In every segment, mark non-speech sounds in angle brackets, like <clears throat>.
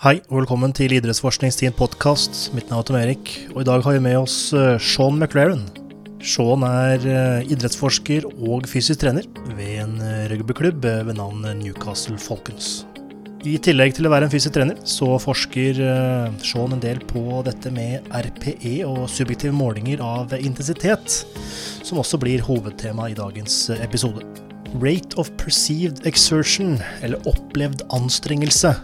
Hei, og velkommen til idrettsforskningstiden podkast. Mitt navn er Tom Erik, og i dag har vi med oss eh, Sean McLaren. Sean er eh, idrettsforsker og fysisk trener ved en eh, rugbyklubb ved navn Newcastle Falcons. I tillegg til å være en fysisk trener, så forsker Sean en del på dette med RPE og subjektive målinger av intensitet, som også blir hovedtema i dagens episode. Rate of perceived exertion, eller opplevd anstrengelse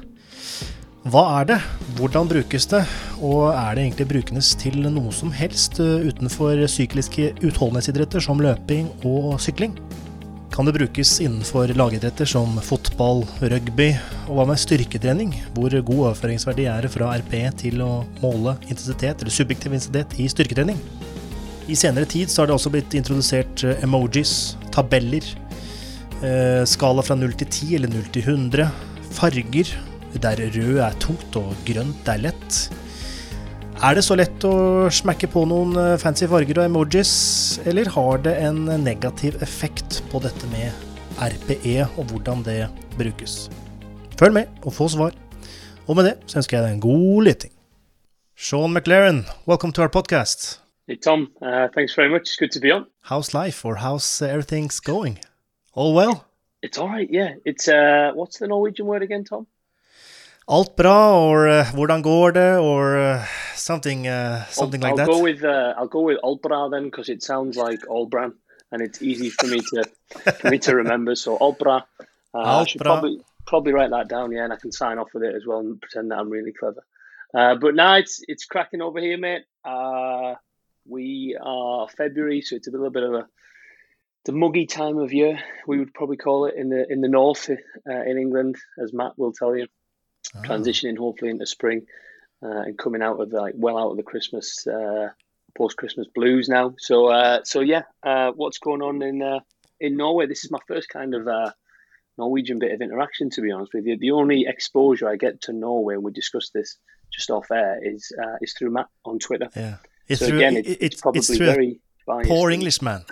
hva er det, hvordan brukes det, og er det egentlig brukendes til noe som helst eh, utenfor sykliske utholdenhetsidretter som løping og sykling? Kan det brukes innenfor lagidretter som fotball, rugby, og hva med styrketrening? Hvor god overføringsverdi er det fra RP til å måle intensitet, eller subjektiv intensitet, i styrketrening? I senere tid så har det også blitt introdusert eh, emojis, tabeller, eh, skala fra 0 til 10 eller 0 til 100, farger, der rød er tungt og grønt er lett. Er det så lett å smekke på noen eh, fancy farger og emojis, eller har det en negativ effekt på dette med RPE og hvordan det brukes? Følg med og få svar. Og med det så ønsker jeg deg en god lytting. Sean McLaren, welcome to our podcast. Hey Tom, uh, thanks very much. It's good to be on. How's life, or how's everything's going? All well? It's all right. Yeah. It's uh, what's the Norwegian word again, Tom? Alt bra, or uh, hvordan går det, or uh, something uh, something I'll, like I'll that? Go with, uh, I'll go with Albra then, because it sounds like All-Bran, and it's easy for me to for me to <laughs> remember. So Albra. Uh, I should probably probably write that down, yeah, and I can sign off with it as well and pretend that I'm really clever. Uh, but now it's it's cracking over here, mate. Uh, we are February, so it's a little bit of a the muggy time of year. We would probably call it in the in the north uh, in England, as Matt will tell you oh. transitioning hopefully into spring uh, and coming out of the, like well out of the Christmas uh, post Christmas blues now. So uh, so yeah, uh, what's going on in uh, in Norway? This is my first kind of uh, Norwegian bit of interaction, to be honest with you. The only exposure I get to Norway, and we discussed this just off air, is is through Matt on Twitter. Yeah, it's so through, again, it, it's, it's probably it's very poor Englishman.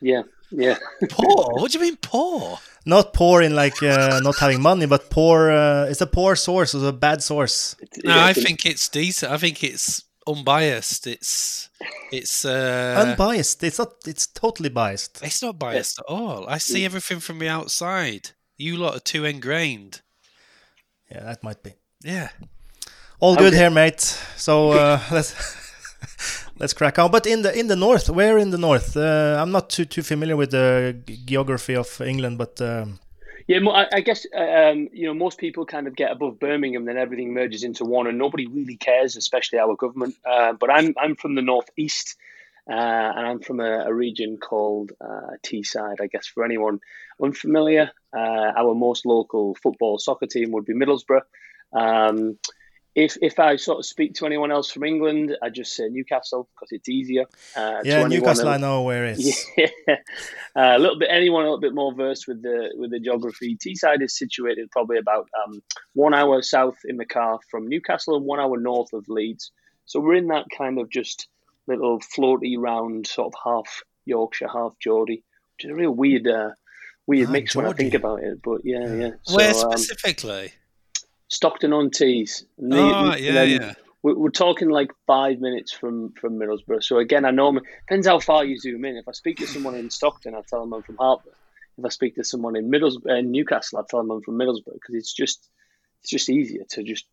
Yeah, yeah. <laughs> poor? What do you mean poor? Not poor in like uh, not having money, but poor. Uh, it's a poor source, it's a bad source. No, I think it's decent. I think it's unbiased. It's it's uh, unbiased. It's not. It's totally biased. It's not biased at all. I see everything from the outside. You lot are too ingrained. Yeah, that might be. Yeah. All good okay. here, mate. So <laughs> uh, let's <laughs> let's crack on. But in the in the north, where in the north? Uh, I'm not too too familiar with the geography of England, but. Um... Yeah, I, guess uh, um, you know most people kind of get above Birmingham, then everything merges into one, and nobody really cares, especially our government. Uh, but I'm I'm from the northeast, uh, and I'm from a, a region called uh, Teesside. I guess for anyone unfamiliar, uh, our most local football soccer team would be Middlesbrough. Um, if if I sort of speak to anyone else from England, I just say Newcastle because it's easier. Uh, yeah, Newcastle, I know where it is. <laughs> Yeah, uh, a little bit. Anyone a little bit more versed with the with the geography. Teesside is situated probably about um, one hour south in the car from Newcastle and one hour north of Leeds. So we're in that kind of just little floaty round sort of half Yorkshire, half Geordie, which is a real weird, uh, weird ah, mix Geordie. when I think about it. But yeah, yeah. So, Where um, specifically? Um, Stockton on Tees. Oh, yeah, yeah. We're, talking like five minutes from from Middlesbrough. So again, I know depends how far you zoom in. If I speak to someone in Stockton, I tell them I'm from Hartford. If I speak to someone in Middlesbrough, uh, Newcastle, I tell them I'm from Middlesbrough because it's just it's just easier to just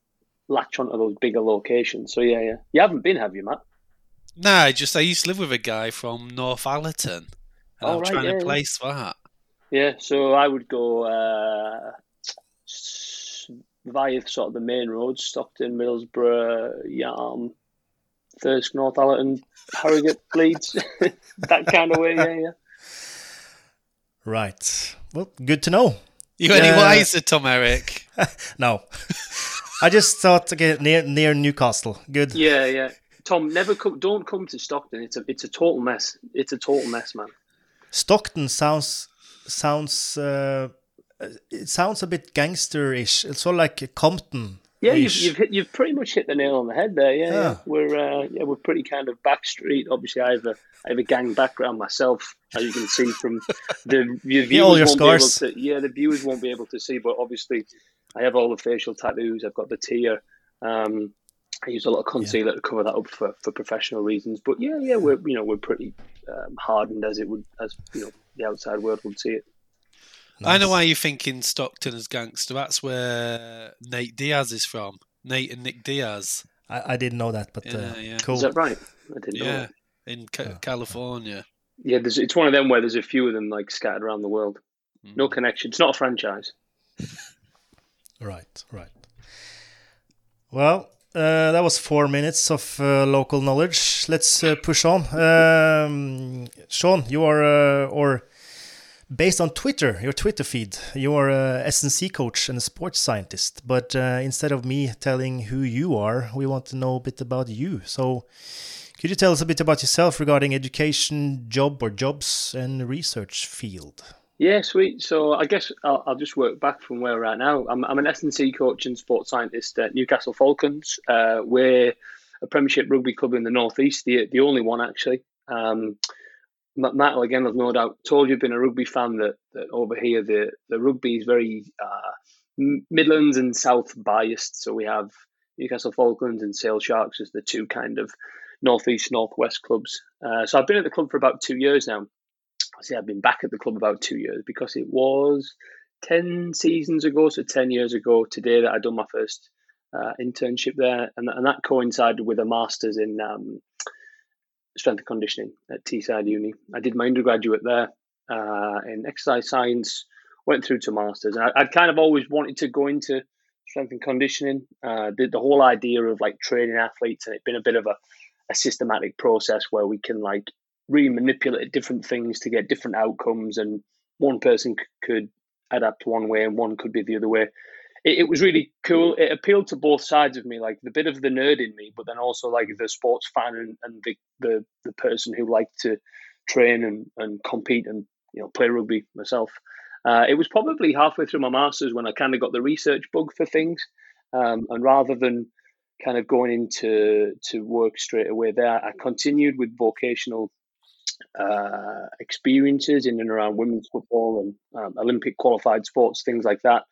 latch onto those bigger locations. So yeah, yeah. You haven't been, have you, Matt? No, just I used to live with a guy from Northallerton, and oh, I'm right, trying yeah, to place yeah. that. Yeah, so I would go. Uh, via sort of the main roads, Stockton, Middlesbrough, Yarm, Thirsk, Northallerton, Harrogate, <laughs> Leeds, <laughs> that kind of way. Yeah, yeah. Right. Well, good to know. You any uh, wiser, Tom Erik? <laughs> no. I just thought okay, near near Newcastle. Good. Yeah, yeah. Tom, never come. Don't come to Stockton. It's a it's a total mess. It's a total mess, man. Stockton sounds sounds uh, it sounds a bit gangsterish. It's sort of like Compton. Yeah, you've you've, hit, you've pretty much hit the nail on the head there. Yeah, yeah. yeah. we're uh, yeah we're pretty kind of backstreet. Obviously, I have a I have a gang background myself, as you can see from the, <laughs> viewers. all your scars. To, yeah, the viewers won't be able to see, but obviously, I have all the facial tattoos. I've got the tear Um, I use a lot of concealer yeah. to cover that up for, for professional reasons. But yeah, yeah, we're you know we're pretty um, hardened as it would as you know the outside world would see it. Nice. I know why you're thinking Stockton as gangster. That's where Nate Diaz is from. Nate and Nick Diaz. I, I didn't know that, but yeah, uh, yeah. cool. Is that right? I didn't yeah, know. in ca- California. Yeah, there's, it's one of them where there's a few of them like scattered around the world. Mm. No connection. It's not a franchise. <laughs> right, right. Well, uh, that was four minutes of uh, local knowledge. Let's uh, push on. Um, Sean, you are, uh, or based on Twitter, your Twitter feed, you are a S&C coach and a sports scientist. But uh, instead of me telling who you are, we want to know a bit about you. So, could you tell us a bit about yourself regarding education, job or jobs, and research field? Yeah, sweet. So I guess I'll, I'll, just work back from where we're at now. I'm, I'm an S&C coach and sports scientist at Newcastle Falcons. Uh, we're a Premiership rugby club in the northeast, the the only one actually. Um, Matt, again, I've no doubt told you've been a rugby fan, that, that over here the, the rugby is very uh, Midlands and South biased. So we have Newcastle Falcons and Sale Sharks as the two kind of northeast, northwest clubs. Uh, so I've been at the club for about two years now. I say I've been back at the club about two years because it was 10 seasons ago, so 10 years ago today that I'd done my first uh, internship there. And, and that coincided with a master's in um, strength and conditioning at Teesside Uni. I did my undergraduate there uh, in exercise science, went through to masters. I, would kind of always wanted to go into strength and conditioning. Uh, the, the whole idea of like training athletes, and it's been a bit of a, a systematic process where we can like really manipulate different things to get different outcomes, and one person c- could adapt one way and one could be the other way. It, it, was really cool. It appealed to both sides of me, like the bit of the nerd in me, but then also like the sports fan and, and the, the the person who liked to train and, and compete and you know play rugby myself. Uh, it was probably halfway through my masters when I kind of got the research bug for things, um, and rather than kind of going into to work straight away there, I continued with vocational uh, experiences in and around women's football and um, Olympic qualified sports, things like that.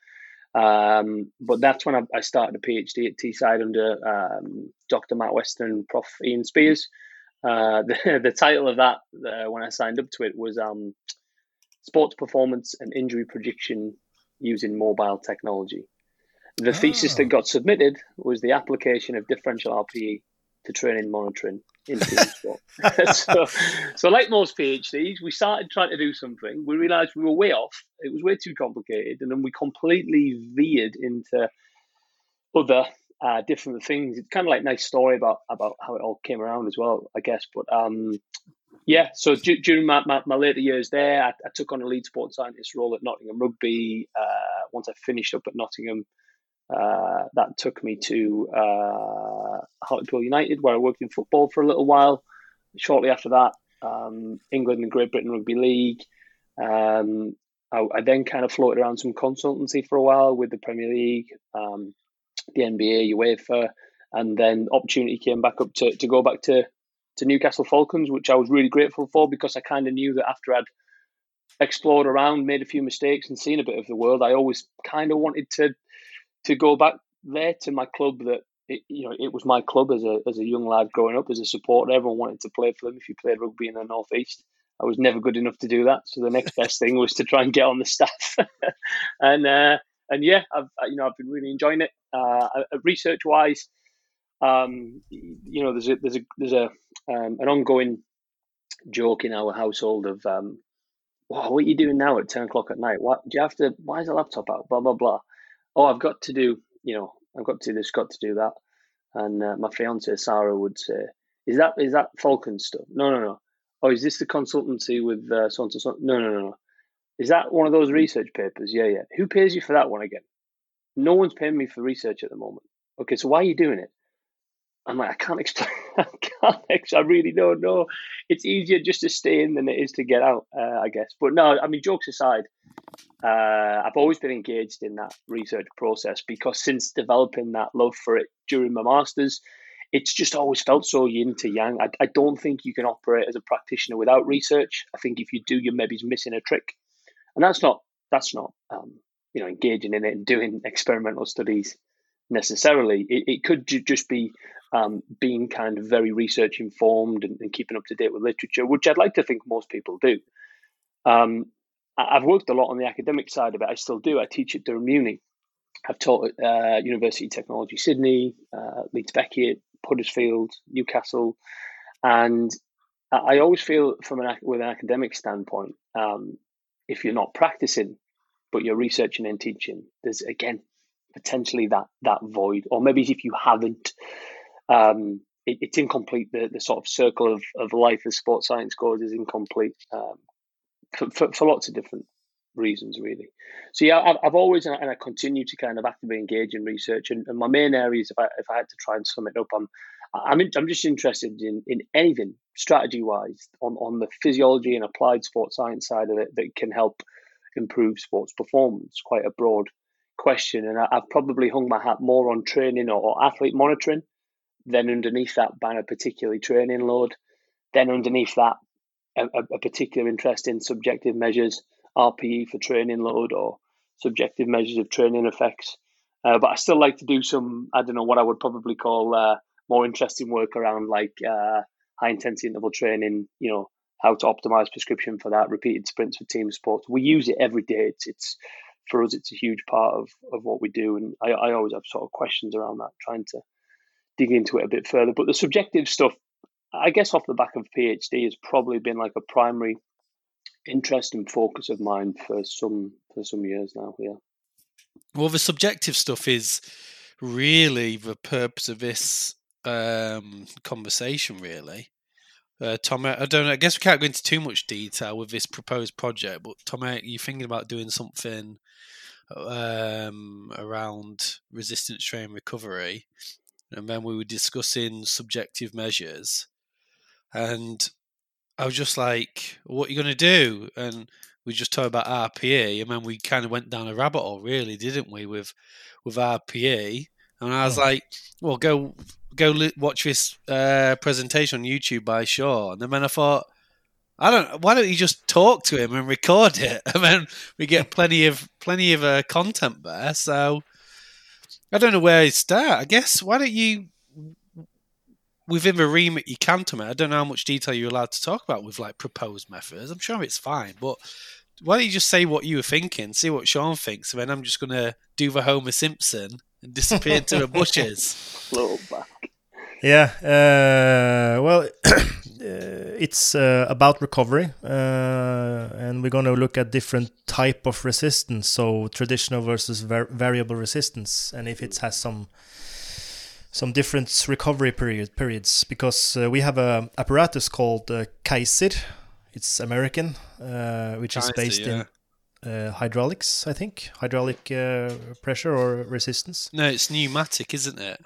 Um, but that's when I, I, started a PhD at Teesside under um, Dr. Matt Weston and Prof. Iain Spears. Uh, <laughs> the, the title of that, uh, when I signed up to it, was um, Sports Performance and Injury Prediction Using Mobile Technology. The oh. thesis that ah. got submitted was the application of differential RPE to training monitoring in <laughs> so, so, like most PhDs, we started trying to do something. We realised we were way off. It was way too complicated, and then we completely veered into other uh, different things. It's kind of like a nice story about about how it all came around as well, I guess. But um, yeah, so d- during my, my, my, later years there, I, I, took on a lead sports scientist role at Nottingham Rugby. Uh, once I finished up at Nottingham, uh, that took me to uh, Hartlepool United, where I worked in football for a little while. Shortly after that, um, England and Great Britain Rugby League. Um, I, I, then kind of floated around some consultancy for a while with the Premier League, um, the NBA, UEFA, and then opportunity came back up to, to go back to, to Newcastle Falcons, which I was really grateful for because I kind of knew that after I'd explored around, made a few mistakes, and seen a bit of the world, I always kind of wanted to to go back there to my club that it, you know it was my club as a as a young lad growing up as a supporter. Everyone wanted to play for them. If you played rugby in the northeast, I was never good enough to do that. So the next best thing was to try and get on the staff. <laughs> and uh, and yeah, I've you know I've been really enjoying it. Uh, research wise, um, you know, there's a there's a there's a um, an ongoing joke in our household of um, wow, what are you doing now at ten o'clock at night? What do you have to? Why is the laptop out? Blah blah blah oh, I've got to do, you know, I've got to do this, got to do that. And uh, my fiance Sarah would say, "Is that is that Falcon stuff? No, no, no. Oh, is this the consultancy with uh, so and so? No, no, no, no. Is that one of those research papers? Yeah, yeah. Who pays you for that one again? No one's paying me for research at the moment. Okay, so why are you doing it? I'm like, I can't explain. <laughs> I can't. I really don't know. It's easier just to stay in than it is to get out, uh, I guess. But no, I mean, jokes aside, uh, I've always been engaged in that research process because since developing that love for it during my masters, it's just always felt so yin to yang. I, I don't think you can operate as a practitioner without research. I think if you do, you're maybe missing a trick, and that's not that's not um, you know engaging in it and doing experimental studies necessarily. It, it could ju- just be um, being kind of very research informed and, and, keeping up to date with literature, which I'd like to think most people do. Um, I've worked a lot on the academic side of it. I still do. I teach at Durham Uni. I've taught at uh, University of Technology Sydney, uh, Leeds Beckett, Huddersfield, Newcastle, and I always feel from an with an academic standpoint, um, if you're not practicing, but you're researching and teaching, there's again potentially that that void, or maybe if you haven't, um, it, it's incomplete. The, the sort of circle of, of life as sports science goes is incomplete um, for, for, for, lots of different reasons, really. So yeah, I've, I've always and I continue to kind of actively engage in research, and, and my main areas, if I if I had to try and sum it up, I'm I'm in, I'm just interested in in anything strategy wise on on the physiology and applied sports science side of it that can help improve sports performance. Quite a broad question, and I, have probably hung my hat more on training or, or athlete monitoring then underneath that banner, particularly training load. Then underneath that, a, a, particular interest in subjective measures, RPE for training load or subjective measures of training effects. Uh, but I still like to do some, I don't know, what I would probably call uh, more interesting work around like uh, high intensity interval training, you know, how to optimize prescription for that, repeated sprints for team sports. We use it every day. It's, it's for us, it's a huge part of, of what we do. And I, I always have sort of questions around that, trying to dig into it a bit further. But the subjective stuff, I guess, off the back of PhD, has probably been like a primary interest and focus of mine for some for some years now. Yeah. Well, the subjective stuff is really the purpose of this um, conversation, really. Uh, Tom, I don't know. I guess we can't go into too much detail with this proposed project, but Tom, are you thinking about doing something um, around resistance training recovery? And then we were discussing subjective measures, and I was just like, "What are you going to do?" And we just talked about RPE, and then we kind of went down a rabbit hole, really, didn't we, with with RPE? And I was oh. like, "Well, go go watch this uh, presentation on YouTube by Sean." And then I thought, I don't. Why don't you just talk to him and record it, <laughs> and then we get <laughs> plenty of plenty of uh, content there. So I don't know where to start. I guess why don't you, within the remit you can to me, I don't know how much detail you're allowed to talk about with like proposed methods. I'm sure it's fine, but why don't you just say what you were thinking, see what Sean thinks, and then I'm just going to do the Homer Simpson and disappear into the bushes. <laughs> Flow back. Yeah. Uh, well, <clears throat> it's uh, about recovery, uh, and we're going to look at different type of resistance, so traditional versus var variable resistance, and if it has some some different recovery period periods because uh, we have a apparatus called uh, Keiser. It's American, uh, which Keiser, is based yeah. in uh, hydraulics, I think, hydraulic pressure or resistance. No, it's pneumatic, isn't it?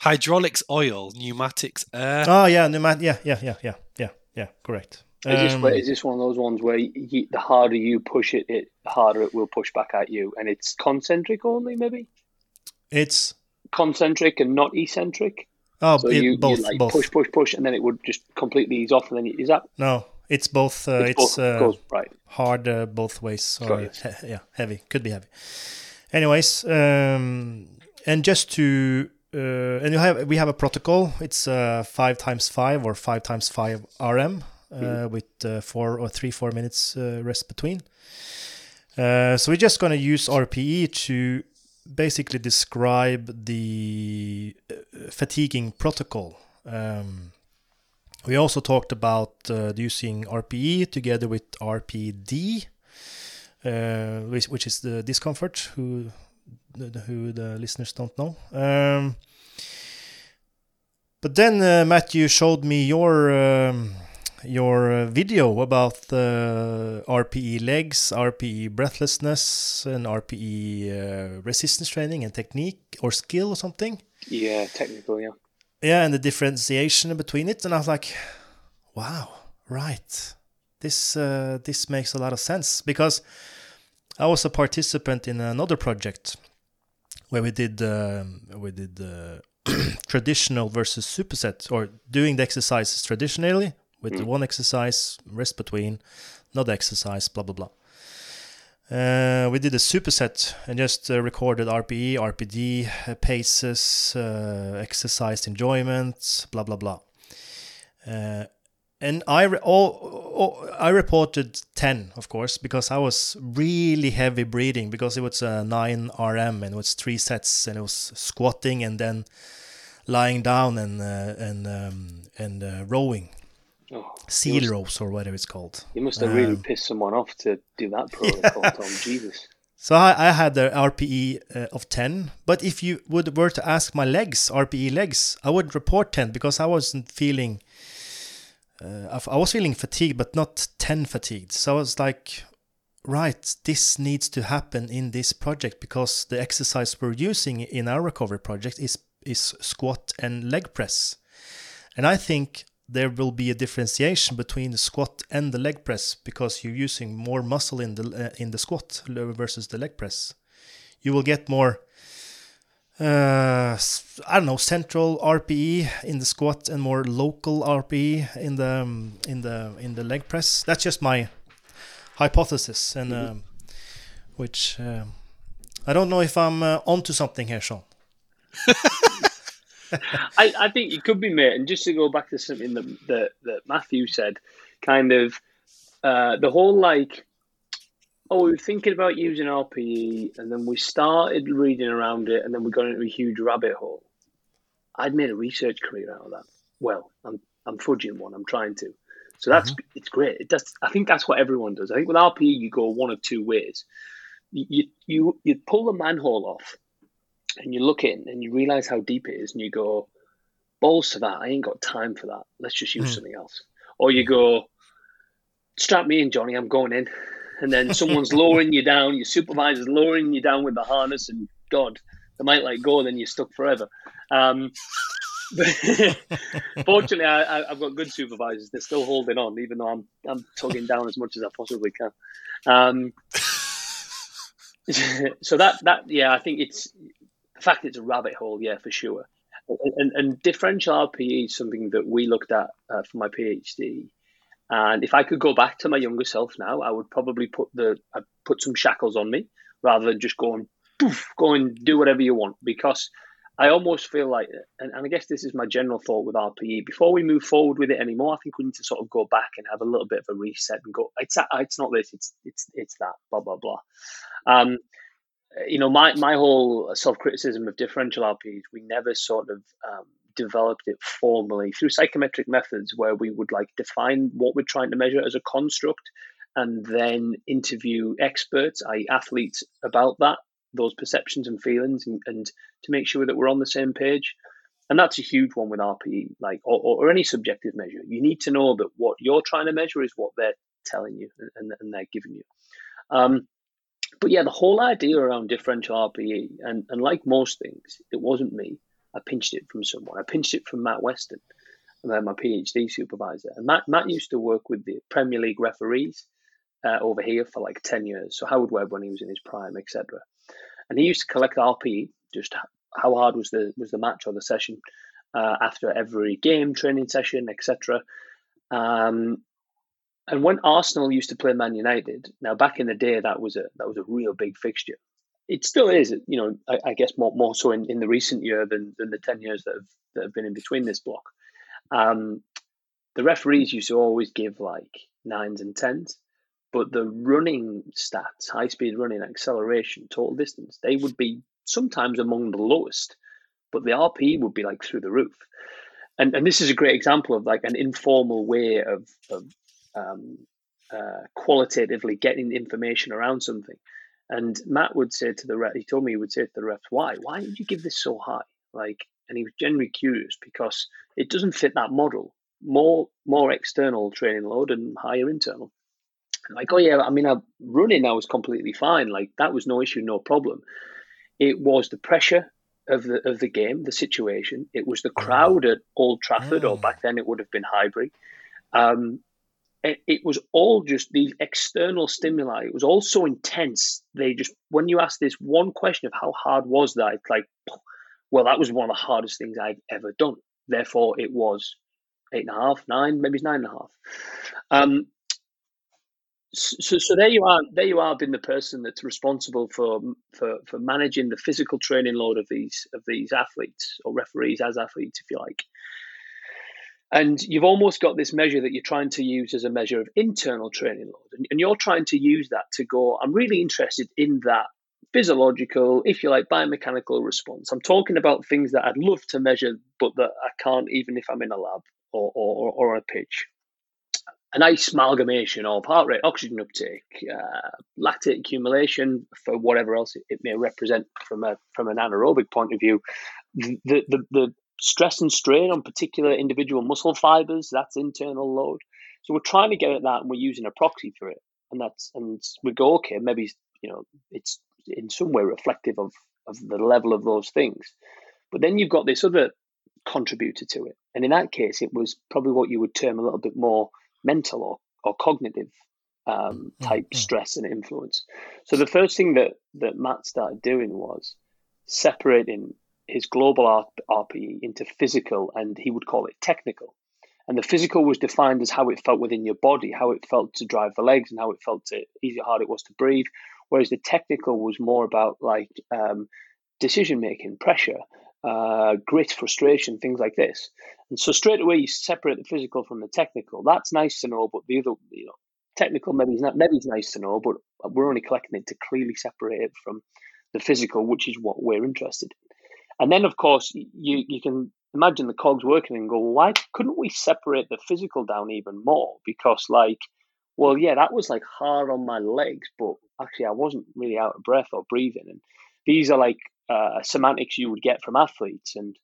Hydraulics oil, pneumatics air. Oh yeah, pneumatic. Yeah, yeah, yeah, yeah, yeah, yeah. Correct. Is, um, this, is this one of those ones where you, the harder you push it, it the harder it will push back at you, and it's concentric only, maybe? It's concentric and not eccentric. Oh, so it, you, both, you like both. push, push, push, and then it would just completely ease off, and then you, is that? No, it's both. Uh, it's, it's both, uh, goes, right. hard uh, both ways, or he, yeah, heavy. Could be heavy. Anyways, um, and just to uh, and you have we have a protocol. It's uh, five times five or five times five RM uh, mm. with uh, four or three four minutes uh, rest between. Uh, so we're just going to use RPE to basically describe the fatiguing protocol. Um, we also talked about using RPE together with RPD, which, which is the discomfort. Who who the listeners don't know. Um, but then uh, Matthew showed me your um, your uh, video about the RPE legs, RPE breathlessness, and RPE uh, resistance training and technique or skill or something. Yeah, technical, yeah. Yeah, and the differentiation between it, and I was like, "Wow, right. This uh, this makes a lot of sense because I was a participant in another project where we did um, we did uh, <clears throat> traditional versus superset or doing the exercises traditionally with mm. one exercise rest between not exercise blah blah blah Uh, we did a superset and just uh, recorded RPE, RPD, uh, paces, uh, exercise enjoyment, blah blah blah. Uh, and I re- all, all, I reported ten, of course, because I was really heavy breathing because it was a nine RM and it was three sets and it was squatting and then lying down and uh, and um, and rowing. Oh, seal must, rows or whatever it's called. You must have really um, pissed someone off to do that <laughs> protocol, yeah. Tom. Jesus. So I, I had the RPE uh, of 10, but if you would were to ask my legs, RPE legs, I would report 10 because I wasn't feeling. Uh, I was feeling fatigued, but not 10 fatigued. So I was like, right, this needs to happen in this project because the exercise we're using in our recovery project is is squat and leg press. And I think there will be a differentiation between the squat and the leg press because you're using more muscle in the uh, in the squat versus the leg press. You will get more uh, I don't know central RPE in the squat and more local RPE in the um, in the in the leg press. That's just my hypothesis, and mm-hmm. um, which uh, I don't know if I'm uh, onto something here, Sean. <laughs> I, I think it could be, mate. And just to go back to something that that, that Matthew said, kind of uh, the whole like, oh, we were thinking about using RPE, and then we started reading around it, and then we got into a huge rabbit hole. I'd made a research career out of that. Well, I'm I'm fudging one. I'm trying to. So that's mm-hmm. it's great. It does. I think that's what everyone does. I think with RPE, you go one of two ways. You you you pull the manhole off and you look in and you realize how deep it is, and you go, balls to that. I ain't got time for that. Let's just use mm. something else. Or you go, strap me in, Johnny. I'm going in. And then someone's <laughs> lowering you down. Your supervisor's lowering you down with the harness, and God, they might let go. And then you're stuck forever. Um, <laughs> fortunately, I, have got good supervisors. They're still holding on, even though I'm I'm tugging down as much as I possibly can. Um, <laughs> so that that yeah, I think it's the fact it's a rabbit hole, yeah, for sure. And, and differential RPE is something that we looked at uh, for my PhD. And if I could go back to my younger self now, I would probably put the I'd put some shackles on me rather than just go and poof, go and do whatever you want. Because I almost feel like, and, and I guess this is my general thought with RPE. Before we move forward with it anymore, I think we need to sort of go back and have a little bit of a reset and go. It's it's not this. It's it's it's that. Blah blah blah. Um, you know, my, my whole self criticism of differential RPs, we never sort of um, developed it formally through psychometric methods where we would like define what we're trying to measure as a construct and then interview experts, i.e., athletes, about that, those perceptions and feelings, and, and to make sure that we're on the same page. And that's a huge one with RPE, like or, or any subjective measure. You need to know that what you're trying to measure is what they're telling you and, and they're giving you. Um, but yeah, the whole idea around differential RPE, and, and like most things, it wasn't me. I pinched it from someone. I pinched it from Matt Weston, my PhD supervisor. And Matt, Matt used to work with the Premier League referees uh, over here for like 10 years. So Howard Webb when he was in his prime, etc. And he used to collect RPE, just how hard was the was the match or the session uh, after every game, training session, etc. Um, and when Arsenal used to play Man United, now back in the day, that was a that was a real big fixture. It still is, you know. I, I guess more more so in, in the recent year than, than the ten years that have that have been in between this block. Um, the referees used to always give like nines and tens, but the running stats, high speed running, acceleration, total distance, they would be sometimes among the lowest, but the RP would be like through the roof. And, and this is a great example of like an informal way of, of um, uh, qualitatively getting information around something. And Matt would say to the ref, he told me he would say to the reps, "Why? Why did you give this so high?" Like, and he was genuinely curious because it doesn't fit that model. More, more external training load and higher internal. Like, oh yeah, I mean, I'm running I was completely fine. Like that was no issue, no problem. It was the pressure of the of the game, the situation. It was the crowd at Old Trafford, or mm. back then it would have been Highbury. Um, it, it was all just these external stimuli. It was all so intense. They just, when you ask this one question of how hard was that, it's like, <sniffs> well, that was one of the hardest things I've ever done. Therefore, it was eight and a half, nine, maybe it's nine and a half. Um, so, so there you are. There you are, being the person that's responsible for for for managing the physical training load of these of these athletes or referees as athletes, if you like. And you've almost got this measure that you're trying to use as a measure of internal training load, and, you're trying to use that to go. I'm really interested in that physiological, if you like, biomechanical response. I'm talking about things that I'd love to measure, but that I can't even if I'm in a lab or or, or a pitch a nice amalgamation of heart rate, oxygen uptake, uh, lactate accumulation for whatever else it, it, may represent from a from an anaerobic point of view. The, the the stress and strain on particular individual muscle fibers that's internal load. So we're trying to get at that, and we're using a proxy for it. And that's and we go okay, maybe you know it's in some way reflective of of the level of those things. But then you've got this other contributor to it, and in that case, it was probably what you would term a little bit more mental or, or cognitive um, mm, type mm-hmm. stress and influence. So the first thing that, that Matt started doing was separating his global RPE into physical and he would call it technical. And the physical was defined as how it felt within your body, how it felt to drive the legs, and how it felt to easy hard it was to breathe. Whereas the technical was more about like um, decision making, pressure, uh, grit, frustration, things like this. And so straight away you separate the physical from the technical. That's nice to know, but the other, you know, technical maybe is not maybe it's nice to know, but we're only collecting it to clearly separate it from the physical, which is what we're interested in. And then of course you you can imagine the cogs working and go, why couldn't we separate the physical down even more? Because like, well, yeah, that was like hard on my legs, but actually I wasn't really out of breath or breathing. And these are like uh, semantics you would get from athletes. And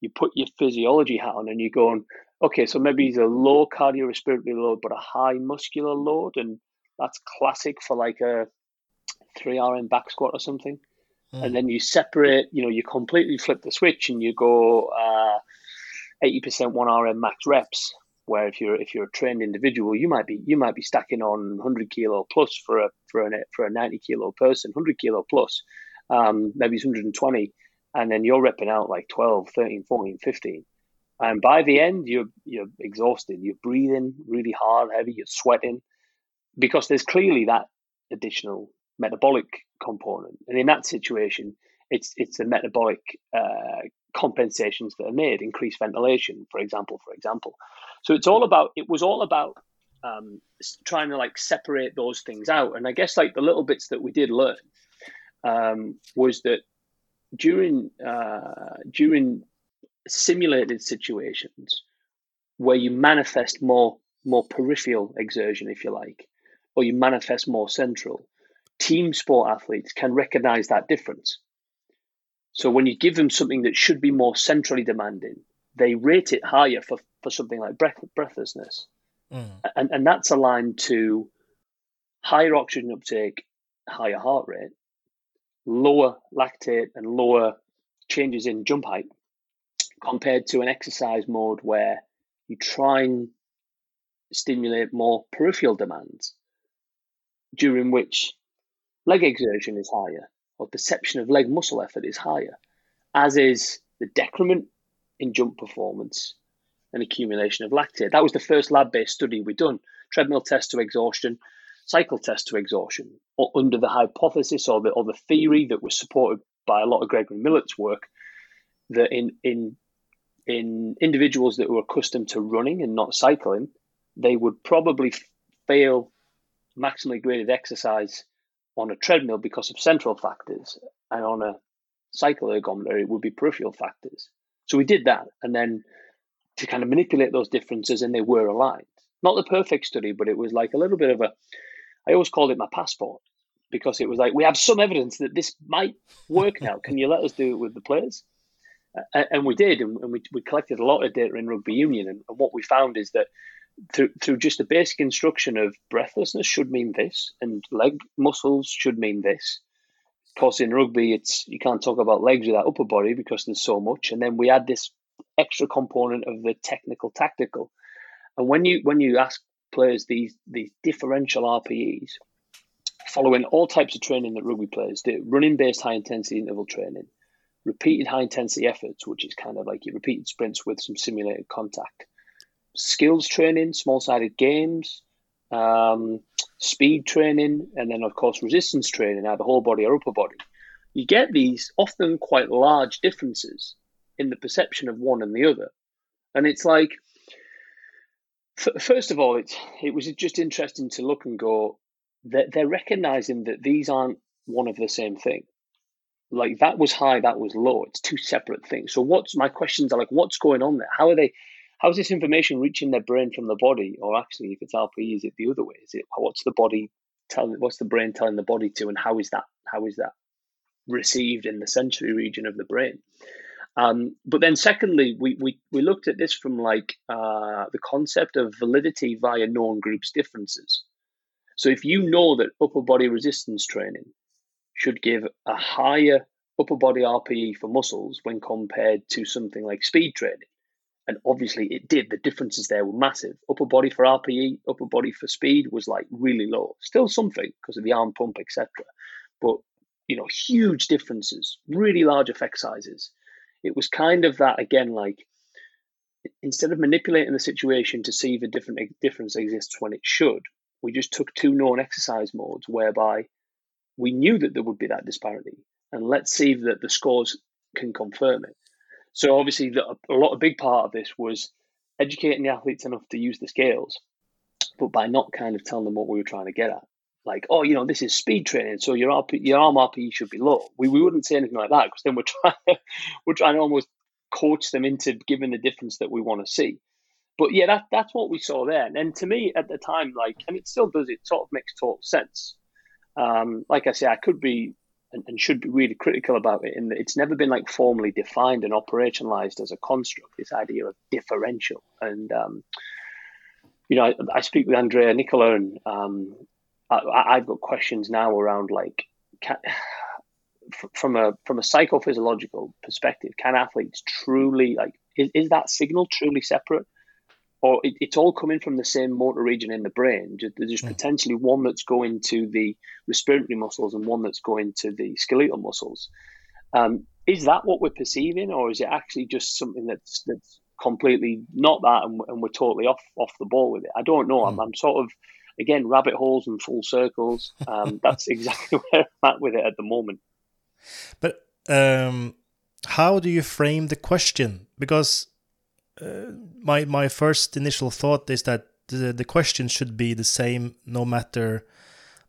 you put your physiology hat on and you're going, okay, so maybe he's a low cardiorespiratory load, but a high muscular load. And that's classic for like a 3RM back squat or something. Mm. And then you separate, you know, you completely flip the switch and you go uh, 80% 1RM max reps. Where if you're if you're a trained individual, you might be you might be stacking on 100 kilo plus for a for a for a 90 kilo person, 100 kilo plus, um, maybe it's 120 and then you're ripping out like 12 13 14 15 and by the end you're you're exhausted you're breathing really hard heavy you're sweating because there's clearly that additional metabolic component. And in that situation it's it's the metabolic uh, compensations that are made increased ventilation for example for example. So it's all about it was all about um, trying to like separate those things out. And i guess like the little bits that we did learn um, was that during uh, during simulated situations where you manifest more more peripheral exertion, if you like, or you manifest more central, team sport athletes can recognize that difference. So when you give them something that should be more centrally demanding, they rate it higher for, for something like breath, breathlessness. Mm. And, and that's aligned to higher oxygen uptake, higher heart rate, lower lactate and lower changes in jump height compared to an exercise mode where you try and stimulate more peripheral demands during which leg exertion is higher or perception of leg muscle effort is higher, as is the decrement in jump performance and accumulation of lactate. That was the first lab based study we'd done treadmill test to exhaustion cycle test to exhaustion or under the hypothesis or the, or the theory that was supported by a lot of Gregory Millet's work that in, in, in individuals that were accustomed to running and not cycling, they would probably fail maximally graded exercise on a treadmill because of central factors, and on a cycle ergometer, it would be peripheral factors. So we did that, and then to kind of manipulate those differences, and they were aligned. Not the perfect study, but it was like a little bit of a I always called it my passport because it was like we have some evidence that this might work now. Can you let us do it with the players? And we did, and we, we collected a lot of data in rugby union. And what we found is that through, through just the basic instruction of breathlessness should mean this, and leg muscles should mean this. Of course, in rugby, it's you can't talk about legs without upper body because there's so much. And then we add this extra component of the technical tactical. And when you when you ask players these these differential RPEs, following all types of training that rugby players do, running based high intensity interval training, repeated high intensity efforts, which is kind of like your repeated sprints with some simulated contact, skills training, small sided games, um, speed training, and then of course resistance training, either whole body or upper body, you get these often quite large differences in the perception of one and the other. And it's like, f- first of all, it it was just interesting to look and go that they're recognizing that these aren't one of the same thing. Like that was high, that was low. It's two separate things. So what's my questions are like, what's going on there? How are they? How is this information reaching their brain from the body? Or actually, if it's RPE, is it the other way? Is it what's the body telling? What's the brain telling the body to? And how is that? How is that received in the sensory region of the brain? Um, but then, secondly, we, we, we looked at this from like uh, the concept of validity via known groups differences. So if you know that upper body resistance training should give a higher upper body RPE for muscles when compared to something like speed training, and obviously it did, the differences there were massive. Upper body for RPE, upper body for speed was like really low. Still something because of the arm pump, etc. But you know, huge differences, really large effect sizes it was kind of that again, like instead of manipulating the situation to see if a different difference exists when it should, we just took two known exercise modes whereby we knew that there would be that disparity, and let's see that the scores can confirm it. So obviously, the, a lot, a big part of this was educating the athletes enough to use the scales, but by not kind of telling them what we were trying to get at like, oh, you know, this is speed training, so your RP, your arm RPE should be low. We, we wouldn't say anything like that because then we're trying <laughs> we're trying to almost coach them into giving the difference that we want to see. But yeah, that that's what we saw there. And to me at the time, like, and it still does, it sort of makes total sense. Um, like I say, I could be and, and, should be really critical about it in that it's never been like formally defined and operationalized as a construct. This idea of differential and um, you know, I, I, speak with Andrea Nicolò, and um, I, have got questions now around like can, <sighs> from a from a psychophysiological perspective, can athletes truly like is, is that signal truly separate, or it, it's all coming from the same motor region in the brain? There's mm. potentially one that's going to the respiratory muscles and one that's going to the skeletal muscles. Um, is that what we're perceiving, or is it actually just something that's that's completely not that, and, and we're totally off off the ball with it? I don't know. I'm, I'm sort of again, rabbit holes and full circles. Um, <laughs> that's exactly <laughs> where I'm at with it at the moment. But um, how do you frame the question? Because uh, my my first initial thought is that the, the question should be the same no matter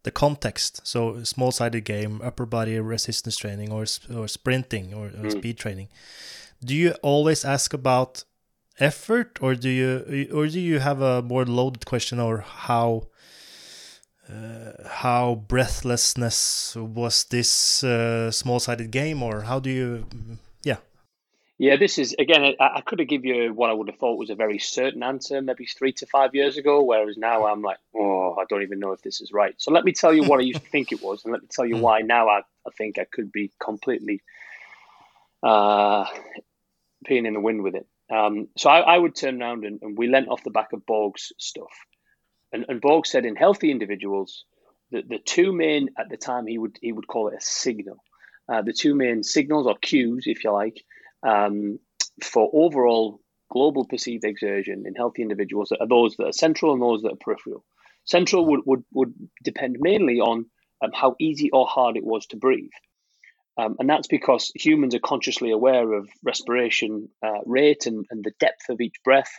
the context. So small sided game, upper body resistance training, or or sprinting, or, or mm. speed training. Do you always ask about effort, or do you or do you have a more loaded question, or how uh, how breathlessness was this uh, small-sided game, or how do you, yeah? This is again. I, I could have given you what I would have thought was a very certain answer, maybe three to five years ago. Whereas now I'm like, oh, I don't even know if this is right. So let me tell you what I used to think it was, and let me tell you hmm. <laughs> why now I, I think I could be completely uh, peeing in the wind with it. Um, so I, I, would turn around and, and we lent off the back of Borg's stuff. And, and Borg said in healthy individuals, the, the two main at the time he would he would call it a signal. Uh, the two main signals or cues, if you like, um, for overall global perceived exertion in healthy individuals are those that are central and those that are peripheral. Central would, would, would depend mainly on um, how easy or hard it was to breathe. Um, and that's because humans are consciously aware of respiration uh, rate and, and the depth of each breath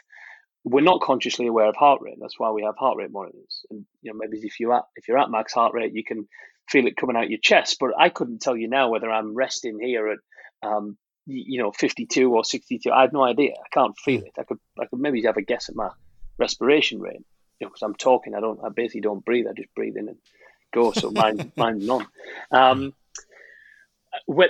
we're not consciously aware of heart rate. That's why we have heart rate monitors. And you know, maybe if you're at if you're at max heart rate, you can feel it coming out your chest. But I couldn't tell you now whether I'm resting here at um, you know 52 or 62. I have no idea. I can't feel it. I could I could maybe have a guess at my respiration rate. You know, because I'm talking. I don't. I basically don't breathe. I just breathe in and go. So mine <laughs> mine's none. Um,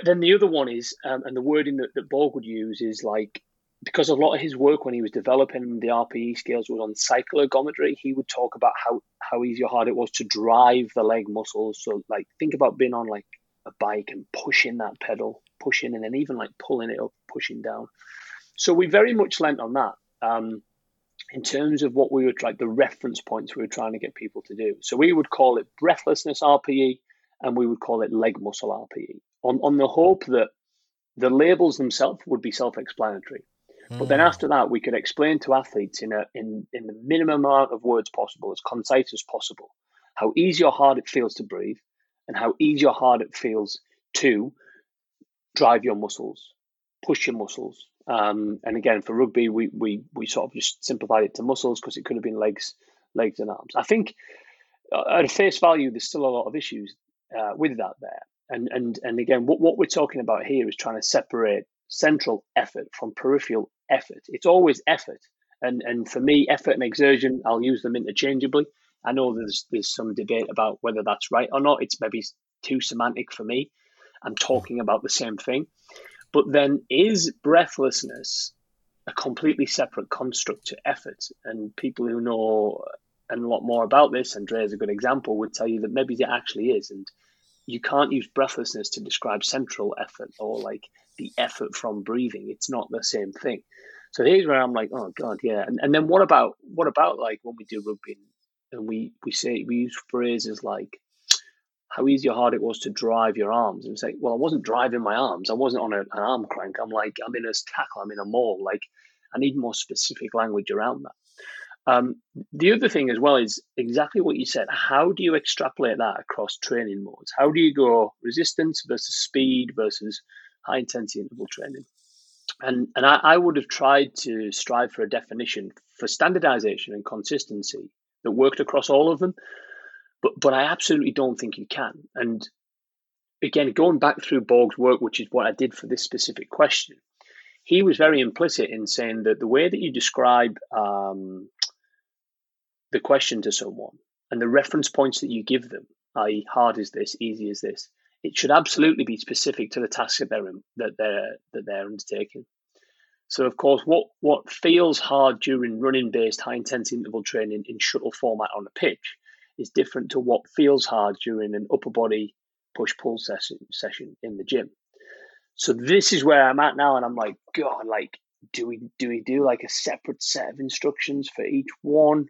then the other one is, um, and the wording that, that Borg would use is like because a lot of his work when he was developing the RPE scales was on cycloergometry, he would talk about how, how easy or hard it was to drive the leg muscles. So, like, think about being on like a bike and pushing that pedal, pushing, and then even like pulling it up, pushing down. So, we very much lent on that um, in terms of what we would like the reference points we were trying to get people to do. So, we would call it breathlessness RPE and we would call it leg muscle RPE on, on the hope that the labels themselves would be self explanatory. Mm. But then hmm. after that, we could explain to athletes in a in in the minimum amount of words possible, as concise as possible, how easy or hard it feels to breathe, and how easy or hard it feels to drive your muscles, push your muscles. Um, and again, for rugby, we, we we sort of just simplified it to muscles because it could have been legs, legs and arms. I think uh, at face value, there's still a lot of issues uh, with that there. And and and again, what, what we're talking about here is trying to separate central effort from peripheral effort. It's always effort. And and for me, effort and exertion, I'll use them interchangeably. I know there's there's some debate about whether that's right or not. It's maybe too semantic for me. I'm talking about the same thing. But then is breathlessness a completely separate construct to effort? And people who know a lot more about this, Andrea is a good example, would tell you that maybe it actually is. And you can't use breathlessness to describe central effort or like the effort from breathing. It's not the same thing. So here's where I'm like, oh god, yeah. And and then what about what about like when we do rugby and we we say we use phrases like how easy or hard it was to drive your arms and say, well, I wasn't driving my arms. I wasn't on a, an arm crank. I'm like, I'm in a tackle. I'm in a maul. Like, I need more specific language around that. Um, the other thing as well is exactly what you said. How do you extrapolate that across training modes? How do you go resistance versus speed versus high intensity interval training? And and I, I would have tried to strive for a definition for standardization and consistency that worked across all of them. But but I absolutely don't think you can. And again, going back through Borg's work, which is what I did for this specific question, he was very implicit in saying that the way that you describe um, the question to someone and the reference points that you give them, i.e., hard is this, easy is this, it should absolutely be specific to the task that they're in, that they're that they're undertaking. So, of course, what what feels hard during running based high intensity interval training in shuttle format on the pitch is different to what feels hard during an upper body push pull session session in the gym. So this is where I'm at now, and I'm like, God, like, do we do we do like a separate set of instructions for each one,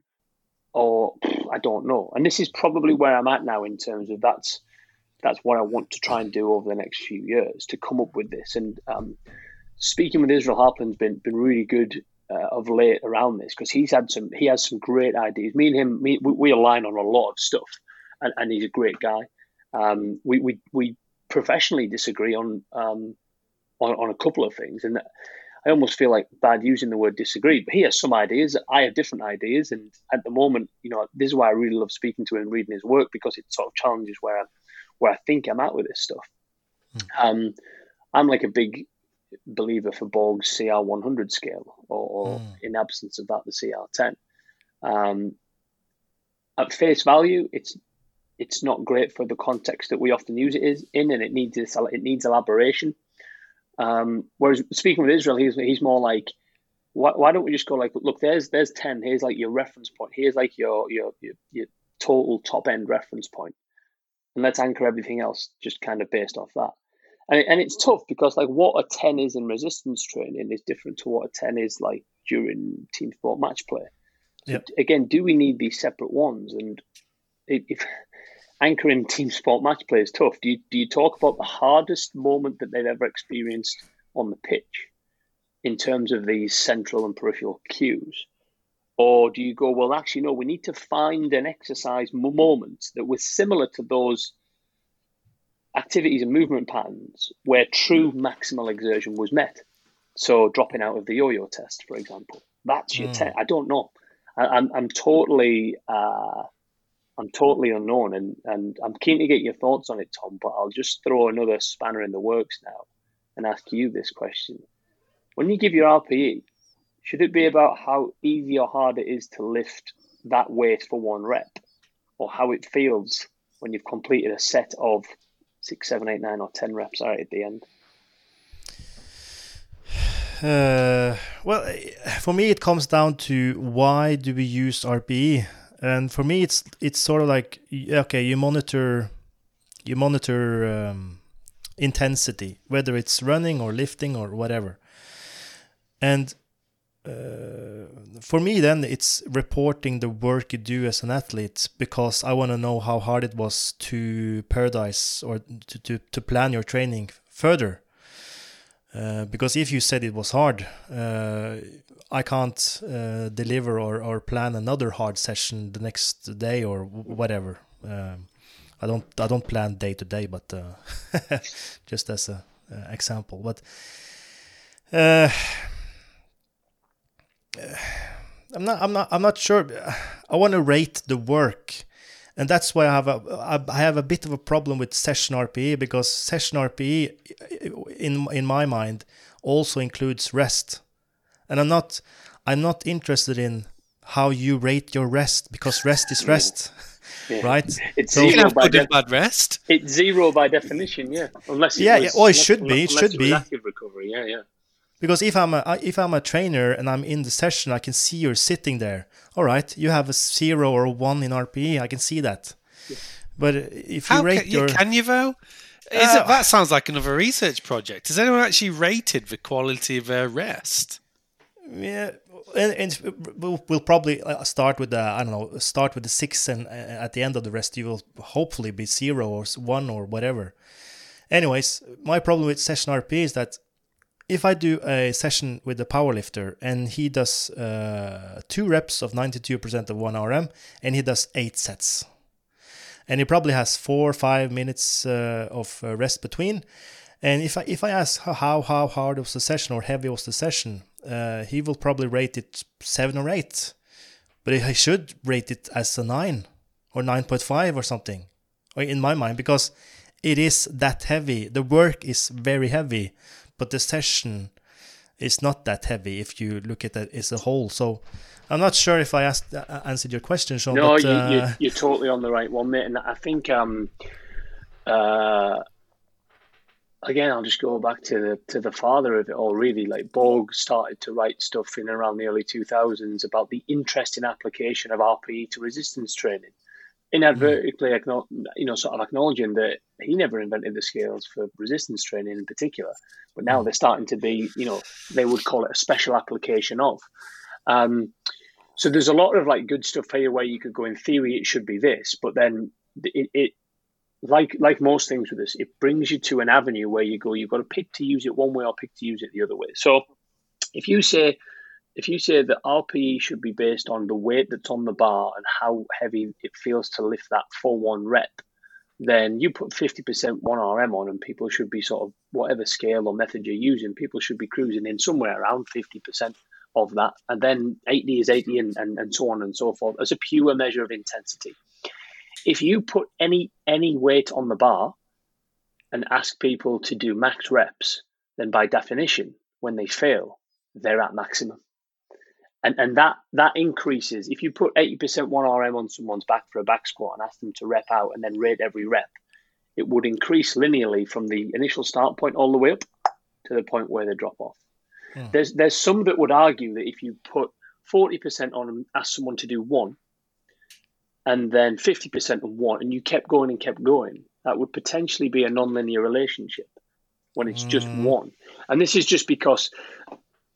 or I don't know. And this is probably where I'm at now in terms of that's that's what I want to try and do over the next few years to come up with this. And um, speaking with Israel Halperin's been been really good uh, of late around this because he's had some he has some great ideas. Me and him, me, we, we, align on a lot of stuff, and, and he's a great guy. Um, we, we we professionally disagree on um, on on a couple of things, and I almost feel like bad using the word disagree. But he has some ideas, I have different ideas, and at the moment, you know, this is why I really love speaking to him and reading his work because it sort of challenges where I, where I think I'm at with this stuff. Hmm. Um, I'm like a big believer for Borg's CR100 scale, or, or mm. in absence of that, the CR10. Um, at face value, it's it's not great for the context that we often use it is in, and it needs this, it needs elaboration. Um, whereas speaking with Israel, he's he's more like, why, why don't we just go like, look, there's there's ten, here's like your reference point, here's like your your your, your total top end reference point, and let's anchor everything else just kind of based off that and and it's tough because like what a ten is in resistance training is different to what a ten is like during team sport match play. So yep. again, do we need these separate ones? And if <laughs> anchoring team sport match play is tough, do you do you talk about the hardest moment that they've ever experienced on the pitch in terms of these central and peripheral cues? Or do you go, well, actually, no, we need to find an exercise moment that was similar to those activities and movement patterns where true maximal exertion was met. So dropping out of the yo-yo test, for example, that's your mm. test. I don't know. I, am I'm, I'm totally uh, I'm totally unknown, and and I'm keen to get your thoughts on it, Tom. But I'll just throw another spanner in the works now and ask you this question: When you give your RPE, should it be about how easy or hard it is to lift that weight for one rep, or how it feels when you've completed a set of six, seven, eight, nine, or ten reps out at the end? <sighs> Uh, well, for me, it comes down to why do we use RPE, and for me, it's it's sort of like okay, you monitor, you monitor um, intensity, whether it's running or lifting or whatever, and uh, for me then it's reporting the work you do as an athlete because I want to know how hard it was to paradise or to, to, to plan your training further. Uh, because if you said it was hard, uh, I can't uh, deliver or, or plan another hard session the next day or whatever. Um, I don't I don't plan day to day, but uh, <laughs> just as a example. But uh, I'm not I'm not I'm not sure. I want to rate the work and that's why I have a I have a bit of a problem with session RPE because session RPE, in in my mind, also includes rest, and I'm not I'm not interested in how you rate your rest because rest is rest. <laughs> Yeah. Right, it's so, zero by de- bad rest. It's zero by definition, yeah. Unless it yeah, was, yeah. Oh, it should be. It should be active recovery. Yeah, yeah because if I'm a if I'm a trainer and I'm in the session, I can see you're sitting there. All right, you have a zero or a one in RPE. I can see that. Yeah. But if you How rate can, your, can you though? Is uh, it, that sounds like another research project. Has anyone actually rated the quality of their rest? Yeah, and, and we'll, we'll, probably uh, start with the I don't know start with the six, and uh, at the end of the rest you will hopefully be zero or one or whatever. Anyways, my problem with session RPE is that if I do a session with the powerlifter and he does uh, two reps of 92% of one RM and he does eight sets, and he probably has four or five minutes uh, of uh, rest between. And if I if I ask how how hard was the session or heavy was the session, uh, he will probably rate it seven or eight, but he should rate it as a nine or nine point five or something, in my mind, because it is that heavy. The work is very heavy but the session is not that heavy if you look at it as a whole. So I'm not sure if I asked, uh, answered your question, Sean. No, but, you, uh... you, you're totally on the right one, mate. And I think, um, uh, again, I'll just go back to the to the father of it all. Really, like Borg started to write stuff in around the early 2000s about the interesting application of RPE to resistance training inadvertently, you know, sort of acknowledging that he never invented the scales for resistance training in particular, but now hmm. they're starting to be, you know, they would call it a special application of. Um, so there's a lot of like good stuff here where you could go in theory it should be this, but then it, it like like most things with this, it brings you to an avenue where you go, you've got to pick to use it one way or pick to use it the other way. So if you say if you say that RPE should be based on the weight that's on the bar and how heavy it feels to lift that for one rep, then you put 50% 1RM on and people should be sort of whatever scale or method you're using, people should be cruising in somewhere around 50% of that. And then 80 is 80 and, and, and so on and so forth as a pure measure of intensity. If you put any any weight on the bar and ask people to do max reps, then by definition, when they fail, they're at maximum and and that that increases if you put 80% 1rm on someone's back for a back squat and ask them to rep out and then rate every rep it would increase linearly from the initial start point all the way up to the point where they drop off yeah. Hmm. there's there's some that would argue that if you put 40% on and ask someone to do one and then 50% on one and you kept going and kept going that would potentially be a non-linear relationship when it's mm. just hmm. one and this is just because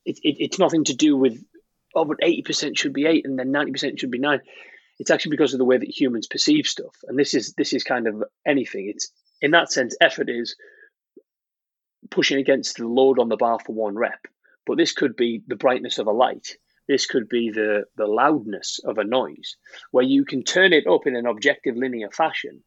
it, it, it's nothing to do with but 80% should be eight and then 90% should be nine. It's actually because of the way that humans perceive stuff. And this is this is kind of anything. It's in that sense, effort is pushing against the load on the bar for one rep. But this could be the brightness of a light. This could be the the loudness of a noise, where you can turn it up in an objective linear fashion.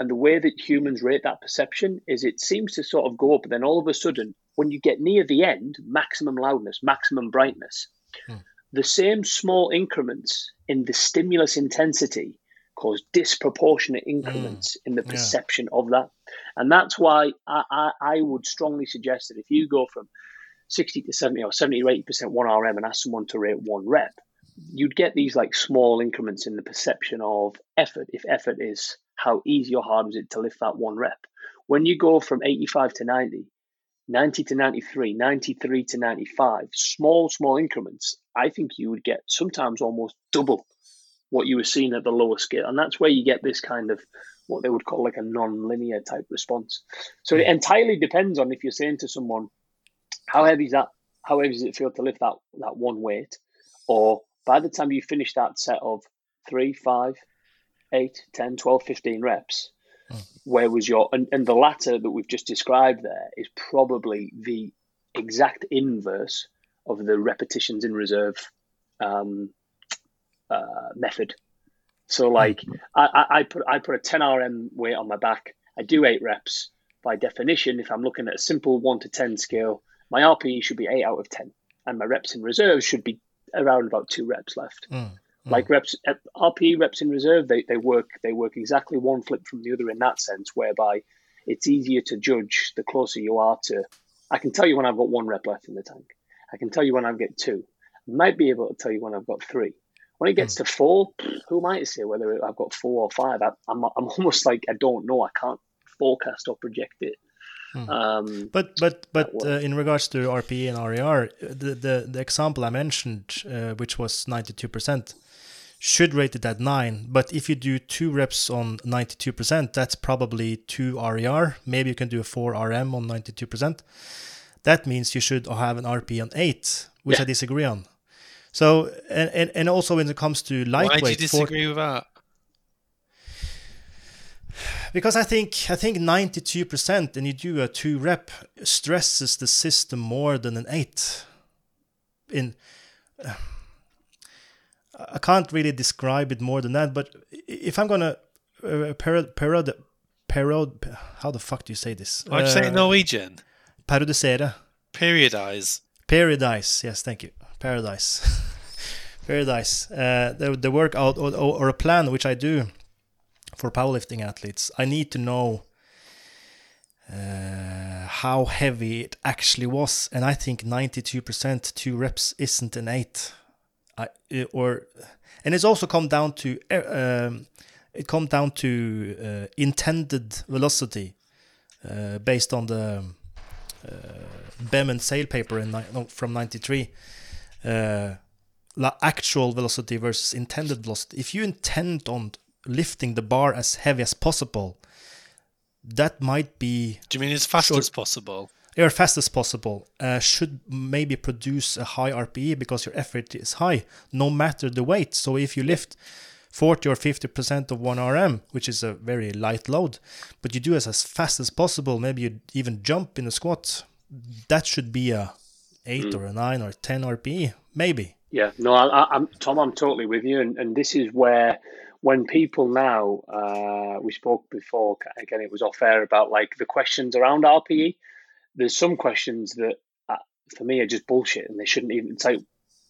And the way that humans rate that perception is it seems to sort of go up, but then all of a sudden, when you get near the end, maximum loudness, maximum brightness. Hmm the same small increments in the stimulus intensity cause disproportionate increments mm, in the perception yeah. of that. And that's why I, I, I, would strongly suggest that if you go from 60 to 70 or 70 to 80% 1RM and ask someone to rate one rep, you'd get these like small increments in the perception of effort. If effort is how easy or hard is it to lift that one rep. When you go from 85 to 90, 90 to 93, 93 to 95, small, small increments, I think you would get sometimes almost double what you were seeing at the lower scale. And that's where you get this kind of what they would call like a non-linear type response. So it hmm. entirely depends on if you're saying to someone, how heavy is that? How heavy does it feel to lift that that one weight? Or by the time you finish that set of three, five, eight, 10, 12, 15 reps, where was your and, and the latter that we've just described there is probably the exact inverse of the repetitions in reserve um, uh, method. So like I, I put I put a 10 RM weight on my back. I do eight reps. By definition, if I'm looking at a simple one to 10 scale, my RPE should be eight out of 10, and my reps in reserve should be around about two reps left. Mm, mm. Like reps RPE reps in reserve, they, they work they work exactly one flip from the other in that sense, whereby it's easier to judge the closer you are to. I can tell you when I've got one rep left in the tank. I can tell you when I've got two. I might be able to tell you when I've got three. When it gets mm. to four, who might say whether I've got four or five? I, I'm, I'm <laughs> almost like I don't know. I can't forecast or project it. Mm. Um, but but but uh, in regards to RPE and RER, the the, the example I mentioned, uh, which was ninety two percent, should rate it at nine. But if you do two reps on ninety two percent, that's probably two RER. Maybe you can do a four RM on ninety two percent. That means you should have an rp on eight, which yeah. I disagree on. So and, and and also when it comes to lightweight, why do you disagree for, with that? Because I think I think ninety two percent, and you do a two rep stresses the system more than an eight. In uh, I can't really describe it more than that, but if I'm gonna uh, parod parod parod how the fuck do you say this? I'd you say Norwegian? Parodisere. Periodize. Periodize. Yes, thank you. Paradise. <laughs> Paradise. Uh, the, the workout or, or, a plan which I do for powerlifting athletes, I need to know uh, how heavy it actually was. And I think 92% two reps isn't an eight. I, or and it's also come down to uh, um, it come down to uh, intended velocity uh, based on the uh, Behm and Sale paper in from 93 uh, actual velocity versus intended velocity. If you intend on lifting the bar as heavy as possible, that might be. Do you mean as fast short, as possible? As fast as possible uh, should maybe produce a high RPE because your effort is high, no matter the weight. So if you lift 40 or 50% of 1 RM, which is a very light load, but you do it as fast as possible, maybe you even jump in a squat, that should be a eight mm. or a nine or 10 RPE, maybe. Yeah, no, I, am Tom. I'm totally with you, and, and this is where when people now uh, we spoke before again, it was off air about like the questions around RPE. There's some questions that uh, for me are just bullshit, and they shouldn't even. It's like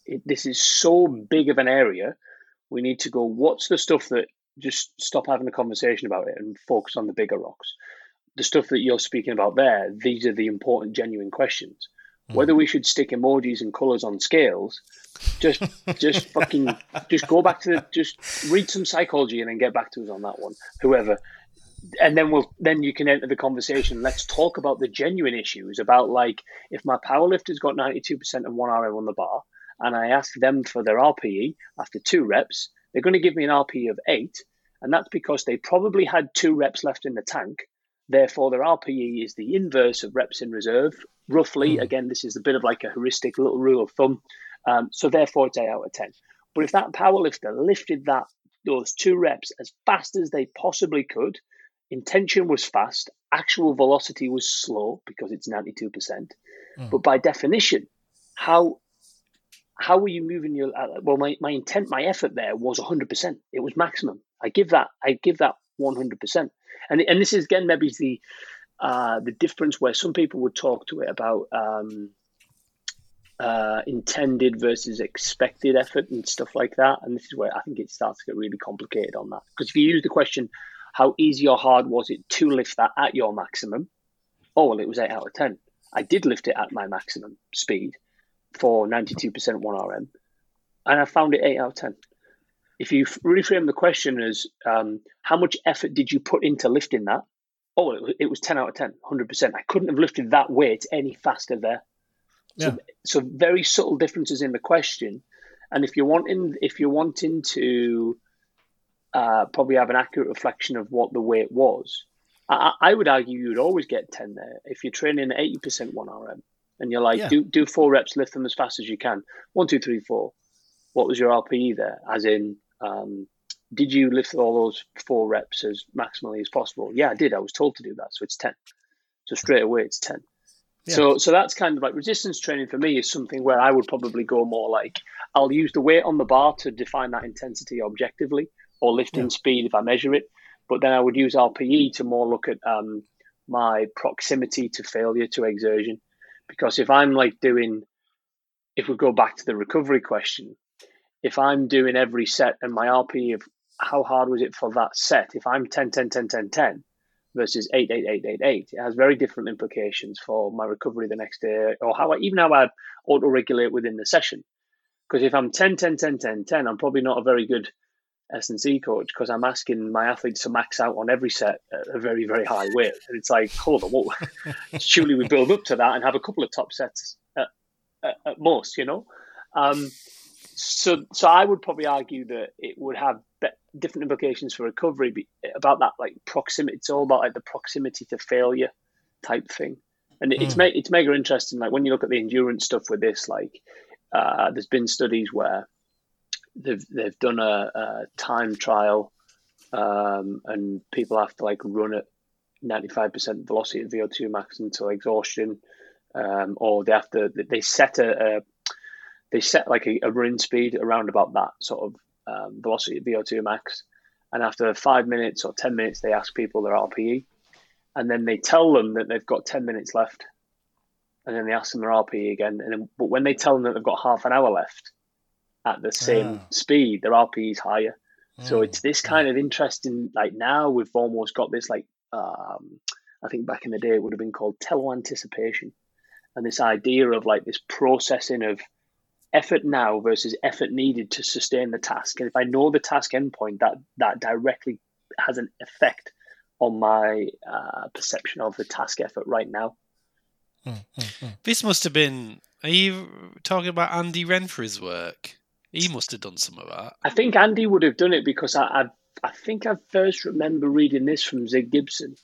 it, this is so big of an area. We need to go. What's the stuff that just stop having a conversation about it and focus on the bigger rocks? The stuff that you're speaking about there. These are the important, genuine questions whether we should stick emojis and colors on scales, just just <laughs> fucking just go back to the, just read some psychology and then get back to us on that one. Whoever, and then we'll then you can enter the conversation. Let's talk about the genuine issues about like if my powerlifter's got ninety two percent of one RM on the bar, and I ask them for their RPE after two reps, they're going to give me an RPE of eight, and that's because they probably had two reps left in the tank. Therefore, their RPE is the inverse of reps in reserve roughly. Mm. Again, this is a bit of like a heuristic little rule of thumb. Um, so therefore, it's eight out of ten. But if that powerlifter lifted that those two reps as fast as they possibly could, intention was fast, actual velocity was slow because it's ninety two percent. Mm. But by definition, how how were you moving your uh, well my, my intent my effort there was 100% it was maximum i give that i give that 100% and and this is again maybe the uh, the difference where some people would talk to it about um, uh, intended versus expected effort and stuff like that. And this is where I think it starts to get really complicated on that. Because if you use the question, how easy or hard was it to lift that at your maximum? Oh, well, it was 8 out of 10. I did lift it at my maximum speed for 92% 1RM, and I found it 8 out of 10. If you reframe the question as um, how much effort did you put into lifting that? oh, it was, it was 10 out of 10, 100%. I couldn't have lifted that weight any faster there. Yeah. So, so very subtle differences in the question. And if you're wanting, if you're wanting to uh, probably have an accurate reflection of what the weight was, I, I would argue you'd always get 10 there. If you're training 80% 1RM and you're like, yeah. do, do four reps, lift them as fast as you can. One, two, three, four. What was your RPE there? As in, um, did you lift all those four reps as maximally as possible? Yeah, I did. I was told to do that. So it's 10. So straight away, it's 10. Yeah. So, so that's kind of like resistance training for me is something where I would probably go more like I'll use the weight on the bar to define that intensity objectively, or lifting yeah. speed if I measure it. But then I would use RPE to more look at um, my proximity to failure to exertion, because if I'm like doing, if we go back to the recovery question, if I'm doing every set and my RPE of how hard was it for that set, if I'm 10, 10, 10, 10, 10 versus 8, 8, 8, 8, 8, it has very different implications for my recovery the next day or how I, even how I auto regulate within the session. Because if I'm 10, 10, 10, 10, 10, I'm probably not a very good S&C coach because I'm asking my athletes to max out on every set at a very, very high weight. And it's like, hold on, what? <laughs> <laughs> surely we build up to that and have a couple of top sets at, at, at most, you know? Um, so, so I would probably argue that it would have different implications for recovery about that, like proximity. It's all about like the proximity to failure type thing. And it's, mm. it's mega interesting. Like when you look at the endurance stuff with this, like uh, there's been studies where they've they've done a, a time trial, um, and people have to like run at ninety five percent velocity at VO two max until exhaustion, um, or they have to they set a, a they set like a, a run speed around about that sort of um, velocity at VO two max, and after five minutes or ten minutes, they ask people their RPE, and then they tell them that they've got ten minutes left, and then they ask them their RPE again, and then, but when they tell them that they've got half an hour left, at the same speed, their RPE is higher. So mm. it's this kind of interesting. Like now, we've almost got this like um, I think back in the day it would have been called teleoanticipation, and this idea of like this processing of effort now versus effort needed to sustain the task. And if I know the task endpoint, that that directly has an effect on my uh, perception of the task effort right now. Mm, mm, mm. This must have been. Are you talking about Andy Renfree's work? He must have done some of that. I think Andy would have done it because I, I, I think I first remember reading this from Zig Gibson.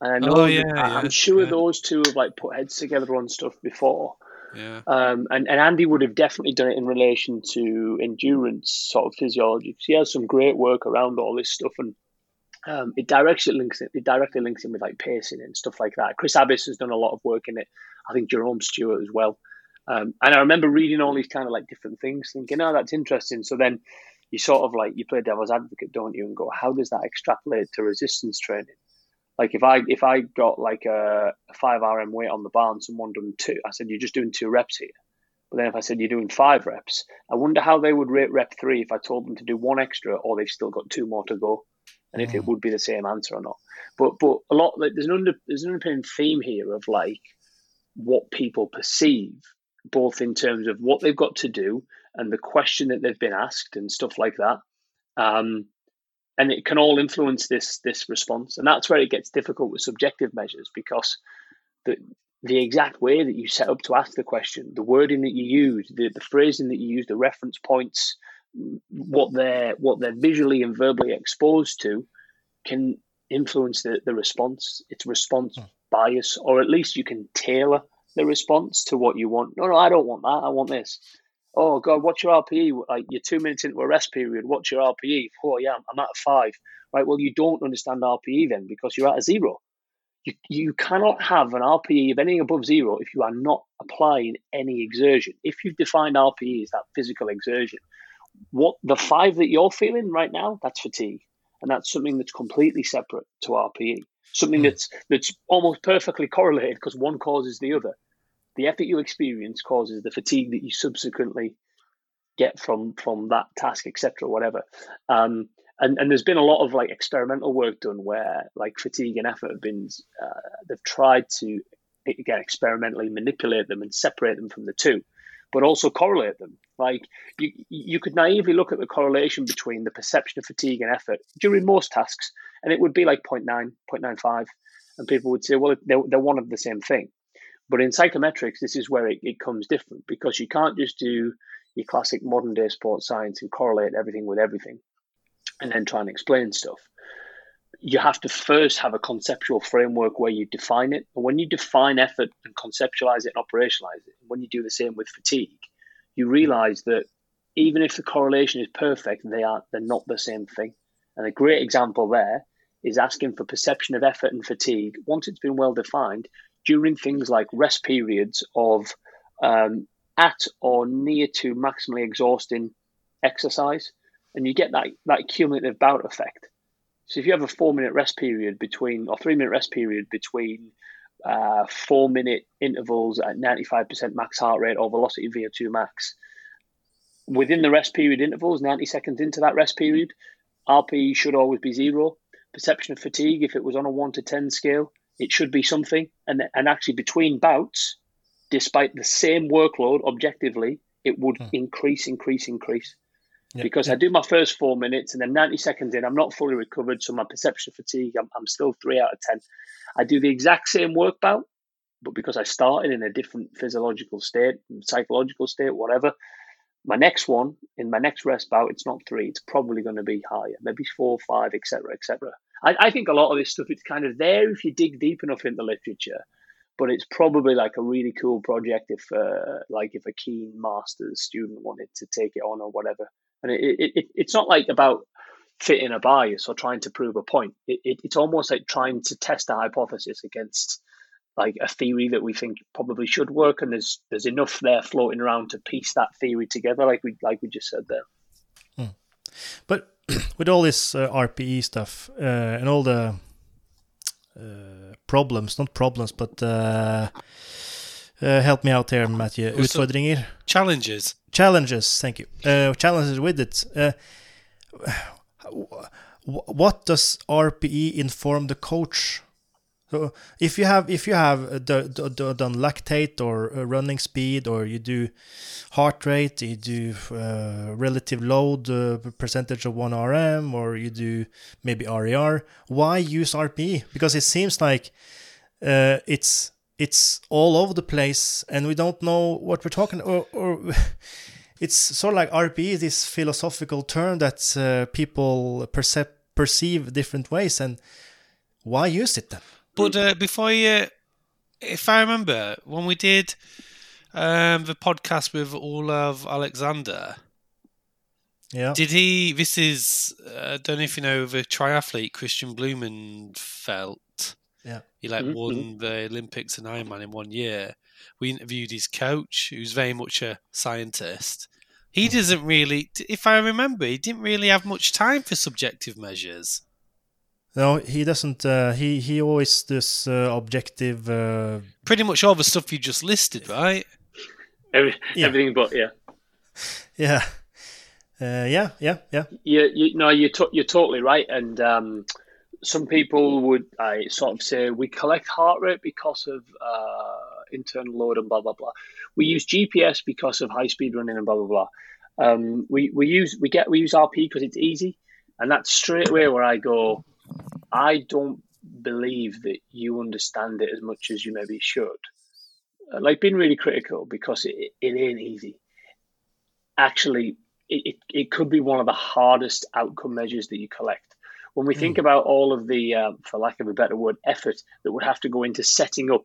And I know oh, yeah, I, am sure yeah. those two have like put heads together on stuff before. Yeah. Um, and, and Andy would have definitely done it in relation to endurance sort of physiology because he has some great work around all this stuff and um, it directly links it, it directly links in with like pacing and stuff like that. Chris Abbiss has done a lot of work in it. I think Jerome Stewart as well. Um, and I remember reading all these kind of like different things, thinking, "Oh, that's interesting." So then you sort of like you play devil's advocate, don't you, and go, "How does that extrapolate to resistance training?" Like if I if I got like a, a five RM weight on the bar and someone done two, I said, "You're just doing two reps here." But then if I said you're doing five reps, I wonder how they would rate rep three if I told them to do one extra or they've still got two more to go, and if it mm. would be the same answer or not. But but a lot like there's an under there's an underpinning theme here of like what people perceive both in terms of what they've got to do and the question that they've been asked and stuff like that. Um, and it can all influence this this response, and that's where it gets difficult with subjective measures because the the exact way that you set up to ask the question, the wording that you use, the, the phrasing that you use, the reference points, what they're what they're visually and verbally exposed to, can influence the, the response. It's response hmm. bias, or at least you can tailor the response to what you want. No, no, I don't want that. I want this. Oh God, what's your RPE? Like you're two minutes into a rest period. What's your RPE? Oh yeah, I'm at five. Right. Well, you don't understand RPE then because you're at a zero. You, you cannot have an RPE of anything above zero if you are not applying any exertion. If you've defined RPE as that physical exertion, what the five that you're feeling right now, that's fatigue. And that's something that's completely separate to RPE something mm. that's that's almost perfectly correlated because one causes the other. The effort you experience causes the fatigue that you subsequently get from from that task, etc., whatever. Um, and and there's been a lot of like experimental work done where like fatigue and effort have been uh, they've tried to again experimentally manipulate them and separate them from the two but also correlate them. Like you, you could naively look at the correlation between the perception of fatigue and effort during most tasks, and it would be like 0.9, 0.95. And people would say, well, they're, they're one of the same thing. But in psychometrics, this is where it, it comes different because you can't just do your classic modern day sports science and correlate everything with everything and then try and explain stuff you have to first have a conceptual framework where you define it. And when you define effort and conceptualize it and operationalize it, when you do the same with fatigue, you realize that even if the correlation is perfect, they are they're not the same thing. And a great example there is asking for perception of effort and fatigue. Once it's been well defined, during things like rest periods of um, at or near to maximally exhausting exercise, and you get that that cumulative bout effect. So if you have a four minute rest period between or three minute rest period between uh, four minute intervals at 95% max heart rate or velocity VO2 max, within the rest period intervals, 90 seconds into that rest period, RPE should always be zero. Perception of fatigue, if it was on a one to 10 scale, it should be something. And, and actually, between bouts, despite the same workload objectively, it would hmm. increase, increase, increase. Yep. Because yep. I do my first four minutes and then 90 seconds in, I'm not fully recovered. So my perception of fatigue, I'm, I'm still three out of 10. I do the exact same work bout, but because I started in a different physiological state, psychological state, whatever, my next one in my next rest bout, it's not three. It's probably going to be higher, maybe four, five, etc., etc. I, I think a lot of this stuff it's kind of there if you dig deep enough into literature, but it's probably like a really cool project if, uh, like, if a keen master's student wanted to take it on or whatever. And it, it, it it's not like about fitting a bias or trying to prove a point. It, it, it's almost like trying to test a hypothesis against like a theory that we think probably should work, and there's there's enough there floating around to piece that theory together, like we like we just said there. Hmm. But <clears throat> with all this uh, RPE stuff uh, and all the uh, problems, not problems, but uh, uh, help me out here, Matthew. Utfordringer. Challenges. Challenges. Thank you. Uh, challenges with it. what does RPE inform the coach so if you have if you have done lactate or running speed or you do heart rate, you do uh, relative load uh, percentage of one RM or you do maybe RER, why use RPE? Because it seems like uh, it's it's all over the place and we don't know what we're talking or, or <laughs> it's sort of like RPE, this philosophical term that uh, people perceive perceive different ways and why use it then? But uh, before you, if I remember, when we did um, the podcast with Olav Aleksander, yeah, did he? This is uh, I don't know if you know the triathlete Kristian Blummenfelt. Yeah, he like mm-hmm. won the Olympics and Ironman in one year. We interviewed his coach, who's very much a scientist. He mm. doesn't really, if I remember, he didn't really have much time for subjective measures. No, he doesn't. Uh, he he always does uh, objective. Uh, Pretty much all the stuff you just listed, right? Every, yeah. Everything but yeah. <laughs> Yeah. Uh, yeah, yeah, yeah. You, you no, you're to, you're totally right. And um, some people would I sort of say we collect heart rate because of uh, internal load and blah blah blah. We use GPS because of high speed running and blah blah blah. Um, we we use we get we use RPE because it's easy, and that's straight away where I go I don't believe that you understand it as much as you maybe should. Uh, like being really critical because it, it ain't easy. Actually, it, it, it could be one of the hardest outcome measures that you collect. When we mm. think hmm. about all of the, uh, for lack of a better word, effort that would have to go into setting up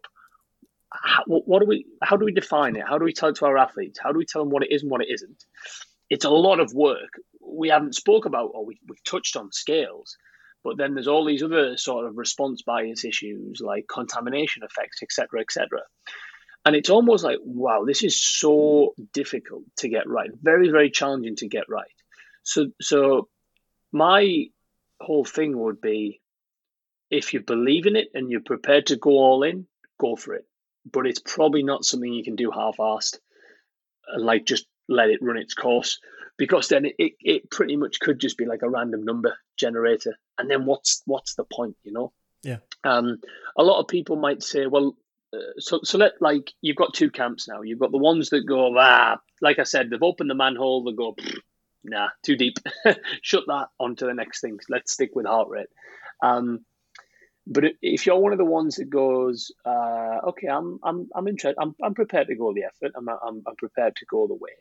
how, what do we how do we define it how do we tell it to our athletes how do we tell them what it is and what it isn't it's a lot of work we haven't spoke about or we, we've touched on scales but then there's all these other sort of response bias issues like contamination effects, etc., etc. And it's almost like, wow, this is so difficult to get right, very, very challenging to get right. So, so my whole thing would be, if you believe in it and you're prepared to go all in, go for it. But it's probably not something you can do half-assed and like just let it run its course because then it, it, it pretty much could just be like a random number generator and then what's what's the point you know? Yeah. Um a lot of people might say well uh, so so let like you've got two camps now. You've got the ones that go ah like i said they've opened the manhole they go nah too deep. <laughs> Shut that on to the next thing. Let's stick with heart rate. Um but if you're one of the ones that goes, uh, okay, I'm I'm I'm interested, I'm I'm prepared to go the effort, I'm I'm, I'm prepared to go the way.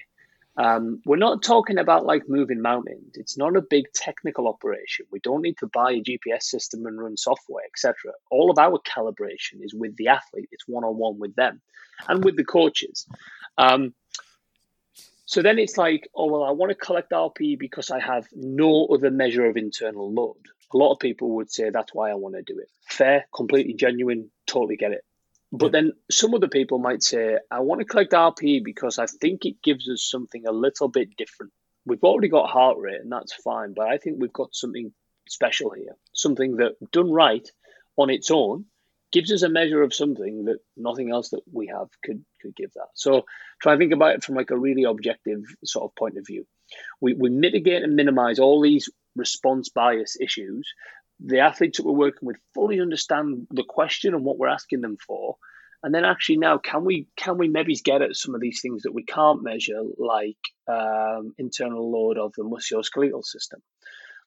Um, we're not talking about like moving mountains. It's not a big technical operation. We don't need to buy a GPS system and run software, etc. All of our calibration is with the athlete. It's one on one with them, and with the coaches. Um, so then it's like, oh well, I want to collect RPE because I have no other measure of internal load. A lot of people would say that's why I want to do it. Fair, completely genuine, totally get it. But then some other people might say, I want to collect RPE because I think it gives us something a little bit different. We've already got heart rate, and that's fine, but I think we've got something special here, something that done right on its own gives us a measure of something that nothing else that we have could could give that. So try and think about it from like a really objective sort of point of view. We we mitigate and minimize all these response bias issues. The athletes that we're working with fully understand the question and what we're asking them for. And then actually now can we can we maybe get at some of these things that we can't measure, like um, internal load of the musculoskeletal system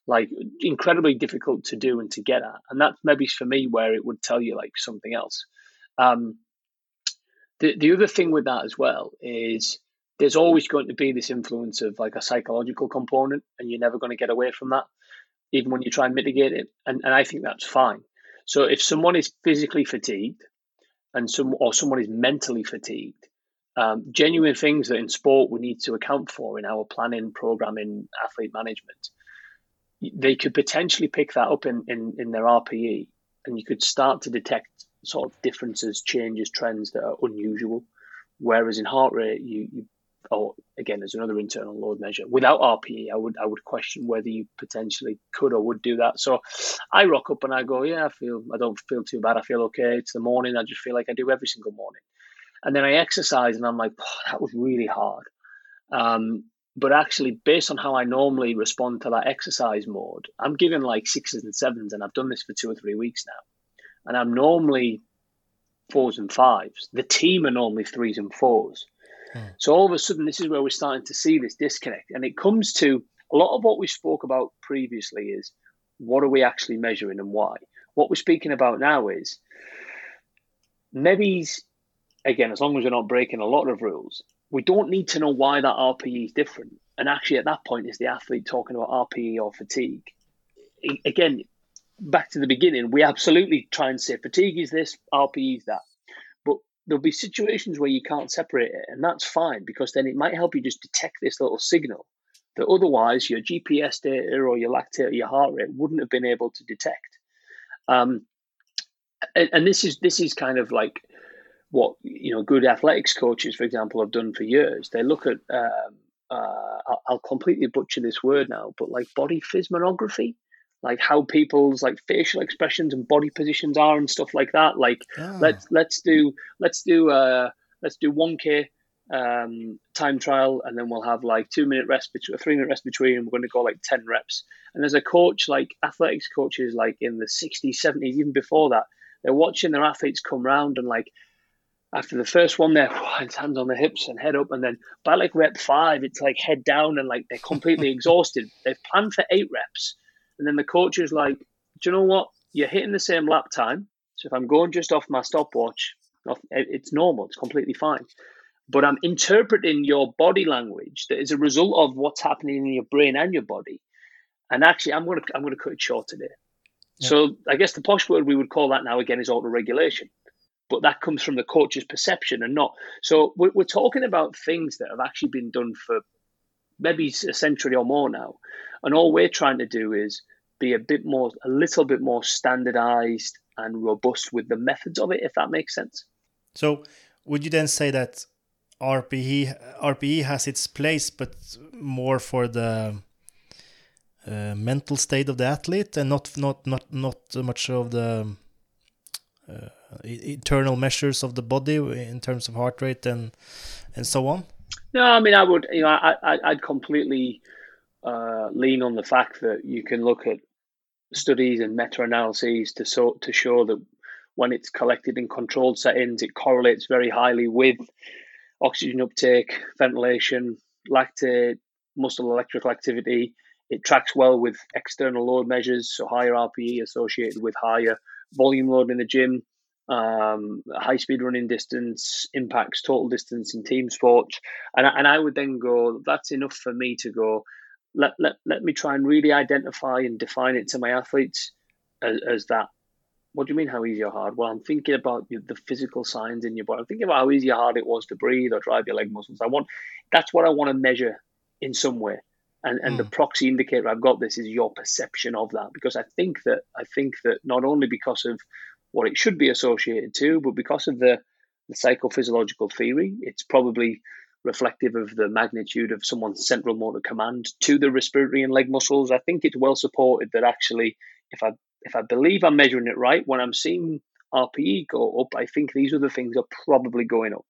like incredibly difficult to do and to get at. And that's maybe for me where it would tell you like something else. Um, the the other thing with that as well is there's always going to be this influence of like a psychological component, and you're never going to get away from that, even when you try and mitigate it. And and I think that's fine. So if someone is physically fatigued, and some or someone is mentally fatigued, um, genuine things that in sport we need to account for in our planning, programming, athlete management they could potentially pick that up in, in, in their RPE and you could start to detect sort of differences, changes, trends that are unusual. Whereas in heart rate, you, you or again, there's another internal load measure. Without RPE, I would I would question whether you potentially could or would do that. So I rock up and I go, yeah, I feel I don't feel too bad. I feel okay. It's the morning. I just feel like I do every single morning. And then I exercise and I'm like, oh, that was really hard. Um, but actually, based on how I normally respond to that exercise mode, I'm giving like sixes and sevens, and I've done this for two or three weeks now. And I'm normally fours and fives. The team are normally threes and fours. Hmm. So all of a sudden, this is where we're starting to see this disconnect. And it comes to a lot of what we spoke about previously is what are we actually measuring and why? What we're speaking about now is maybe, again, as long as we're not breaking a lot of rules, we don't need to know why that RPE is different. And actually, at that point, is the athlete talking about RPE or fatigue? Again, back to the beginning, we absolutely try and say fatigue is this, RPE is that. There'll be situations where you can't separate it, and that's fine because then it might help you just detect this little signal that otherwise your GPS data or your lactate or your heart rate wouldn't have been able to detect. Um, and, and this is this is kind of like what you know good athletics coaches, for example, have done for years. They look at um, uh, I'll, I'll, completely butcher this word now, but like body physmonography, like how people's like facial expressions and body positions are and stuff like that. Like ah. let's let's do let's do uh let's do one k um, time trial, and then we'll have like two minute rest between, three minute rest between, and we're going to go like ten reps. And there's a coach, like athletics coaches, like in the sixties, seventies, even before that, they're watching their athletes come round and like after the first one they're <laughs> hands on the hips and head up, and then by like rep five, it's like head down and like they're completely <laughs> exhausted. They've planned for eight reps, and then the coach is like, "Do you know what? You're hitting the same lap time. So if I'm going just off my stopwatch, it's normal. It's completely fine. But I'm interpreting your body language that is a result of what's happening in your brain and your body. And actually, I'm gonna I'm gonna cut it short today. Yeah. So I guess the posh word we would call that now again is auto regulation but that comes from the coach's perception and not. So we're, we're talking about things that have actually been done for maybe a century or more now, and all we're trying to do is be a bit more, a little bit more standardized and robust with the methods of it, if that makes sense. So, would you then say that RPE RPE has its place, but more for the uh, mental state of the athlete, and not not not not much of the uh, internal measures of the body in terms of heart rate and and so on? No, I mean I would you know I, I I'd completely uh, lean on the fact that you can look at studies and meta analyses to so to show that when it's collected in controlled settings, it correlates very highly with oxygen uptake, ventilation, lactate, muscle electrical activity. It tracks well with external load measures, so higher RPE associated with higher volume load in the gym um, high speed running distance impacts total distance in team sports. And, and I would then go, that's enough for me to go, let, let, let me try and really identify and define it to my athletes as, as that. What do you mean, how easy or hard? Well, I'm thinking about the physical signs in your body. I'm thinking about how easy or hard it was to breathe or drive your leg muscles. I want that's what I want to measure in some way. And and mm. the hmm. proxy indicator I've got this is your perception of that because I think that I think that not only because of what it should be associated to, but because of the, the psychophysiological theory, it's probably reflective of the magnitude of someone's central motor command to the respiratory and leg muscles. I think it's well supported that actually, if I if I believe I'm measuring it right, when I'm seeing RPE go up, I think these other things are probably going up,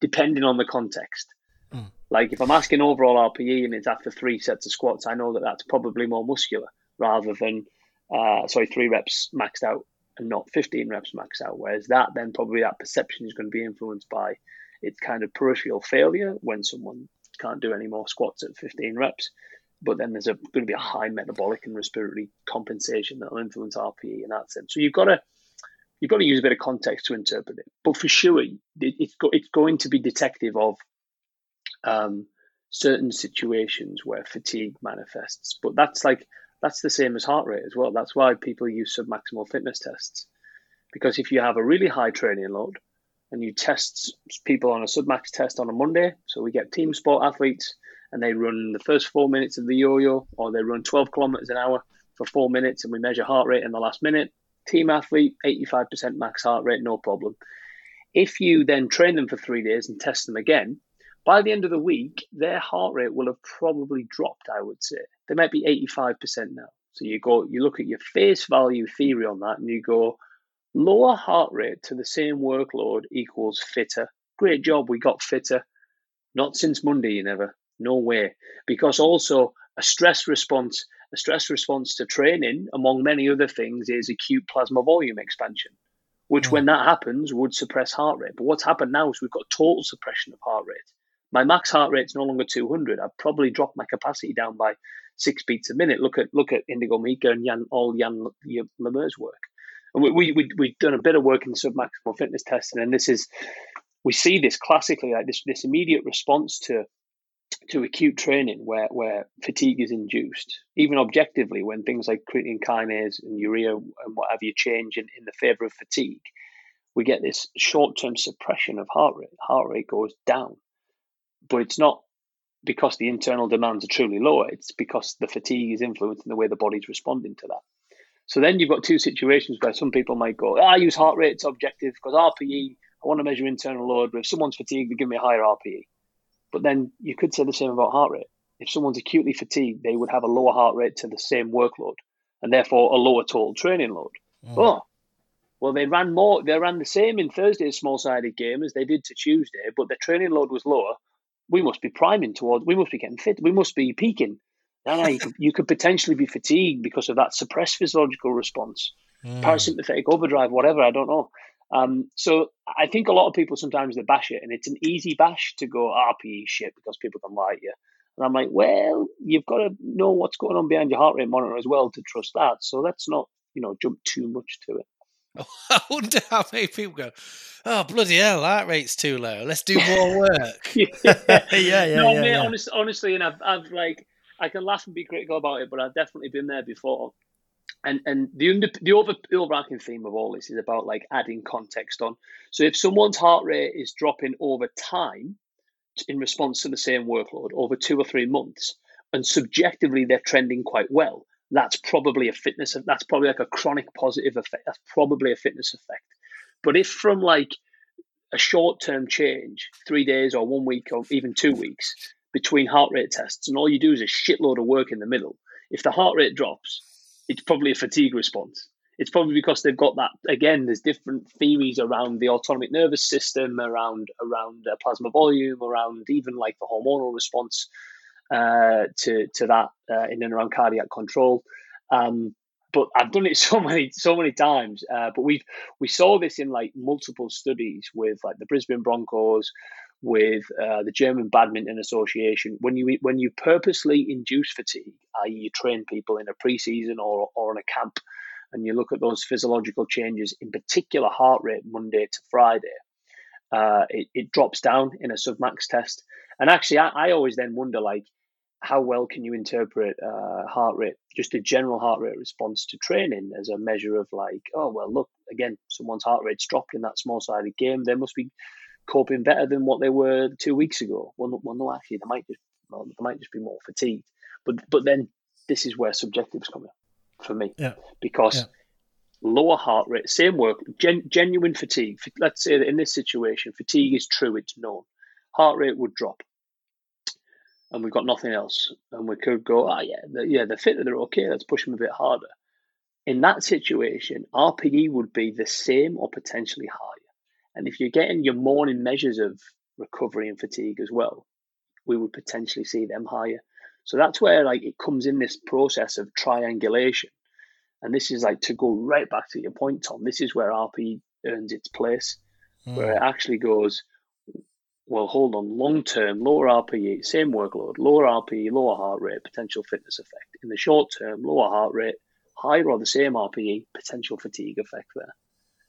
depending on the context. Mm. Like if I'm asking overall RPE and it's after three sets of squats, I know that that's probably more muscular rather than uh, sorry three reps maxed out and not 15 reps max out. Whereas that then probably that perception is going to be influenced by its kind of peripheral failure when someone can't do any more squats at 15 reps. But then there's a, going to be a high metabolic and respiratory compensation that will influence RPE in that sense. So you've got to you've got to use a bit of context to interpret it. But for sure, it's go, it's going to be detective of um, certain situations where fatigue manifests. But that's like that's the same as heart rate as well. That's why people use submaximal fitness tests. Because if you have a really high training load and you test people on a submax test on a Monday, so we get team sport athletes and they run the first four minutes of the yo yo or they run 12 kilometers an hour for four minutes and we measure heart rate in the last minute. Team athlete, 85% max heart rate, no problem. If you then train them for three days and test them again, by the end of the week, their heart rate will have probably dropped, I would say. They might be 85% now. So you go, you look at your face value theory on that and you go, lower heart rate to the same workload equals fitter. Great job, we got fitter. Not since Monday, you never. No way. Because also a stress response, a stress response to training, among many other things, is acute plasma volume expansion, which, mm. when that happens, would suppress heart rate. But what's happened now is we've got total suppression of heart rate. My max heart rate's no longer 200. I've probably dropped my capacity down by six beats a minute. Look at look at Iñigo Mujika and Jan, all Jan Lemer's work. And we, we, we, we've done a bit of work in submaximal fitness testing, and this is, we see this classically, like this, this immediate response to to acute training where, where fatigue is induced, even objectively, when things like creatine kinase and urea and what have you change in, in the favor of fatigue, we get this short term suppression of heart rate. Heart rate goes down but it's not because the internal demands are truly lower. It's because the fatigue is influencing the way the body's responding to that. So then you've got two situations where some people might go, oh, I use heart rate, it's objective because RPE, I want to measure internal load. But if someone's fatigued, they give me a higher RPE. But then you could say the same about heart rate. If someone's acutely fatigued, they would have a lower heart rate to the same workload and therefore a lower total training load. Mm. Oh, well, they ran more, they ran the same in Thursday's small sided game as they did to Tuesday, but their training load was lower we must be priming towards, we must be getting fit, we must be peaking. No, no, you, could, you could potentially be fatigued because of that suppressed physiological response, mm. parasympathetic overdrive, whatever, I don't know. Um, so I think a lot of people sometimes they bash it, and it's an easy bash to go RPE shit because people can lie to you. And I'm like, well, you've got to know what's going on behind your heart rate monitor as well to trust that. So let's not, you know, jump too much to it. I wonder how many people go, oh, bloody hell, heart rate's too low. Let's do <laughs> more work. yeah, <laughs> yeah, yeah. No, yeah, mate, yeah. Honest, honestly, and I've, I've like, I can laugh and be critical about it, but I've definitely been there before. And and the under, the over overarching theme of all this is about like adding context on. So if someone's heart rate is dropping over time in response to the same workload over two or three months, and subjectively they're trending quite well, that's probably a fitness that's probably like a chronic positive effect that's probably a fitness effect. But if from like a short term change three days or one week or even two weeks between heart rate tests and all you do is a shitload of work in the middle if the heart rate drops it's probably a fatigue response. It's probably because they've got that again there's different theories around the autonomic nervous system around around uh, plasma volume around even like the hormonal response uh, to to that uh, in and around cardiac control. Um, but I've done it <laughs> so many so many times. Uh, but we we saw this in like multiple studies with like the Brisbane Broncos, with uh, the German Badminton Association. When you when you purposely induce fatigue, i.e., you train people in a preseason or or in a camp, and you look at those physiological changes, in particular heart rate Monday to Friday, uh, it, it drops down in a submax test. And actually, I, I always then wonder like, how well can you interpret uh, heart rate, just a general heart rate response to training as a measure of like, oh well, look again, someone's heart rate's dropped in that small sided game. They must be coping better than what they were two weeks ago. Well, well no, actually, they might just well, they might just be more fatigued. But but then this is where subjectives come in for me, yeah. because lower heart rate, same work, gen, genuine fatigue. Let's say that in this situation, fatigue is true, it's known. Heart rate would drop, and we've got nothing else, and we could go, ah, yeah, the, yeah, they're fit, they're okay. Let's push them a bit harder. In that situation, RPE would be the same or potentially higher. And if you're getting your morning measures of recovery and fatigue as well, we would potentially see them higher. So that's where like it comes in this process of triangulation. And this is like to go right back to your point, Tom. This is where RP earns its place, mm. where it actually goes, well, hold on, long term, lower RPE, same workload, lower RPE, lower heart rate, potential fitness effect. In the short term, lower heart rate, higher or the same RPE, potential fatigue effect there.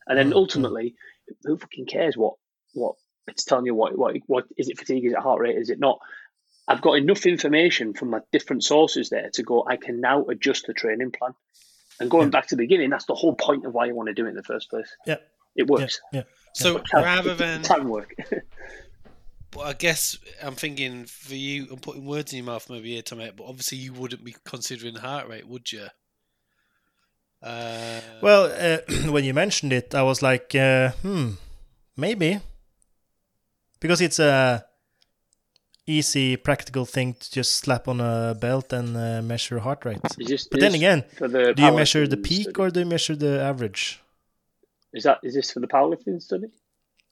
And then mm. ultimately, who fucking cares what what it's telling you what what what is it fatigue, is it heart rate, is it not? I've got enough information from my different sources there to go, I can now adjust the training plan. And going yeah. back to the beginning, that's the whole point of why you want to do it in the first place. Yeah. It works. Yeah. yeah. So rather <laughs> than time work. <laughs> But I guess I'm thinking for you, I'm putting words in your mouth maybe here, Tom, but obviously you wouldn't be considering heart rate, would you? Uh, well, uh, <clears throat> when you mentioned it, I was like, uh, hmm, maybe. Because it's a easy, practical thing to just slap on a belt and uh, measure heart rate. Just, but then again, the do you measure the peak study? or do you measure the average? Is that is this for the powerlifting study?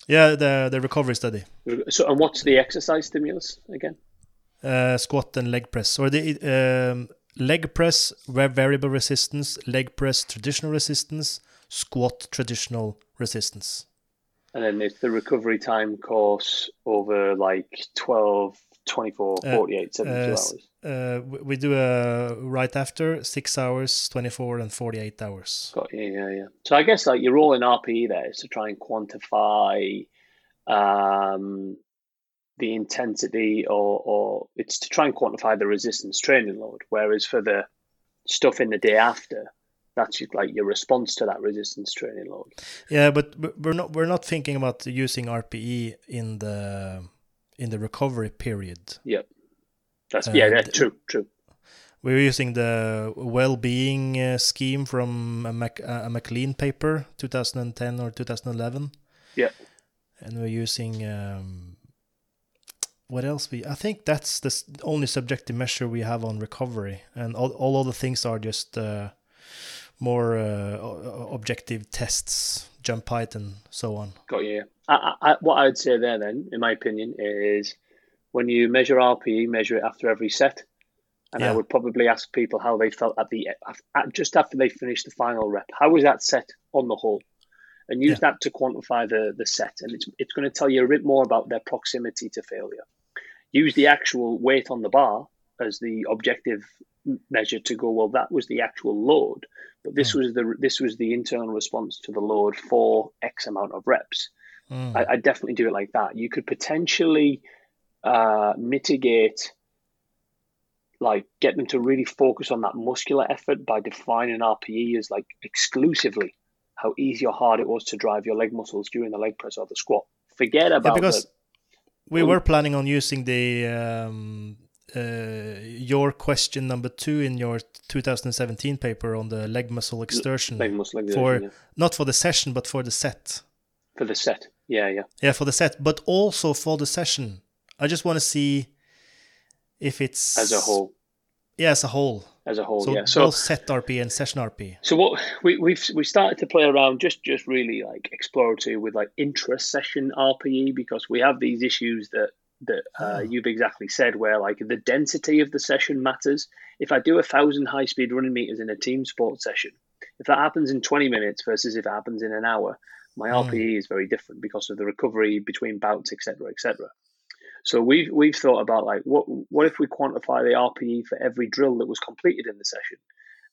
Yeah, the the recovery study. So, and what's the exercise stimulus again? Uh, squat and leg press, or the um, leg press variable resistance, leg press traditional resistance, squat traditional resistance and then it's the recovery time course over like 12 24 uh, 48 72 uh, hours uh, we do a right after six hours 24 and 48 hours got you yeah yeah so i guess like your role in rpe there is to try and quantify um, the intensity or, or it's to try and quantify the resistance training load whereas for the stuff in the day after that's like your response to that resistance training load. Yeah, but we're not we're not thinking about using RPE in the in the recovery period. Yeah, that's uh, yeah, that's true, true. We're using the well-being uh, scheme from a, Mac, a McLean paper, 2010 or 2011. Yeah, and we're using um, what else we? I think that's the only subjective measure we have on recovery, and all all other things are just. Uh, more uh, objective tests, jump height, and so on. Got you. I, I, what I would say there, then, in my opinion, is when you measure RPE, measure it after every set. And yeah. I would probably ask people how they felt at the at, just after they finished the final rep. How was that set on the whole? And use yeah. that to quantify the the set, and it's it's going to tell you a bit more about their proximity to failure. Use the actual weight on the bar as the objective measure to go. Well, that was the actual load, but this mm. was the this was the internal response to the load for X amount of reps. Mm. I, I, definitely do it like that. You could potentially uh, mitigate, like get them to really focus on that muscular effort by defining RPE as like exclusively how easy or hard it was to drive your leg muscles during the leg press or the squat. Forget about yeah, because the, we were planning on using the um, uh, your question number two in your 2017 paper on the leg muscle exertion leg muscle exertion, for yeah. not for the session but for the set for the set yeah yeah yeah for the set but also for the session i just want to see if it's as a whole yeah as a whole as a whole so yeah so both set rp and session rp so what we, we've we started to play around just just really like exploratory with like intra session rpe because we have these issues that that uh, oh. you've exactly said, where like the density of the session matters. If I do a thousand high speed running meters in a team sport session, if that happens in 20 minutes versus if it happens in an hour, my mm. RPE is very different because of the recovery between bouts, etc., etc. So we've we've thought about like what what if we quantify the RPE for every drill that was completed in the session,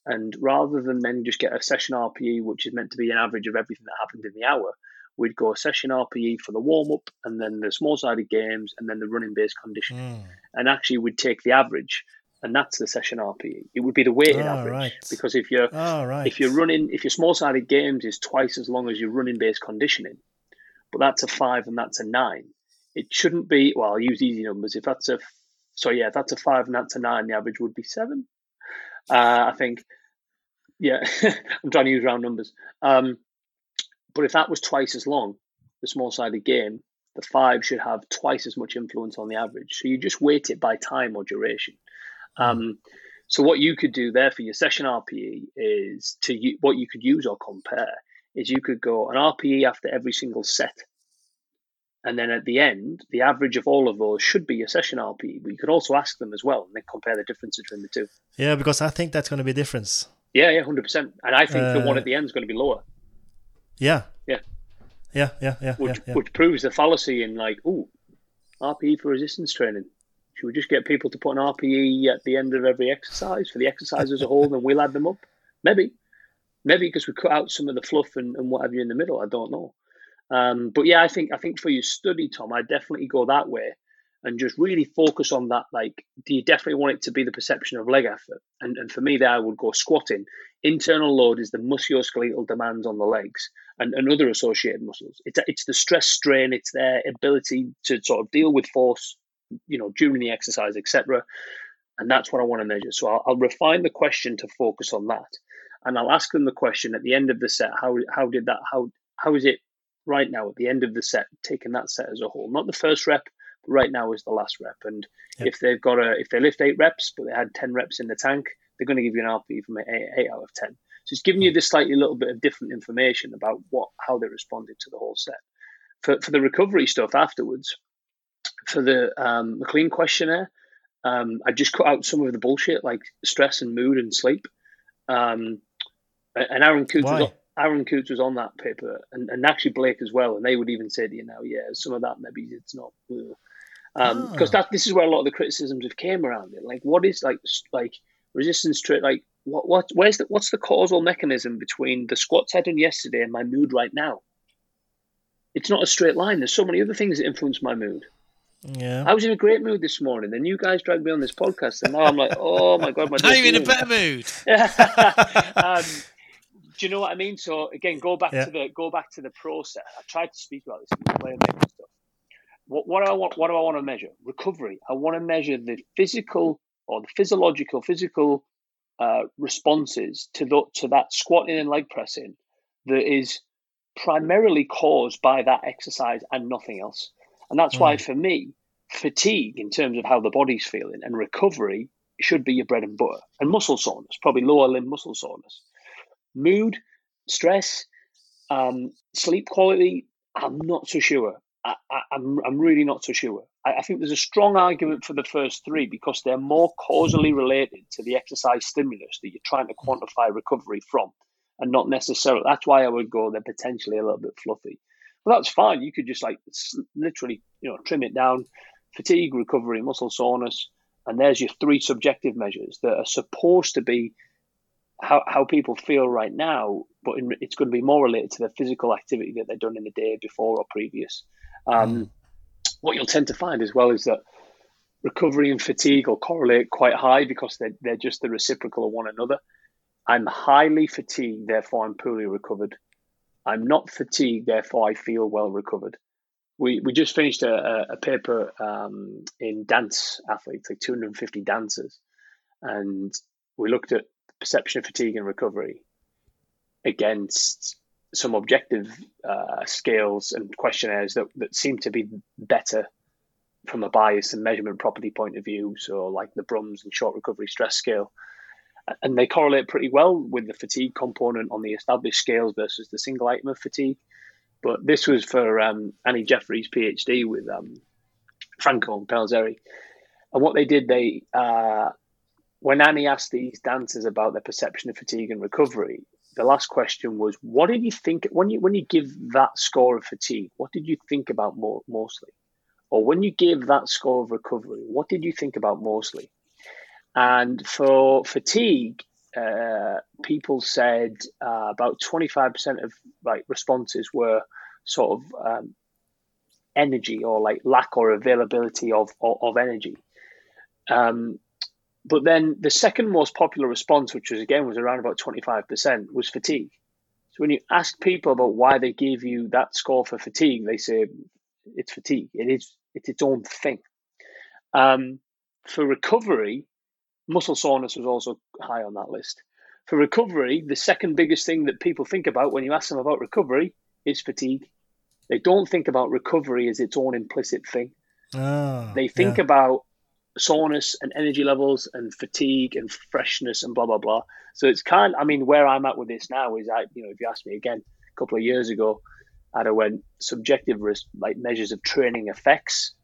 and rather than then just get a session RPE which is meant to be an average of everything that happened in the hour, we'd go a session RPE for the warm up, and then the small sided games, and then the running based conditioning. Mm. And actually, we'd take the average, and that's the session RPE. It would be the weighted oh, average right. because if you're oh, right. if you're running if your small sided games is twice as long as your running based conditioning, but that's a five and that's a nine. It shouldn't be. Well, I'll use easy numbers. If that's a so yeah, if that's a five and that's a nine, the average would be seven. Uh, I think Yeah, <laughs> I'm trying to use round numbers. Um, but if that was twice as long, the small sided game, the five should have twice as much influence on the average. So you just weight it by time or duration. Hmm. Um, so what you could do there for your session RPE is to what you could use or compare is you could go an RPE after every single set. And then at the end, the average of all of those should be your session RPE, but you could also ask them as well and then compare the difference between the two. Yeah, because I think that's going to be a difference. Yeah, yeah, 100%. And I think uh, the one at uh, the end is going to be lower. Yeah. Yeah. Yeah, yeah, yeah. Which, yeah, yeah. which proves the fallacy in like, oh, RPE for resistance training. Should we just get people to put an RPE at the end of every exercise for the exercise as a whole, and we'll add them up? Maybe, maybe because we cut out some of the fluff and, and what have you in the middle. I don't know. Um, but yeah, I think I think for your study, Tom, I definitely go that way and just really focus on that. Like, do you definitely want it to be the perception of leg effort? And, and for me, there I would go squatting. Internal load is the musculoskeletal demands on the legs and, and other associated muscles. It's, it's the stress strain, it's their ability to sort of deal with force, you know, during the exercise, etc. And that's what I want to measure. So I'll, I'll refine the question to focus on that. And I'll ask them the question at the end of the set, how, how did that, how, how is it right now at the end of the set, taking that set as a whole, not the first rep, but right now is the last rep. And yep. if they've got a if they lift eight reps, but they had ten reps in the tank, they're going to give you an RP from eight, eight out of ten. So it's giving you this slightly little bit of different information about what how they responded to the whole set. For for the recovery stuff afterwards, for the um, McLean questionnaire, um, I just cut out some of the bullshit like stress and mood and sleep. Um, and Aaron Coutts was Aaron Coutts was on that paper, and, and actually Blake as well, and they would even say to you now, yeah, some of that maybe it's not. Uh, um, because oh. that this is where a lot of the criticisms have came around it. Like, what is like like resistance trait? Like, what what where's the what's the causal mechanism between the squats I did yesterday and my mood right now? It's not a straight line. There's so many other things that influence my mood. Yeah, I was in a great mood this morning. Then you guys dragged me on this podcast, and now I'm like, <laughs> oh my god, my. <laughs> Now you're in a better mood. <laughs> um, do you know what I mean? So again, go back yeah. to the go back to the process. I tried to speak about this what, what do I want? What do I want to measure? Recovery. I want to measure the physical or the physiological, physical uh, responses to the, to that squatting and leg pressing that is primarily caused by that exercise and nothing else. And that's mm. why, for me, fatigue in terms of how the body's feeling and recovery should be your bread and butter. And muscle soreness, probably lower limb muscle soreness. Mood, stress, um, sleep quality, I'm not so sure. I, am I'm, I'm really not so sure. I, I, think there's a strong argument for the first three because they're more causally related to the exercise stimulus that you're trying to quantify recovery from, and not necessarily. That's why I would go they're potentially a little bit fluffy. But that's fine. You could just like literally, you know, trim it down, fatigue, recovery, muscle soreness, and there's your three subjective measures that are supposed to be how, how people feel right now, but in, it's going to be more related to the physical activity that they've done in the day before or previous. Um, mm. What you'll tend to find as well is that recovery and fatigue will correlate quite high because they're, they're just the reciprocal of one another. I'm highly fatigued, therefore I'm poorly recovered. I'm not fatigued, therefore I feel well recovered. We, we just finished a, a paper um, in dance athletes, like 250 dancers, and we looked at perception of fatigue and recovery against some objective uh, scales and questionnaires that, that seem to be better from a bias and measurement property point of view. So, like the BRUMS and short recovery stress scale. And they correlate pretty well with the fatigue component on the established scales versus the single item of fatigue. But this was for um, Annie Jeffries' PhD with um, Franco Impellizzeri. And what they did, they uh, when Annie asked these dancers about their perception of fatigue and recovery, the last question was, "What did you think when you when you give that score of fatigue? What did you think about more, mostly, or when you gave that score of recovery? What did you think about mostly?" And for fatigue, uh, people said uh, about twenty five percent of like responses were sort of um, energy or like lack or availability of of, of energy. Um, but then the second most popular response, which was again was around about 25%, was fatigue. So when you ask people about why they gave you that score for fatigue, they say it's fatigue. It is it's its own thing. Um, for recovery, muscle soreness was also high on that list. For recovery, the second biggest thing that people think about when you ask them about recovery is fatigue. They don't think about recovery as its own implicit thing. Ah, they think yeah. about soreness and energy levels and fatigue and freshness and blah blah blah. So it's kind. I mean, where I'm at with this now is, I you know, if you ask me again a couple of years ago, I'd have went subjective risk, like measures of training effects,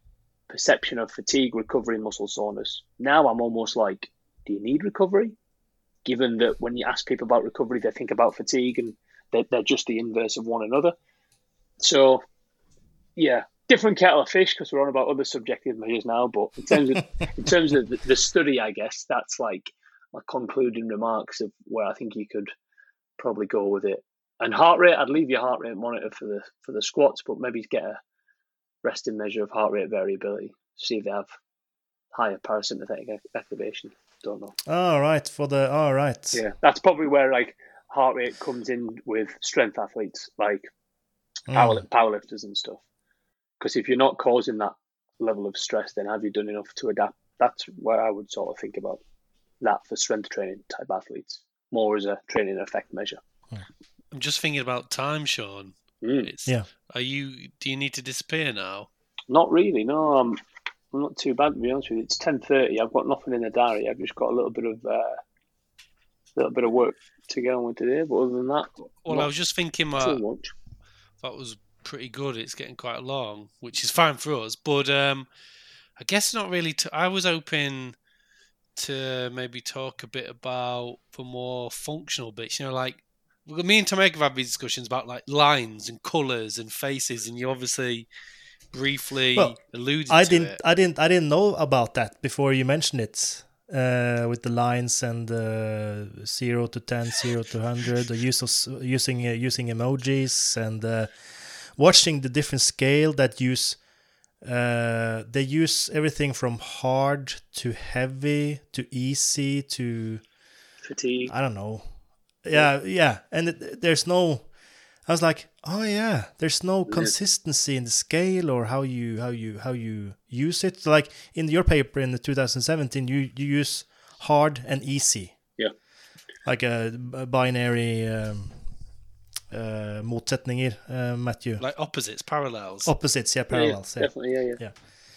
perception of fatigue, recovery, muscle soreness. Now I'm almost like, do you need recovery? Given that when you ask people about recovery, they think about fatigue and they're, they're just the inverse of one another. So, yeah, different kettle of fish because we're on about other subjective measures now. But in terms of in <laughs> terms of the, the study, I guess that's like my concluding remarks of where I think you could probably go with it. And heart rate, I'd leave your heart rate monitor for the for the squats, but maybe get a resting measure of heart rate variability. See if they have higher parasympathetic activation. Don't know. All right, for the all right. Yeah, that's probably where like heart rate comes in with strength athletes, like power Mm. powerlifters and stuff. Because if you're not causing that level of stress, then have you done enough to adapt? That's where I would sort of think about that for strength training type athletes, more as a training effect measure. I'm just thinking about time, Sean. Mm. It's, Yeah. Are you? Do you need to disappear now? Not really. No, I'm. I'm not too bad to be honest with you. It's ten thirty. I've got nothing in the diary. I've just got a little bit of uh, little bit of work to get on with today. But other than that, Well, not I was just thinking too that much. that was pretty good. It's getting quite long, which is fine for us. But um, I guess not really. To, I was hoping to maybe talk a bit about the more functional bits. You know, like me and Tomek have had these discussions about like lines and colours and faces, and you obviously briefly Well, alluded I to didn't it. I didn't I didn't know about that before you mentioned it. Uh, with the lines and uh, zero to 10, 0 to hundred, the use of using uh, using emojis and uh, watching the different scale that use uh, they use everything from hard to heavy to easy to Fatigue. I don't know. Yeah, yeah, and it, there's no. I was like, oh yeah, there's no consistency in the scale or how you how you how you use it. Like in your paper in the 2017, you you use hard and easy. Yeah. Like a binary um, uh, motsättningar, uh, Matthew. Like opposites, parallels. Opposites, yeah, Yeah, yeah, parallels. Yeah, definitely, yeah, yeah. Yeah.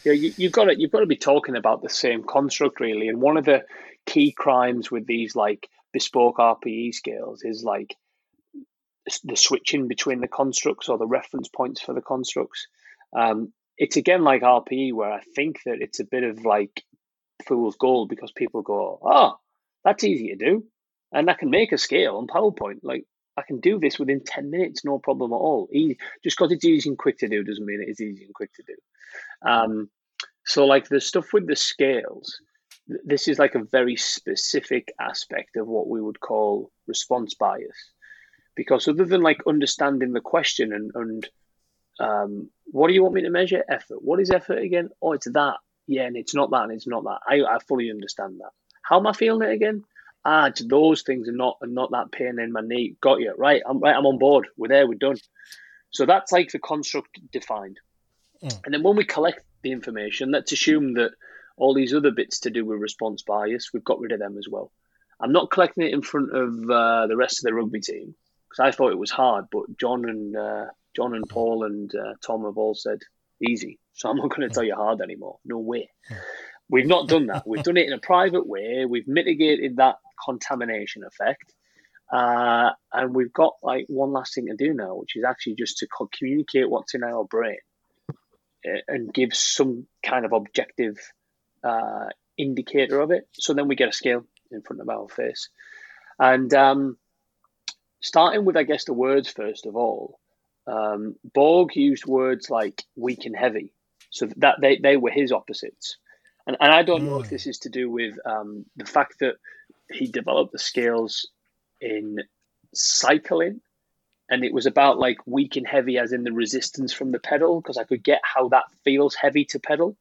Yeah, you, you've got to you've got to be talking about the same construct really. And one of the key crimes with these like bespoke RPE scales is like the switching between the constructs or the reference points for the constructs. Um, it's again like RPE where I think that it's a bit of like fool's gold because people go, "Oh, that's easy to do," and I can make a scale on PowerPoint. Like I can do this within ten minutes, no problem at all. Easy. Just because it's easy and quick to do doesn't mean it is easy and quick to do. Um, so like the stuff with the scales, this is like a very specific aspect of what we would call response bias. Because other than like understanding the question and, and um, what do you want me to measure? Effort. What is effort again? Oh, it's that. Yeah, and it's not that, and it's not that. I, I fully understand that. How am I feeling it again? Ah, it's those things and not and not that pain in my knee. Got you. Right. I'm right, I'm on board. We're there, we're done. So that's like the construct defined. Mm. And then when we collect the information, let's assume that all these other bits to do with response bias, we've got rid of them as well. I'm not collecting it in front of uh, the rest of the rugby team because I thought it was hard, but John and uh, John and Paul and uh, Tom have all said easy. So I'm not going to tell you hard anymore. No way. We've not done that. We've done it in a private way. We've mitigated that contamination effect. Uh, and we've got like one last thing to do now, which is actually just to co- communicate what's in our brain uh, and give some kind of objective uh, indicator of it. So then we get a scale in front of our face. And um, starting with, I guess, the words first of all, um, Borg used words like weak and heavy. So that they, they were his opposites. And, and I don't know if Mm. this is to do with um, the fact that he developed the scales in cycling and it was about like weak and heavy as in the resistance from the pedal because I could get how that feels heavy to pedal.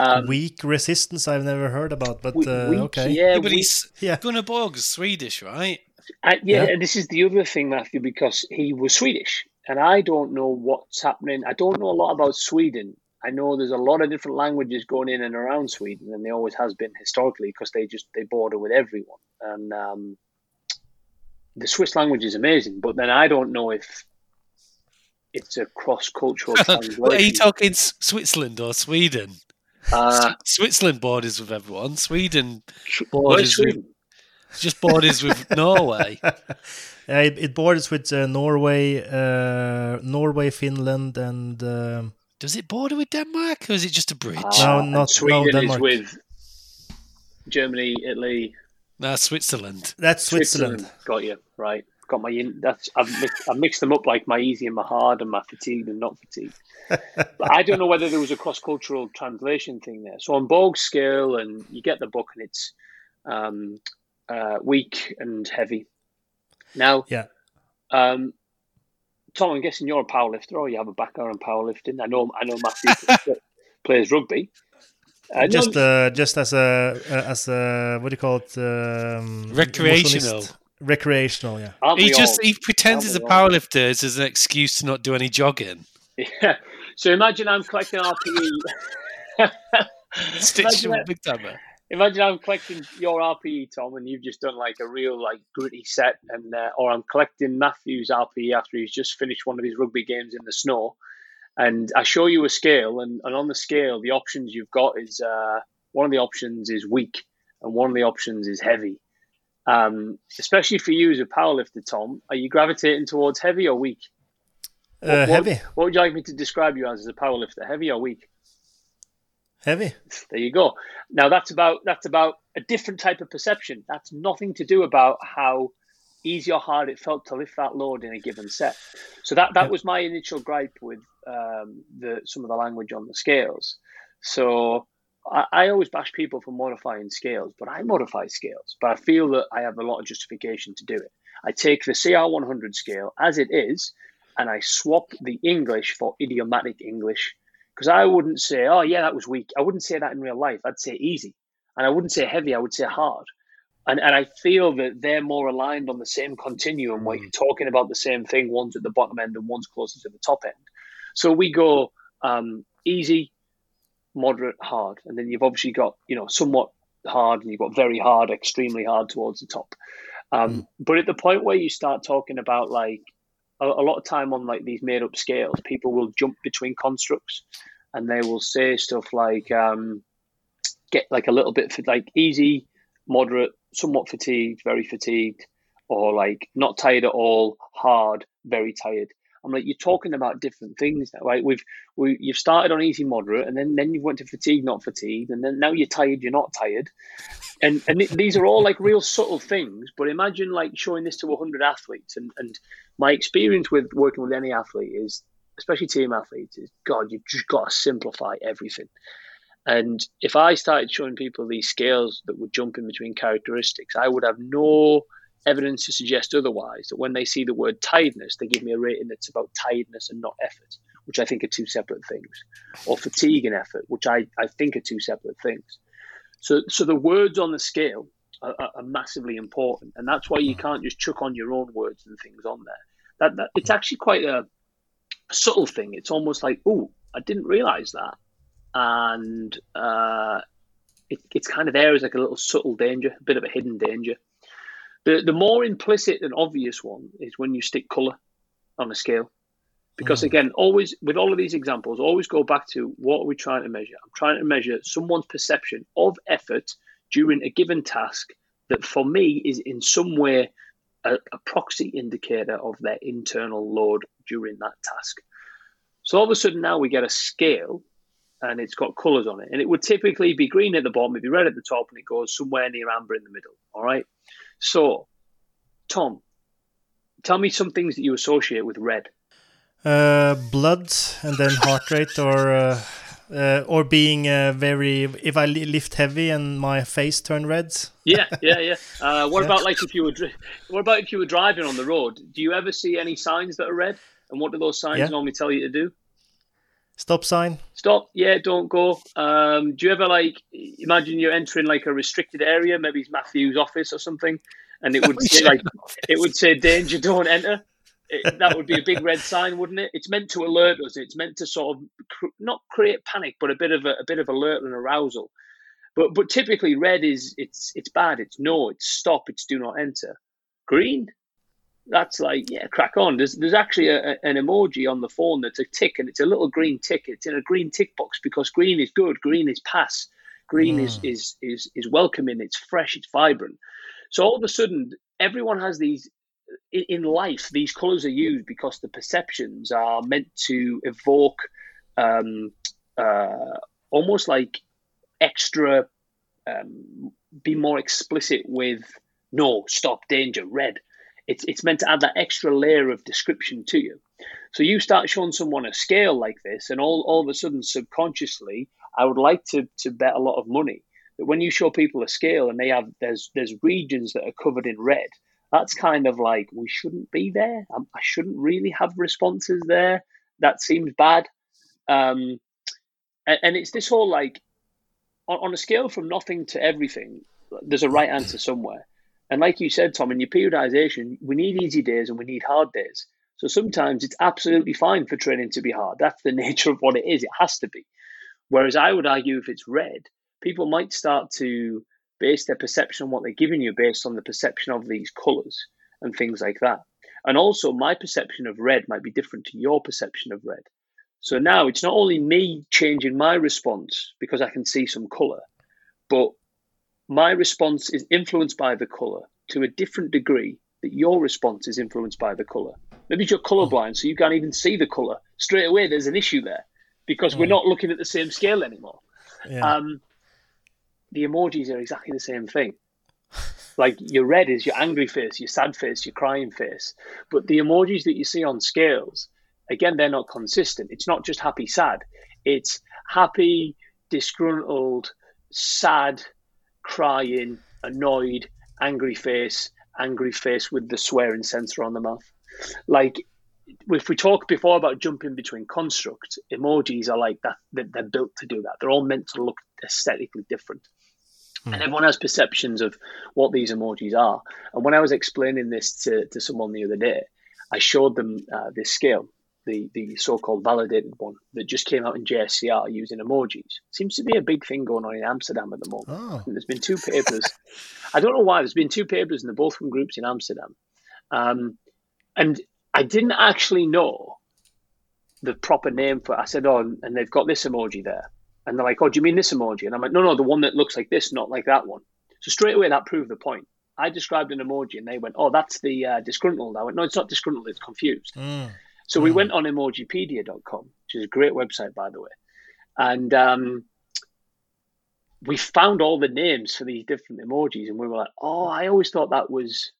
Um, Weak resistance, I've never heard about, but uh, weak, okay. yeah, Yeah, but weak- he's Yeah. Gunnar Borg's Swedish, right? Uh, yeah, Yeah. and this is the other thing, Matthew, because he was Swedish, and I don't know what's happening. I don't know a lot about Sweden. I know there's a lot of different languages going in and around Sweden, and there always has been historically because they just they border with everyone. And um, the Swiss language is amazing, but then I don't know if it's a cross cultural <laughs> translation. Are you talking Switzerland or Sweden? Uh, Switzerland borders with everyone. Sweden borders Sweden? with just borders with <laughs> Norway. Yeah, it, it borders with uh, Norway, uh, Norway, Finland, and um Does it border with Denmark, or is it just a bridge? No, Uh, and not- no, Sweden is with Germany, Italy, No, Switzerland. that's Switzerland. Got you right. Got my in. That's I've mixed, I've mixed them up like my easy and my hard and my fatigued and not fatigued. <laughs> but I don't know whether there was a cross cultural translation thing there. So on Borg's scale, and you get the book, and it's um, uh, weak and heavy. Now, Yeah. um, Tom, I'm guessing you're a powerlifter, or you have a background in powerlifting. I know, I know Matthew <laughs> plays rugby. Uh, no, Just uh, just as a uh, as a what do you call it? Um, Recreational. motionist. Recreational, yeah. aren't He just all? he pretends he's a Aren't we all? powerlifter as an excuse to not do any jogging. Yeah. So imagine I'm collecting RPE. Stitch him big time. Imagine I'm collecting your RPE, Tom, and you've just done like a real like gritty set, and uh, or I'm collecting Matthew's RPE after he's just finished one of his rugby games in the snow, and I show you a scale, and, and on the scale, the options you've got is uh, one of the options is weak, and one of the options is heavy. Um, especially for you as a powerlifter, Tom, are you gravitating towards heavy or weak? Uh, what- heavy, What would you like me to describe you as as a powerlifter, heavy or weak? Heavy. There you go. Now that's about that's about a different type of perception. That's nothing to do about how easy or hard it felt to lift that load in a given set. So that that Yep. was my initial gripe with um, the some of the language on the scales. So I, I always bash people for modifying scales, but I modify scales. But I feel that I have a lot of justification to do it. I take the CR100 scale as it is, and I swap the English for idiomatic English because I wouldn't say, oh, yeah, that was weak. I wouldn't say that in real life. I'd say easy. And I wouldn't say heavy. I would say hard. And, and I feel that they're more aligned on the same continuum where you're talking about the same thing. One's at the bottom end and one's closer to the top end. So we go um, easy, moderate, hard. And then you've obviously got, you know, somewhat hard and you've got very hard, extremely hard towards the top. Um, But at the point where you start talking about like a, a lot of time on like these made up scales, people will jump between constructs and they will say stuff like um, get like a little bit for like easy, moderate, somewhat fatigued, very fatigued, or like not tired at all, hard, very tired. I'm like, you're talking about different things now, right? We've we you've started on easy, moderate, and then then you've went to fatigue, not fatigued, and then now you're tired, you're not tired, and and th- these are all like real subtle things. But imagine like showing this to 100 athletes, and and my experience with working with any athlete is, especially team athletes, is God, you've just got to simplify everything. And if I started showing people these scales that would jump in between characteristics, I would have no evidence to suggest otherwise. That when they see the word tiredness, they give me a rating that's about tiredness and not effort, which I think are two separate things, or fatigue and effort, which I, I think are two separate things. So, so the words on the scale are, are, massively important, and that's why you can't just chuck on your own words and things on there. That, that it's actually quite a, a subtle thing. It's almost like, oh, I didn't realize that, and uh, it, it's kind of there as like a little subtle danger, a bit of a hidden danger. The the more implicit and obvious one is when you stick color on a scale. Because hmm. again, always with all of these examples, always go back to what are we trying to measure? I'm trying to measure someone's perception of effort during a given task that for me is in some way a, a proxy indicator of their internal load during that task. So all of a sudden now we get a scale and it's got colours on it. And it would typically be green at the bottom, it'd be red at the top, and it goes somewhere near amber in the middle. All right. So, Tom, tell me some things that you associate with red. Uh, blood and then heart rate, or uh, uh, or being uh, very. If I lift heavy and my face turn red. Yeah, yeah, yeah. <laughs> Uh, what Yeah. about like if you were what about if you were driving on the road? Do you ever see any signs that are red? And what do those signs Yeah. normally tell you to do? Stop sign. Stop. Yeah, don't go. Um, do you ever like imagine you're entering like a restricted area, maybe it's Matthew's office or something, and it <laughs> would say like it would say danger, don't enter. It, that would be a big red sign, wouldn't it? It's meant to alert us. It's meant to sort of cr- not create panic, but a bit of a, a bit of alert and arousal. But but typically red is it's it's bad. It's no. It's stop. It's do not enter. Green, that's like yeah, crack on. There's there's actually a, an emoji on the phone that's a tick, and it's a little green tick. It's in a green tick box because green is good, green is pass, green mm. is is is is welcoming, it's fresh, it's vibrant. So all of a sudden, everyone has these in life. These colors are used because the perceptions are meant to evoke um, uh, almost like extra, um, be more explicit with no, stop, danger, red it's it's meant to add that extra layer of description to you. So you start showing someone a scale like this, and all, all of a sudden, subconsciously, I would like to to bet a lot of money that when you show people a scale and they have there's there's regions that are covered in red, that's kind of like we shouldn't be there. I, I shouldn't really have responses there. That seems bad. Um, and, and it's this whole like on, on a scale from nothing to everything. There's a right answer somewhere. And like you said, Tom, in your periodization, we need easy days and we need hard days. So sometimes it's absolutely fine for training to be hard. <laughs> That's the nature of what it is. It has to be. Whereas I would argue if it's red, people might start to base their perception on what they're giving you based on the perception of these colors and things like that. And also, my perception of red might be different to your perception of red. So now it's not only me changing my response because I can see some color, but my response is influenced by the color to a different degree that your response is influenced by the color. Maybe you're colorblind, so you can't even see the color. Straight away, there's an issue there because we're mm. not looking at the same scale anymore. Yeah. Um, the emojis are exactly the same thing. Like your red is your angry face, your sad face, your crying face. But the emojis that you see on scales, again, they're not consistent. It's not just happy, sad. It's happy, disgruntled, sad, crying, annoyed, angry face, angry face with the swearing sensor on the mouth. Like if we talked before about jumping between constructs, emojis are like that. They're built to do that. They're all meant to look aesthetically different. Mm. And everyone has perceptions of what these emojis are. And when I was explaining this to, to someone the other day, I showed them uh, this scale the, the so-called validated one that just came out in JSCR using emojis. Seems to be a big thing going on in Amsterdam at the moment. Oh. There's been two papers. <laughs> I don't know why. There's been two papers, and they're both from groups in Amsterdam. Um, and I didn't actually know the proper name for. It. I said, "Oh," and they've got this emoji there, and they're like, "Oh, do you mean this emoji?" And I'm like, "No, no, the one that looks like this, not like that one." So straight away, that proved the point. I described an emoji, and they went, "Oh, that's the uh, disgruntled." I went, "No, it's not disgruntled. It's confused." Mm. So mm. we went on emojipedia.com, which is a great website, by the way. And um, we found all the names for these different emojis. And we were like, oh, I always thought that was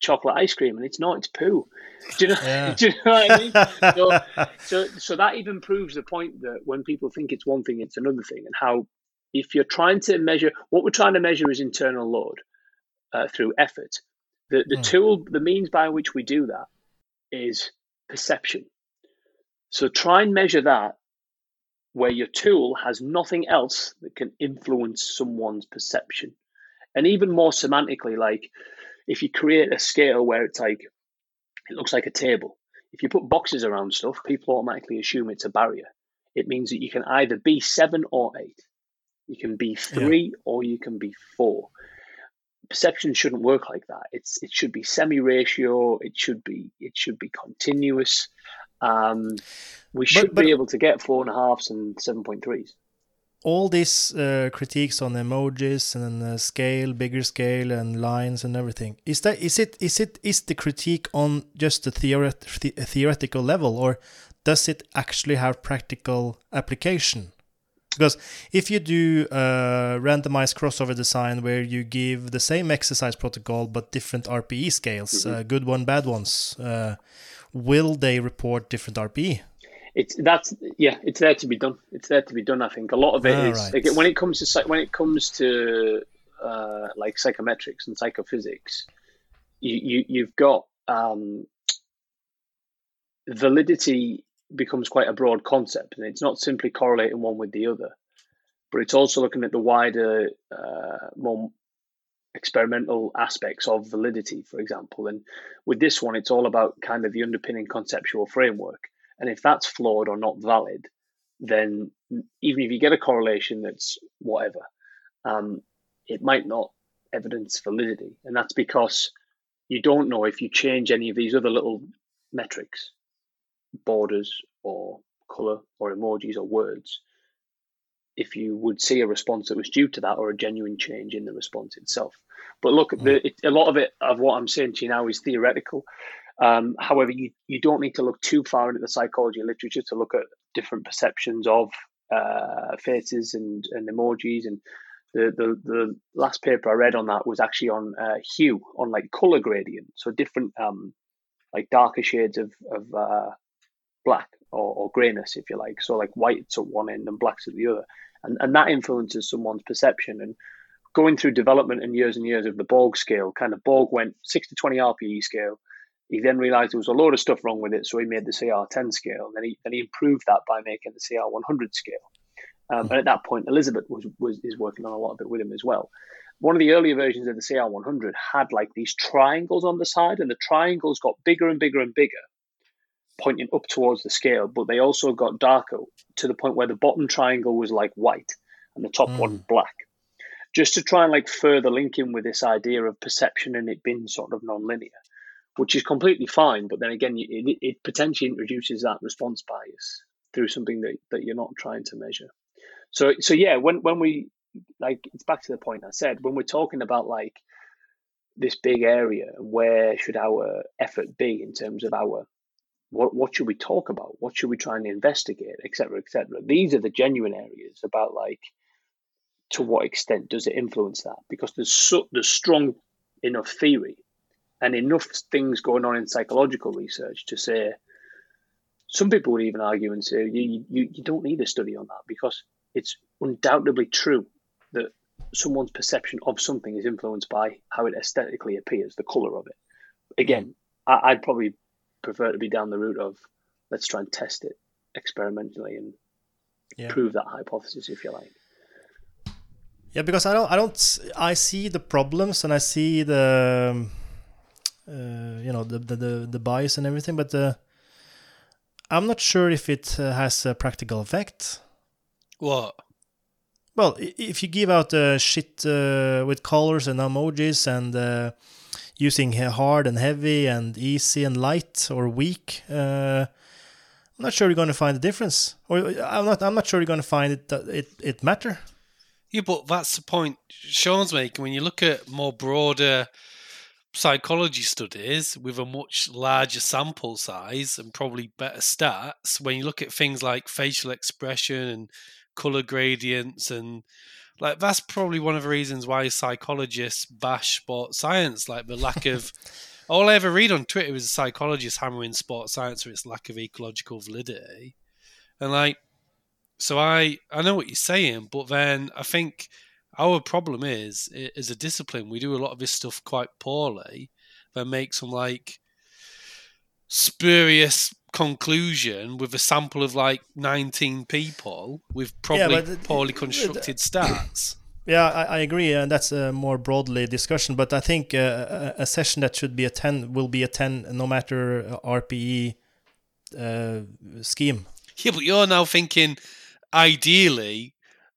chocolate ice cream. And it's not, it's poo. <laughs> Do you know, yeah. <laughs> do you know what I mean? so, <laughs> so, so that even proves the point that when people think it's one thing, it's another thing. And how, if you're trying to measure, what we're trying to measure is internal load uh, through effort. The, the mm. tool, the means by which we do that is perception. So try and measure that where your tool has nothing else that can influence someone's perception. And even more semantically, like if you create a scale where it's like, it looks like a table. If you put boxes around stuff, people automatically assume it's a barrier. It means that you can either be seven or eight. You can be three yeah. or you can be four perception shouldn't work like that. It's it should be semi-ratio. It should be it should be continuous. Um, we should but, but be able to get four and a halfs and seven point threes. All these uh, critiques on emojis and uh, scale, bigger scale, and lines and everything is that is it is it is the critique on just the theoret- theoretical level, or does it actually have practical application? Because if you do a randomized crossover design where you give the same exercise protocol but different RPE scales, mm-hmm. uh, good one, bad ones, uh, will they report different RPE? It's that's yeah, it's there to be done. It's there to be done. I think a lot of it ah, is right. like, when it comes to when it comes to uh, like psychometrics and psychophysics, you, you you've got um, validity becomes quite a broad concept, and it's not simply correlating one with the other, but it's also looking at the wider, uh, more experimental aspects of validity, for example. And with this one, it's all about kind of the underpinning conceptual framework. And if that's flawed or not valid, then even if you get a correlation that's whatever, um, it might not evidence validity. And that's because you don't know if you change any of these other little metrics, borders or color or emojis or words, if you would see a response that was due to that or a genuine change in the response itself. But look, mm. the, it, a lot of it of what I'm saying to you now is theoretical. Um, however, you, you don't need to look too far into the psychology literature to look at different perceptions of uh, faces and, and emojis. And the, the, the last paper I read on that was actually on uh, hue, on like color gradient. So different, um, like darker shades of, of uh, black or, or grayness, if you like. So like white's at one end and black's at the other. And, and that influences someone's perception. And going through development and years and years of the Borg scale, kind of Borg went 6 to 20 RPE scale he then realized there was a load of stuff wrong with it, so he made the CR10 scale. And then he then he improved that by making the CR100 scale. Um, and at that point, Elizabeth was, was is working on a lot of it with him as well. One of the earlier versions of the CR100 had like these triangles on the side, and the triangles got bigger and bigger and bigger, pointing up towards the scale. But they also got darker to the point where the bottom triangle was like white and the top mm. one black, just to try and like further link in with this idea of perception and it being sort of non-linear which is completely fine. But then again, it, it potentially introduces that response bias through something that, that you're not trying to measure. So so yeah, when when we like it's back to the point I said when we're talking about like this big area, where should our effort be in terms of our what what should we talk about? What should we try and investigate, etc., etc. These are the genuine areas about like to what extent does it influence that? Because there's so, there's strong enough theory and enough things going on in psychological research to say some people would even argue and say you, you, you don't need a study on that because it's undoubtedly true that someone's perception of something is influenced by how it aesthetically appears, the color of it. Again, mm. I, would probably prefer to be down the route of let's try and test it experimentally and yeah. prove that hypothesis, if you like. Yeah, because I don't, I don't, I see the problems and I see the uh, you know the, the, the the bias and everything, but uh, I'm not sure if it uh, has a practical effect. What? Well, if you give out uh, shit uh, with colors and emojis and uh, using hard and heavy and easy and light or weak, uh, I'm not sure you're going to find a difference. Or I'm not. I'm not sure you're going to find it. It it matter. Yeah, but that's the point Shaun's making. When you look at more broader psychology studies with a much larger sample size and probably better stats when you look at things like facial expression and color gradients and like that's probably one of the reasons why psychologists bash sports science like the lack of <laughs> all i ever read on twitter is a psychologist hammering sports science for its lack of ecological validity and like so i i know what you're saying but then i think our problem is, as a discipline, we do a lot of this stuff quite poorly. that makes some like spurious conclusion with a sample of like 19 people with probably yeah, poorly constructed stats. Yeah, I, I, agree, and that's a more broadly discussion. But I think uh, a session that should be a 10 will be a 10 no matter RPE uh, scheme. Yeah, but you're now thinking ideally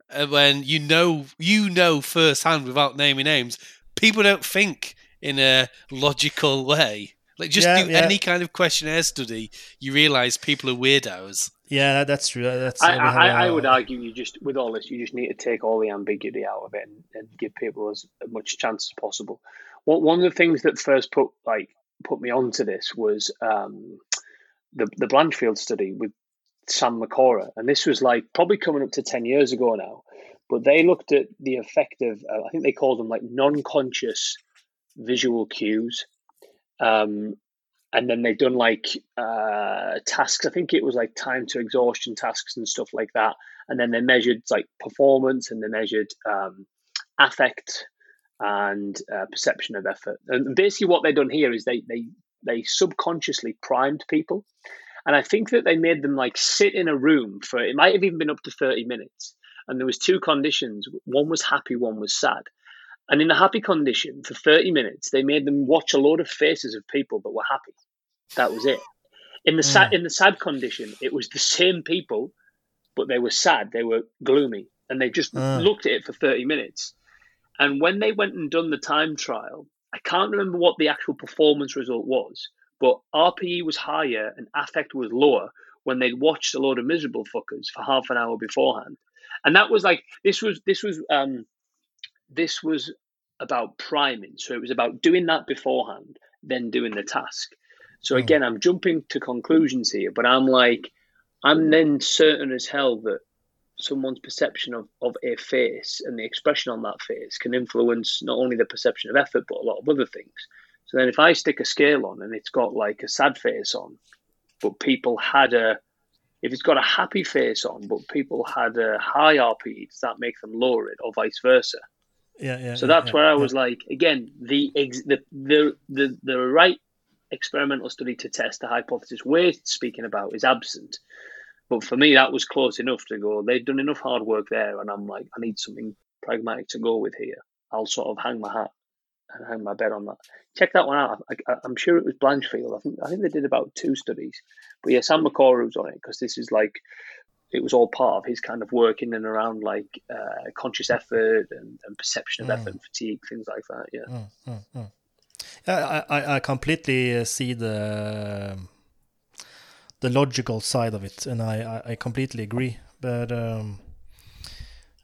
uh, when you know you know firsthand without naming names, people don't think in a logical way. Like just yeah, do yeah. any kind of questionnaire study, you realize people are weirdos. Yeah, that's true. That's I, I, I, would argue you just with all this, you just need to take all the ambiguity out of it and, and give people as much chance as possible. Well, one of the things that first put like put me onto this was um, the the Blanchfield study with Sam Marcora, and this was like probably coming up to ten years ago now. But they looked at the effect of, uh, I think they called them like non-conscious visual cues, um, and then they've done like uh, tasks. I think it was like time to exhaustion tasks and stuff like that. And then they measured like performance and they measured um, affect and uh, perception of effort. And basically, what they've done here is they they they subconsciously primed people and I think that they made them like sit in a room for it might have even been up to 30 minutes. And there was two conditions. One was happy, one was sad. And in the happy condition, for 30 minutes, they made them watch a load of faces of people that were happy. That was it. In the sad, mm. in the sad condition, it was the same people, but they were sad. They were gloomy, and they just mm. looked at it for 30 minutes. And when they went and done the time trial, I can't remember what the actual performance result was, but RPE was higher and affect was lower when they'd watched a load of miserable fuckers for half an hour beforehand. And that was like this was this was um this was about priming. So it was about doing that beforehand, then doing the task. So hmm. again, I'm jumping to conclusions here, but I'm like, I'm then certain as hell that someone's perception of, of a face and the expression on that face can influence not only the perception of effort, but a lot of other things. So then if I stick a scale on and it's got like a sad face on, but people had a, if it's got a happy face on, but people had a high RP, does that make them lower it or vice versa? Yeah, yeah. So that's yeah, where I was like, again, the, ex- the the the the right experimental study to test the hypothesis we're speaking about is absent. But for me, that was close enough to go. They've done enough hard work there, and I'm like, I need something pragmatic to go with here. I'll sort of hang my hat and hang my bet on that. Check that one out. I, am sure it was Blanchfield. I think I think they did about two studies. But yeah, Sam Marcora was on it because this is like it was all part of his kind of work in and around like uh, conscious effort and, and perception of mm. effort and fatigue, things like that. Yeah. Mm, mm, mm. yeah I, I completely uh, see the the logical side of it, and I, I, I completely agree. But um,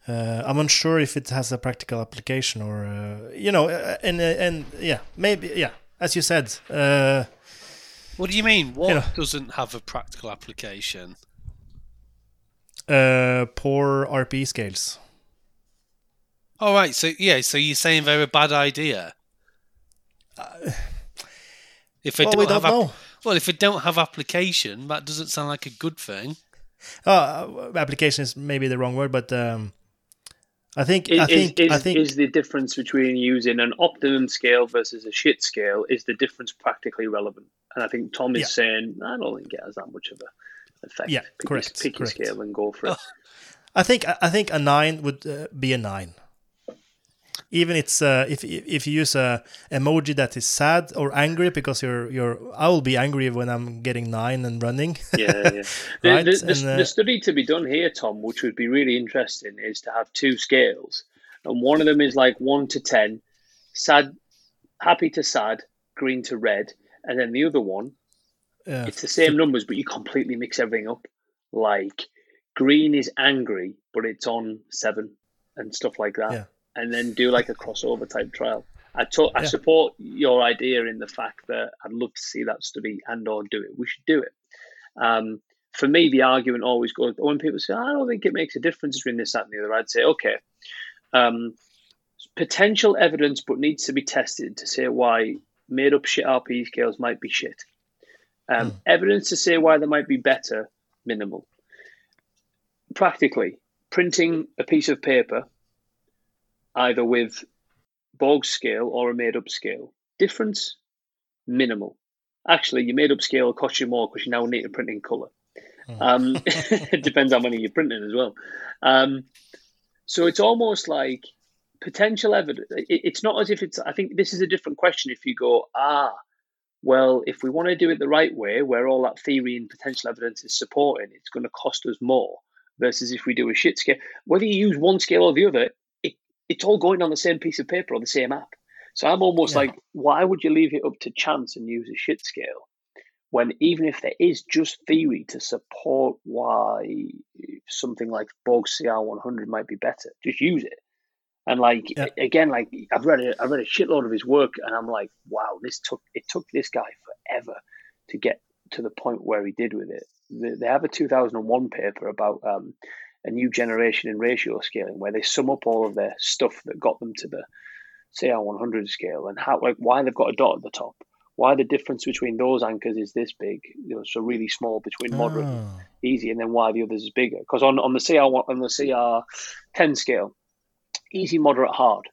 uh, I'm unsure if it has a practical application or uh, you know, uh, and uh, and yeah, maybe yeah, as you said. Uh, what do you mean? What you know, doesn't have a practical application? Uh, poor RP scales. All right, so yeah, so you're saying they're a bad idea. Uh, if they well, don't, we don't have know. well, if they don't have application, that doesn't sound like a good thing. Uh, application is maybe the wrong word, but um, I think is, I think is, I think is the difference between using an optimum scale versus a shit scale is the difference practically relevant? And I think Tom is yeah. saying I don't think it has that much of a effect. Yeah, pick correct. pick correct. your scale and go for it. I think I think a nine would uh, be a nine. Even it's uh, if if you use a emoji that is sad or angry because you're you're I will be angry when I'm getting nine and running. yeah, yeah. <laughs> right? The, the, and, uh, the study to be done here, Tom, which would be really interesting, is to have two scales, and one of them is like one to ten, sad, happy to sad, green to red, and then the other one yeah. it's the same numbers, but you completely mix everything up. Like green is angry, but it's on seven and stuff like that. Yeah. And then do like a crossover type trial. I to- I Yeah. support your idea in the fact that I'd love to see that study and or do it. We should do it. Um, for me, the argument always goes when people say, "I don't think it makes a difference between this, that, and the other." I'd say, "Okay, um, potential evidence, but needs to be tested to say why made-up shit RP scales might be shit." Um, Hmm. Evidence to say why they might be better, minimal. Practically, printing a piece of paper, either with Borg scale or a made up scale, difference, minimal. Actually, your made up scale will cost you more because you now need to print in color. Hmm. Um, it <laughs> <laughs> depends how many you're printing as well. Um, so it's almost like potential evidence. It, it's not as if it's, I think this is a different question if you go, ah, well, if we want to do it the right way, where all that theory and potential evidence is supporting, it's going to cost us more versus if we do a shit scale. Whether you use one scale or the other, it, it's all going on the same piece of paper or the same app. So I'm almost Yeah. like, why would you leave it up to chance and use a shit scale when even if there is just theory to support why something like Borg CR100 might be better, just use it. And like Yeah. again, like I've read a, I've read a shitload of his work, and I'm like, wow, this took it took this guy forever to get to the point where he did with it. They, they have a 2001 paper about um, a new generation in ratio scaling, where they sum up all of their stuff that got them to the CR100 scale, and how like why they've got a dot at the top, why the difference between those anchors is this big, you know, so really small between moderate and Ah. easy, and then why the others is bigger. Because on, on the CR one- on the CR ten scale, easy, moderate, hard,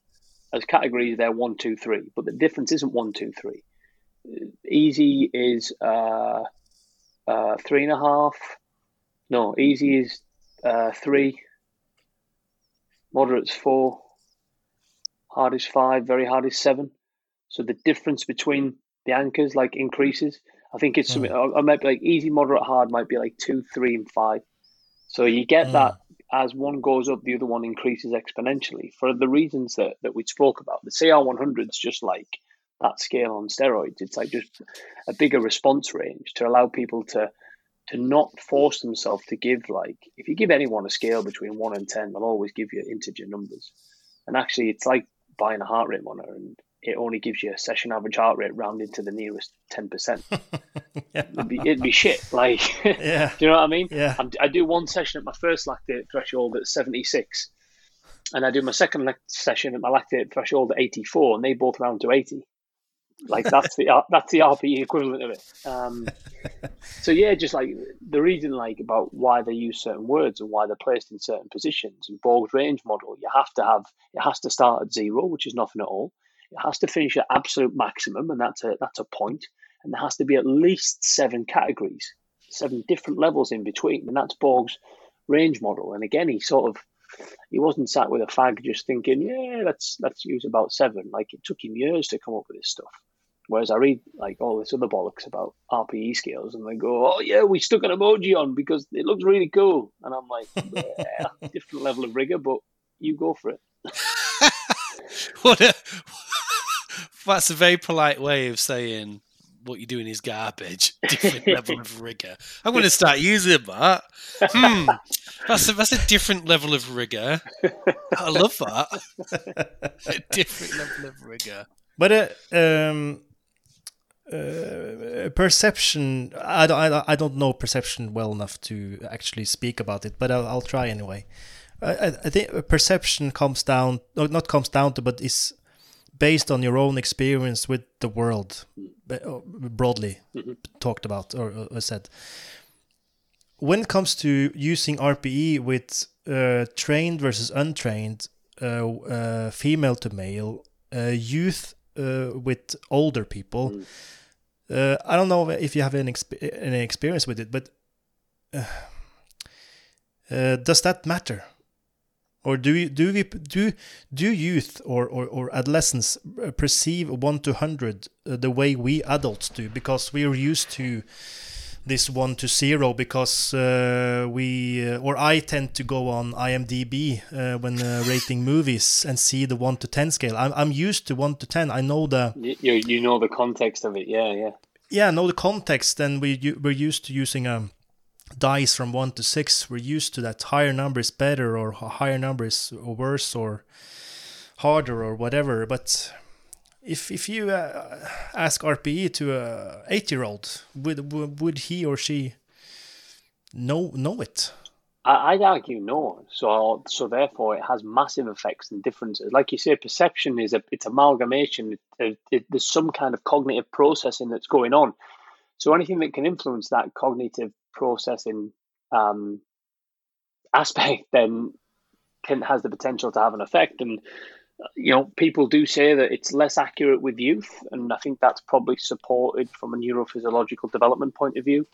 as categories they're one, two, three, but the difference isn't one, two, three. Easy is uh, uh, three and a half. No, easy is uh, three. Moderate's four. Hard is five. Very hard is seven. So the difference between the anchors like increases. I think it's something. I might be like easy, moderate, hard might be like two, three, and five. So you get Mm. that as one goes up, the other one increases exponentially for the reasons that, that we spoke about. The CR100 is just like that scale on steroids. It's like just a bigger response range to allow people to to not force themselves to give like if you give anyone a scale between one and ten, they'll always give you integer numbers. And actually, it's like buying a heart rate monitor, and it only gives you a session average heart rate rounded to the nearest ten percent. <laughs> yeah. it'd, be, it'd be shit. Like, <laughs> yeah. do you know what I mean? Yeah. I'm, I do one session at my first lactate threshold at seventy six, and I do my second session at my lactate threshold at eighty four, and they both round to eighty. Like that's the <laughs> that's the RPE equivalent of it. Um, so yeah, just like the reason like about why they use certain words and why they're placed in certain positions. and Borg's range model, you have to have it has to start at zero, which is nothing at all. It has to finish at absolute maximum, and that's a that's a point. And there has to be at least seven categories, seven different levels in between, and that's Borg's range model. And again, he sort of he wasn't sat with a fag just thinking, yeah, let's let's use about seven. Like it took him years to come up with this stuff. Whereas I read like all this other bollocks about RPE scales, and they go, "Oh yeah, we stuck an emoji on because it looks really cool," and I'm like, <laughs> "Yeah, different level of rigor, but you go for it." <laughs> what a, that's a very polite way of saying what you're doing is garbage. <laughs> Different level of rigor. I'm going to start using that. Hmm, that's a, that's a different level of rigor. I love that. a <laughs> different level of rigor. But uh, um, uh, perception I, I, I don't know perception well enough to actually speak about it but i'll, I'll try anyway I, I think perception comes down not comes down to but is based on your own experience with the world uh, broadly mm-hmm. talked about or, or, said when it comes to using rpe with uh, trained versus untrained uh, uh female to male uh, youth with older people mm uh, I don't know if you have any, exp- any experience with it, but uh, uh, does that matter? Or do you, do we do do youth or, or, or adolescents perceive one to hundred uh, the way we adults do because we are used to this one to zero because uh, we uh, or I tend to go on IMDb uh, when uh, rating movies and see the one to ten scale. I'm I'm used to one to ten. I know the you you know the context of it. Yeah, yeah. Yeah, know the context. And we we're used to using a um, dice from one to six. We're used to that higher number is better or higher number is worse or harder or whatever. But if if you uh, ask RPE to a eight year old, would would he or she know know it? I'd argue no. So so therefore, it has massive effects and differences. Like you say, perception is a it's amalgamation. It, it, there's some kind of cognitive processing that's going on. So anything that can influence that cognitive processing um, aspect <laughs> then can has the potential to have an effect. And you know, people do say that it's less accurate with youth, and I think that's probably supported from a neurophysiological development point of view.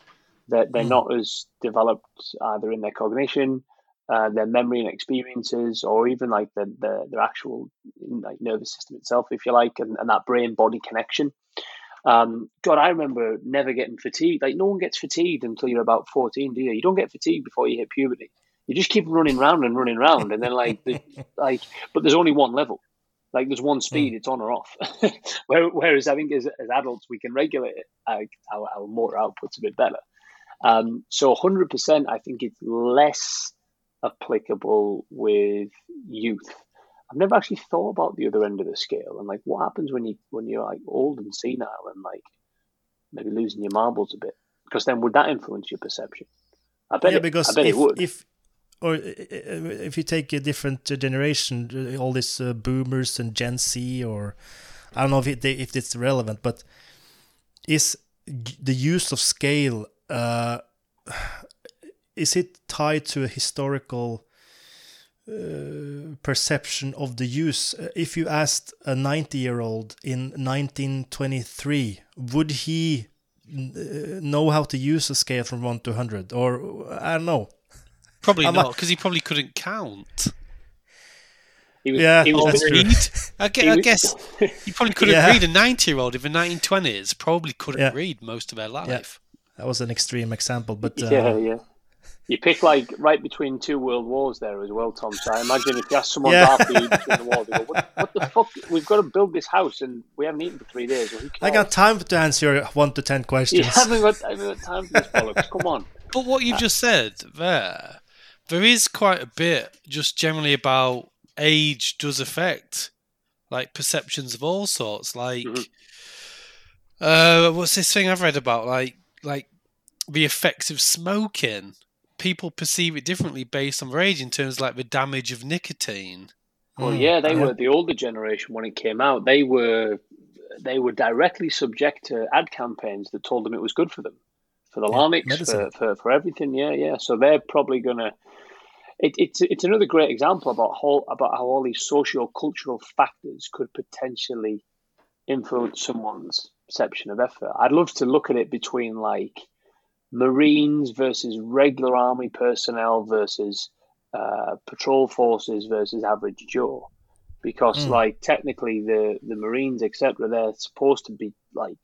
That they're, mm. not as developed either in their cognition, uh, their memory and experiences, or even like the, the their actual like nervous system itself, if you like, and, and that brain body connection. Um, God, I remember never getting fatigued. Like no one gets fatigued until you're about fourteen, do you? You don't get fatigued before you hit puberty you just keep running round and running round, and then like the, <laughs> like, but there's only one level. Like there's one speed, mm. it's on or off. <laughs> Whereas I think as, as adults we can regulate it, our, our motor output's a bit better. Um, so 100%, I think it's less applicable with youth. I've never actually thought about the other end of the scale and like what happens when you when you're like old and senile and like maybe losing your marbles a bit because then would that influence your perception? I bet yeah, it, because I bet if, it would. if or if you take a different generation, all these uh, boomers and Gen Z, or I don't know if it, if it's relevant, but is the use of scale uh, <sighs> is it tied to a historical uh, perception of the use? If you asked a 90 year old in 1923, would he uh, know how to use a scale from 1 to 100? Or I don't know Probably I'm not, because he probably couldn't count. He was, yeah, he was read. <laughs> I guess, he, I guess <laughs> he probably couldn't yeah. read. A ninety-year-old in the nineteen twenties probably couldn't yeah. read most of their life. Yeah. That was an extreme example, but <laughs> uh, yeah, yeah. You pick like right between two world wars there as well, Tom. So I imagine if you ask someone yeah. after you between the wars, they go, what, what, the fuck? We've got to build this house and we haven't eaten for three days. Well, I got time to answer your one to ten <laughs> questions. You haven't got, I haven't got time for this bollocks. Come on. But what you've just said there, there is quite a bit just generally about age does affect like perceptions of all sorts. Like, mm-hmm. uh, what's this thing I've read about? Like, like the effects of smoking people perceive it differently based on their age in terms of like the damage of nicotine. Well, hmm. yeah, they were the older generation when it came out. They were they were directly subject to ad campaigns that told them it was good for them, for the yeah, larynx, for, for, for everything. Yeah, yeah. So they're probably gonna. It, it's it's another great example about how about how all these socio cultural factors could potentially influence someone's perception of effort. I'd love to look at it between like Marines versus regular army personnel versus uh, patrol forces versus average Joe, because mm. like technically the the Marines etc. They're supposed to be like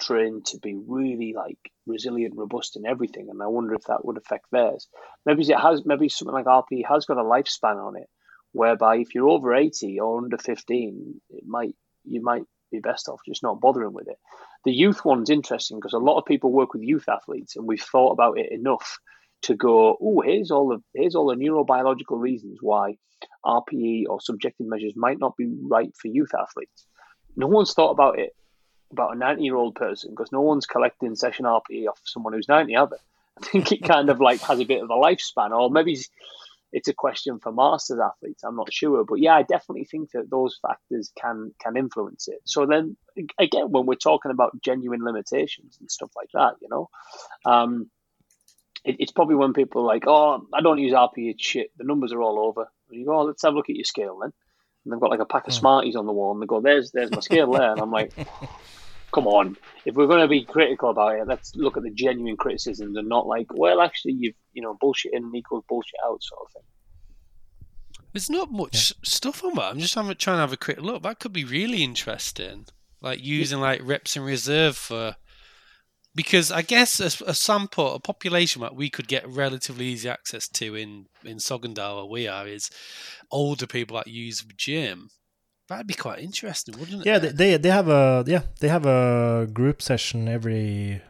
trained to be really like resilient, robust and everything, and I wonder if that would affect theirs. Maybe it has. Maybe something like RP has got a lifespan on it, whereby if you're over eighty or under fifteen, it might you might be best off just not bothering with it. The youth one's interesting because a lot of people work with youth athletes, and we've thought about it enough to go, oh, here's all the here's all the neurobiological reasons why RPE or subjective measures might not be right for youth athletes. No one's thought about it about a 90 year old person because no one's collecting session RPE off someone who's 90 either. <laughs> I think it kind of like has a bit of a lifespan, or maybe it's a question for masters athletes. I'm not sure, but yeah, I definitely think that those factors can can influence it. So then again, when we're talking about genuine limitations and stuff like that, you know, um, it, it's probably when people are like, "Oh, I don't use RP, it's shit. The numbers are all over." And you go, oh, "Let's have a look at your scale then." And they've got like a pack of hmm. Smarties on the wall, and they go, "There's there's my scale there," and I'm like. <laughs> come on, if we're going to be critical about it, let's look at the genuine criticisms and not like, well, actually, you've you know, bullshit in equals bullshit out sort of thing. There's not much yeah. stuff on that. I'm just trying to have a quick look. That could be really interesting, like using like reps in reserve for. Because I guess a, a sample, a population that we could get relatively easy access to in in Sogndal where we are is older people that use the gym That'd be quite interesting, wouldn't it? Yeah, they they have a yeah they have a group session every.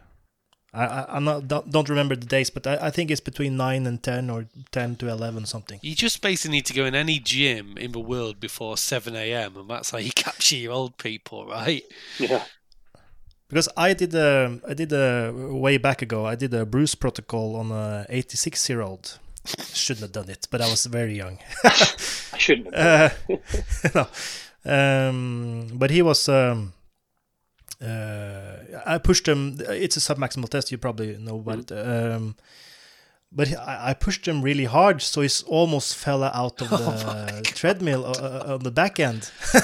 I, I am not don't, don't, remember the days, but I, I think it's between nine and ten or ten to eleven something. You just basically need to go in any gym in the world before seven a.m. and that's how you <laughs> capture your old people, right? Yeah. Because I did a I did a way back ago. I did a Bruce protocol on a 86 year old. Shouldn't have done it, but I was very young. <laughs> I shouldn't. Have uh, <laughs> no. Um, but he was. Um, uh, I pushed him. It's a submaximal test. You probably know about mm. it. Um, but I, I pushed him really hard, so he almost fell out of <laughs> the oh treadmill uh, uh, on the back end. <laughs>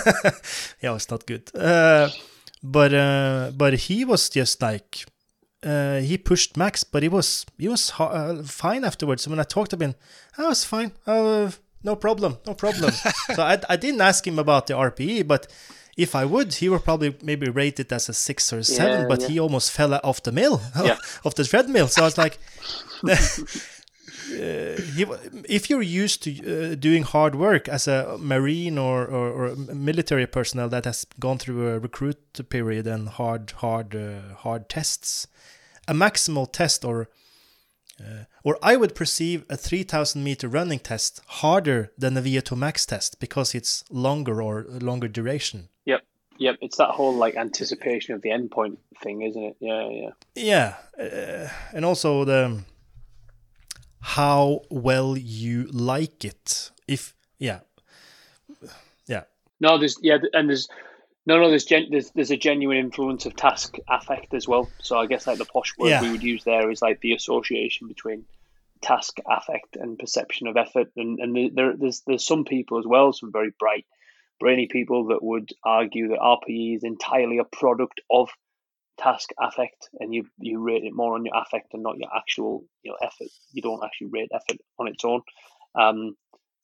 yeah, it's not good. Uh, but uh, but he was just like uh, he pushed max, but he was he was uh, fine afterwards. When I talked to him, I was fine. Uh, no problem, no problem. so I, I didn't ask him about the RPE, but if I would, he would probably maybe rate it as a six or a seven. Yeah, but yeah. he almost fell off the mill, <laughs> yeah. off the treadmill. So I was like. <laughs> Uh, he, if you're used to uh, doing hard work as a marine or, or, or, military personnel that has gone through a recruit period and hard hard uh, hard tests, a maximal test or uh, or I would perceive a 3000 meter running test harder than a VO2 max test because it's longer or longer duration. Yep. Yep, it's that whole like anticipation of the endpoint thing, isn't it? Yeah, yeah. Yeah, uh, and also the how well you like it. If yeah, yeah. No, there's yeah, and there's no, no. There's, gen- there's there's a genuine influence of task affect as well. So I guess like the posh word yeah. we would use there is like the association between task affect and perception of effort. And and there, there's there's some people as well, some very bright, brainy people that would argue that RPE is entirely a product of task affect, and you you rate it more on your affect and not your actual you know effort. You don't actually rate effort on its own. Um,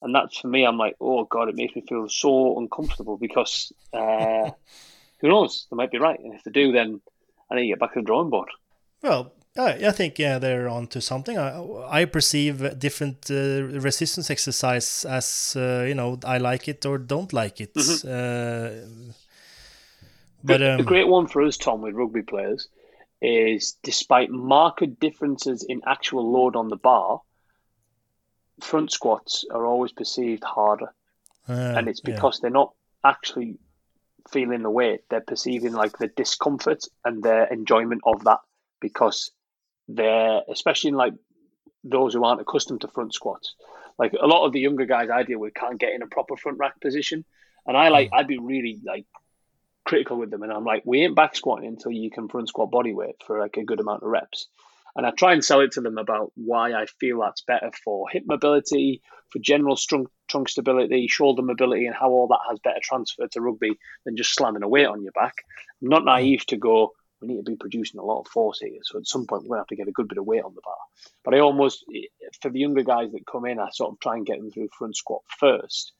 and that's for me. I'm like, oh god, it makes me feel so uncomfortable because uh, <laughs> who knows? They might be right, and if they do, then I need to get back to the drawing board. Well, I think yeah, they're onto something. I, I perceive different uh, resistance exercise as uh, you know I like it or don't like it. Mm-hmm. Uh, but um, a great one for us, Tom, with rugby players, is despite marked differences in actual load on the bar, front squats are always perceived harder, uh, and it's because yeah. they're not actually feeling the weight; they're perceiving like the discomfort and their enjoyment of that because they're especially in like those who aren't accustomed to front squats. Like a lot of the younger guys I deal with can't get in a proper front rack position, and I like mm. I'd be really like critical with them, and I'm like, we ain't back squatting until you can front squat body weight for like a good amount of reps. And I try and sell it to them about why I feel that's better for hip mobility, for general trunk, trunk stability, shoulder mobility, and how all that has better transfer to rugby than just slamming a weight on your back. I'm not mm. naive to go, we need to be producing a lot of force here. So at some point, we're going to have to get a good bit of weight on the bar. But I almost, for the younger guys that come in, I sort of try and get them through front squat first.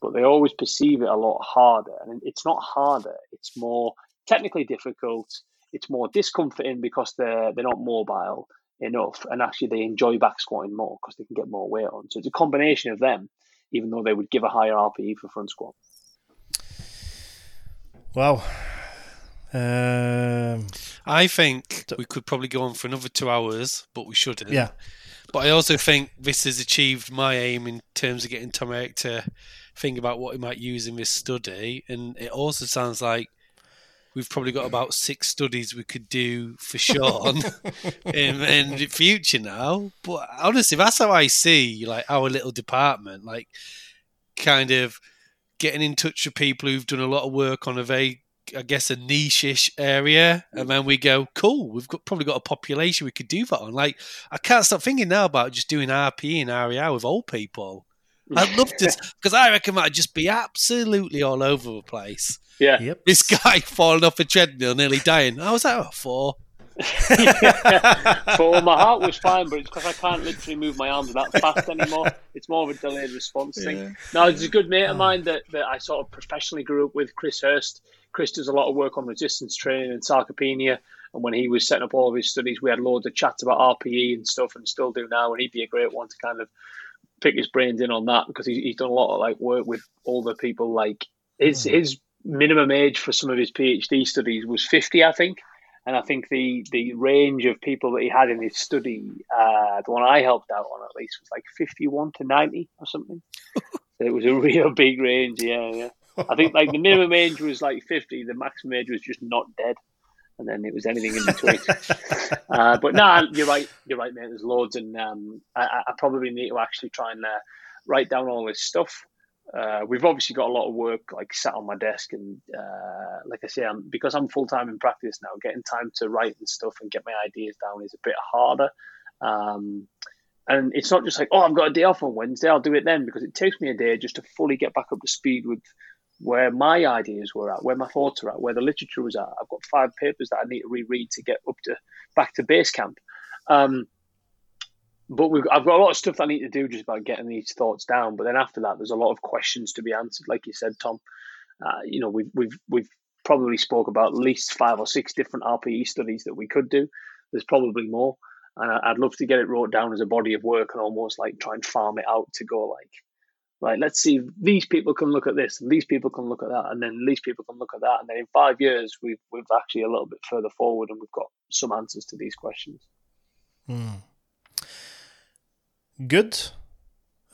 But they always perceive it a lot harder. And it's not harder, it's more technically difficult. It's more discomforting because they're, they're not mobile enough. And actually, they enjoy back squatting more because they can get more weight on. So it's a combination of them, even though they would give a higher RPE for front squat. Wow. Um, I think we could probably go on for another two hours, but we shouldn't. Yeah. But I also think this has achieved my aim in terms of getting Tom Erik to think about what he might use in this study. And it also sounds like we've probably got about six studies we could do for Shaun <laughs> in, in the future now. But honestly, that's how I see like our little department, like kind of getting in touch with people who've done a lot of work on a very I guess a niche-ish area, and then we go, cool. We've got probably got a population we could do that on. Like, I can't stop thinking now about just doing RP and RER with old people. I'd love to, <laughs> because I reckon that'd just be absolutely all over the place. Yeah. Yep. This guy <laughs> falling off a treadmill, nearly dying. I was like, oh, four. <laughs> yeah. So my heart was fine, but it's because I can't literally move my arms that fast anymore. It's more of a delayed response thing. Yeah. Now, there's a good mate of mine that, that I sort of professionally grew up with, Chris Hurst. Chris does a lot of work on resistance training and sarcopenia. And when he was setting up all of his studies, we had loads of chats about RPE and stuff, and still do now. And he'd be a great one to kind of pick his brains in on that because he's, he's done a lot of like work with older people. Like his mm. his minimum age for some of his PhD studies was fifty, I think. And I think the the range of people that he had in his study, uh, the one I helped out on at least, was like fifty one to ninety or something. <laughs> it was a real big range. Yeah, yeah. I think like the minimum <laughs> age was like 50, the maximum age was just not dead. And then it was anything in between. <laughs> uh, but no, nah, you're right. You're right, mate. There's loads, and um, I, I, probably need to actually try and uh, write down all this stuff. Uh, we've obviously got a lot of work like sat on my desk, and uh, like I say, I'm, because I'm full time in practice now, getting time to write and stuff and get my ideas down is a bit harder. Um, and it's not just like, oh, I've got a day off on Wednesday, I'll do it then, because it takes me a day just to fully get back up to speed with where my ideas were at, where my thoughts are at, where the literature was at. I've got five papers that I need to reread to get up to back to base camp. Um, but I've got a lot of stuff I need to do just about getting these thoughts down. But then after that, there's a lot of questions to be answered, like you said, Tom. Uh, you know, we've we've we've probably spoke about at least five or six different RPE studies that we could do. There's probably more, and I'd love to get it wrote down as a body of work and almost like try and farm it out to go like right, let's see, these people can look at this, and these people can look at that, and then these people can look at that, and then in five years we've we've actually a little bit further forward, and we've got some answers to these questions. Mm. Good.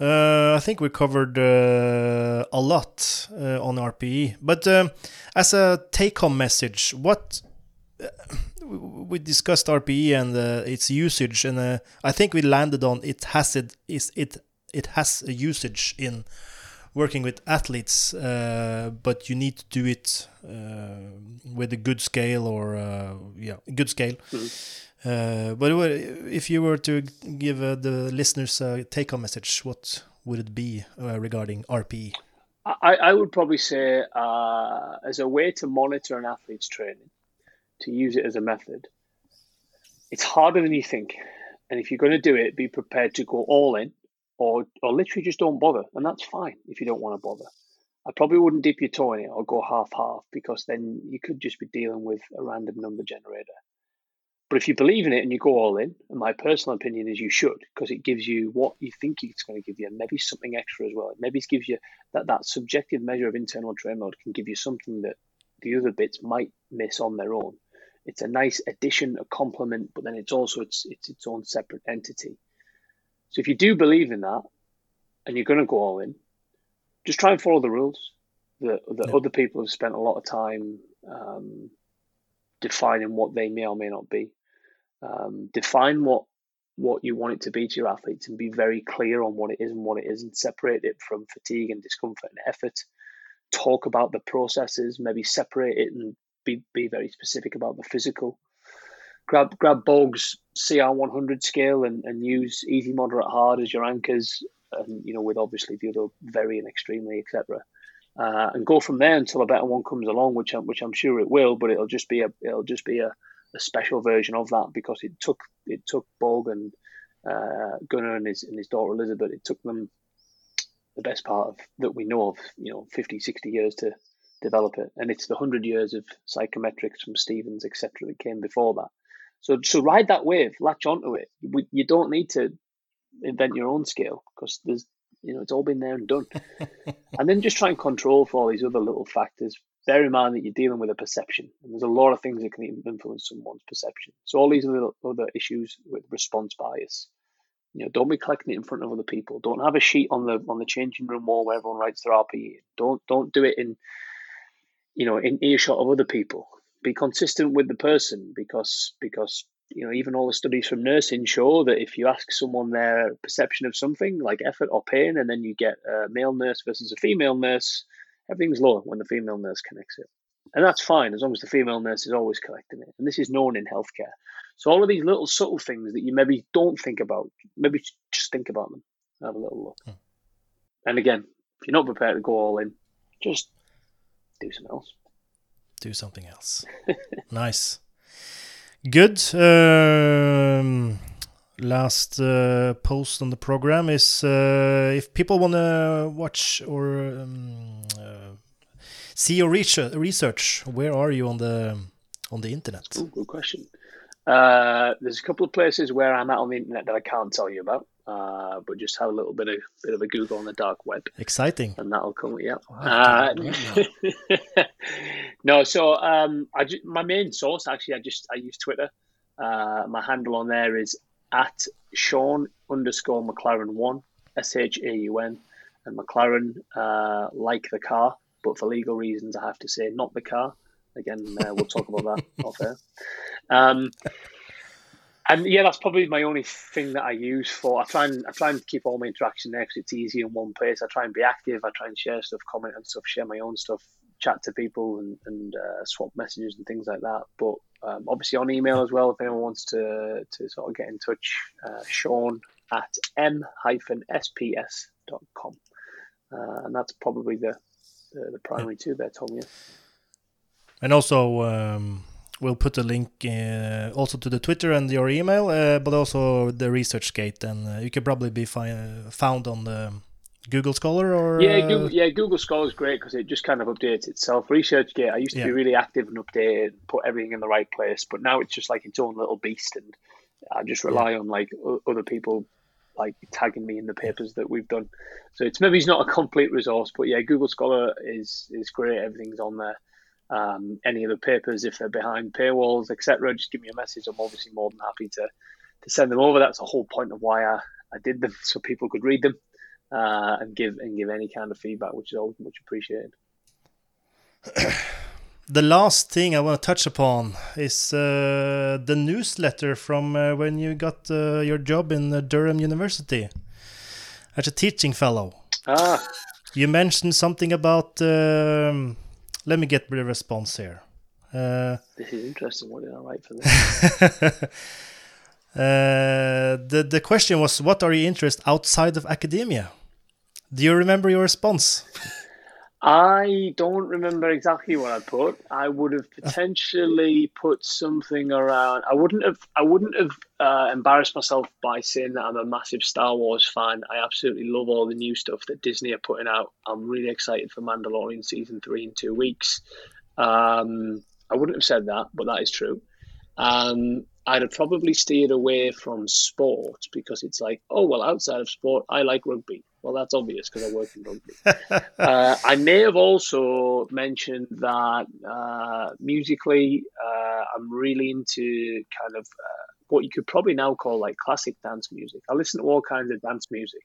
Uh, I think we covered uh, a lot uh, on RPE, but um, as a take-home message, what uh, we discussed RPE and uh, its usage, and uh, I think we landed on it has it is it it has a usage in working with athletes, but you need to do it with a good scale or yeah, good scale. Mm-hmm. but if you were to give uh, the listeners a take-home message, what would it be uh, regarding RPE? I, I would probably say uh, as a way to monitor an athlete's training, to use it as a method. It's harder than you think, and if you're going to do it, be prepared to go all in or or literally just don't bother, and that's fine if you don't want to bother. I probably wouldn't dip your toe in it or go half half because then you could just be dealing with a random number generator. But if you believe in it and you go all in, and my personal opinion is you should, because it gives you what you think it's going to give you, and maybe something extra as well. Maybe it gives you that that subjective measure of internal train load can give you something that the other bits might miss on their own. It's a nice addition, a complement, but then it's also it's it's its own separate entity. So if you do believe in that, and you're going to go all in, just try and follow the rules. that the yeah. other people have spent a lot of time um, defining what they may or may not be. Um, define what what you want it to be to your athletes and be very clear on what it is and what it isn't. Separate it from fatigue and discomfort and effort. Talk about the processes, maybe separate it and be, be very specific about the physical. Grab grab Borg's CR100 scale and, and use easy, moderate, hard as your anchors, and you know with obviously the other very and extremely, etc uh, and go from there until a better one comes along, which I'm, which I'm sure it will. But it'll just be a it'll just be a, a special version of that because it took it took Borg and uh, Gunnar and his and his daughter Elizabeth. It took them the best part of that we know of, you know, 50, 60 years to develop it, and it's the hundred years of psychometrics from Stevens, etc., that came before that. So so ride that wave, latch onto it. You don't need to invent your own scale because there's you know, it's all been there and done. <laughs> and then just try and control for all these other little factors. Bear in mind that you're dealing with a perception, and there's a lot of things that can influence someone's perception. So all these other other issues with response bias. You know, don't be collecting it in front of other people. Don't have a sheet on the on the changing room wall where everyone writes their RPE. Don't don't do it in, you know, in earshot of other people. Be consistent with the person because because you know, even all the studies from nursing show that if you ask someone their perception of something like effort or pain, and then you get a male nurse versus a female nurse, everything's lower when the female nurse connects it. And that's fine as long as the female nurse is always collecting it. And this is known in healthcare. So all of these little subtle things that you maybe don't think about, maybe just think about them. Have a little look. Hmm. And again, if you're not prepared to go all in, just do something else. Do something else. <laughs> nice. Good. Um, last uh, post on the program is uh, if people want to watch or um, uh, see your research, where are you on the on the internet? Ooh, good question. Uh, there's a couple of places where I'm at on the internet that I can't tell you about uh, but just have a little bit of bit of a Google on the dark web. Exciting, and that'll come. Yeah. Uh, <laughs> no, so um, I just, my main source actually, I just I use Twitter. Uh, my handle on there is at Shaun underscore McLaren one S H A U N, and McLaren uh, like the car, but for legal reasons, I have to say not the car. Again, uh, we'll talk about that <laughs> off air. Um, and yeah, that's probably my only thing that I use for. I try and I try and keep all my interaction there because it's easy in one place. I try and be active. I try and share stuff, comment and stuff, share my own stuff, chat to people, and, and uh, swap messages and things like that. But um, obviously on email as well. If anyone wants to to sort of get in touch, uh, Shaun at m-sps.com, uh, and that's probably the the, the primary two there, Tom. Yeah. And also. Um we'll put a link uh, also to the Twitter and your email, uh, but also the ResearchGate, and uh, you can probably be fi- found on the Google Scholar or yeah, Google, yeah, Google Scholar is great because it just kind of updates itself. ResearchGate, I used to yeah. be really active and updated, put everything in the right place, but now it's just like its own little beast, and I just rely yeah. on like other people like tagging me in the papers that we've done. So it's maybe it's not a complete resource, but yeah, Google Scholar is is great. Everything's on there. Um, any of the papers, if they're behind paywalls, etc., just give me a message. I'm obviously more than happy to to send them over. That's the whole point of why I, I did them, <laughs> so people could read them uh, and give and give any kind of feedback, which is always much appreciated. <clears throat> the last thing I want to touch upon is uh, the newsletter from uh, when you got uh, your job in uh, Durham University as a teaching fellow. Ah. You mentioned something about um, let me get the response here. Uh, this is interesting. What did I write for <laughs> this? uh, the the question was, what are your interests outside of academia? Do you remember your response? I don't remember exactly what I put. I would have potentially put something around. I wouldn't have. I wouldn't have uh, embarrassed myself by saying that I'm a massive Star Wars fan. I absolutely love all the new stuff that Disney are putting out. I'm really excited for Mandalorian season three in two weeks. Um, I wouldn't have said that, but that is true. Um, I'd have probably steered away from sport because it's like, oh well, outside of sport, I like rugby. Well, that's obvious because I work in rugby. <laughs> uh, I may have also mentioned that uh, musically, uh, I'm really into kind of uh, what you could probably now call like classic dance music. I listen to all kinds of dance music,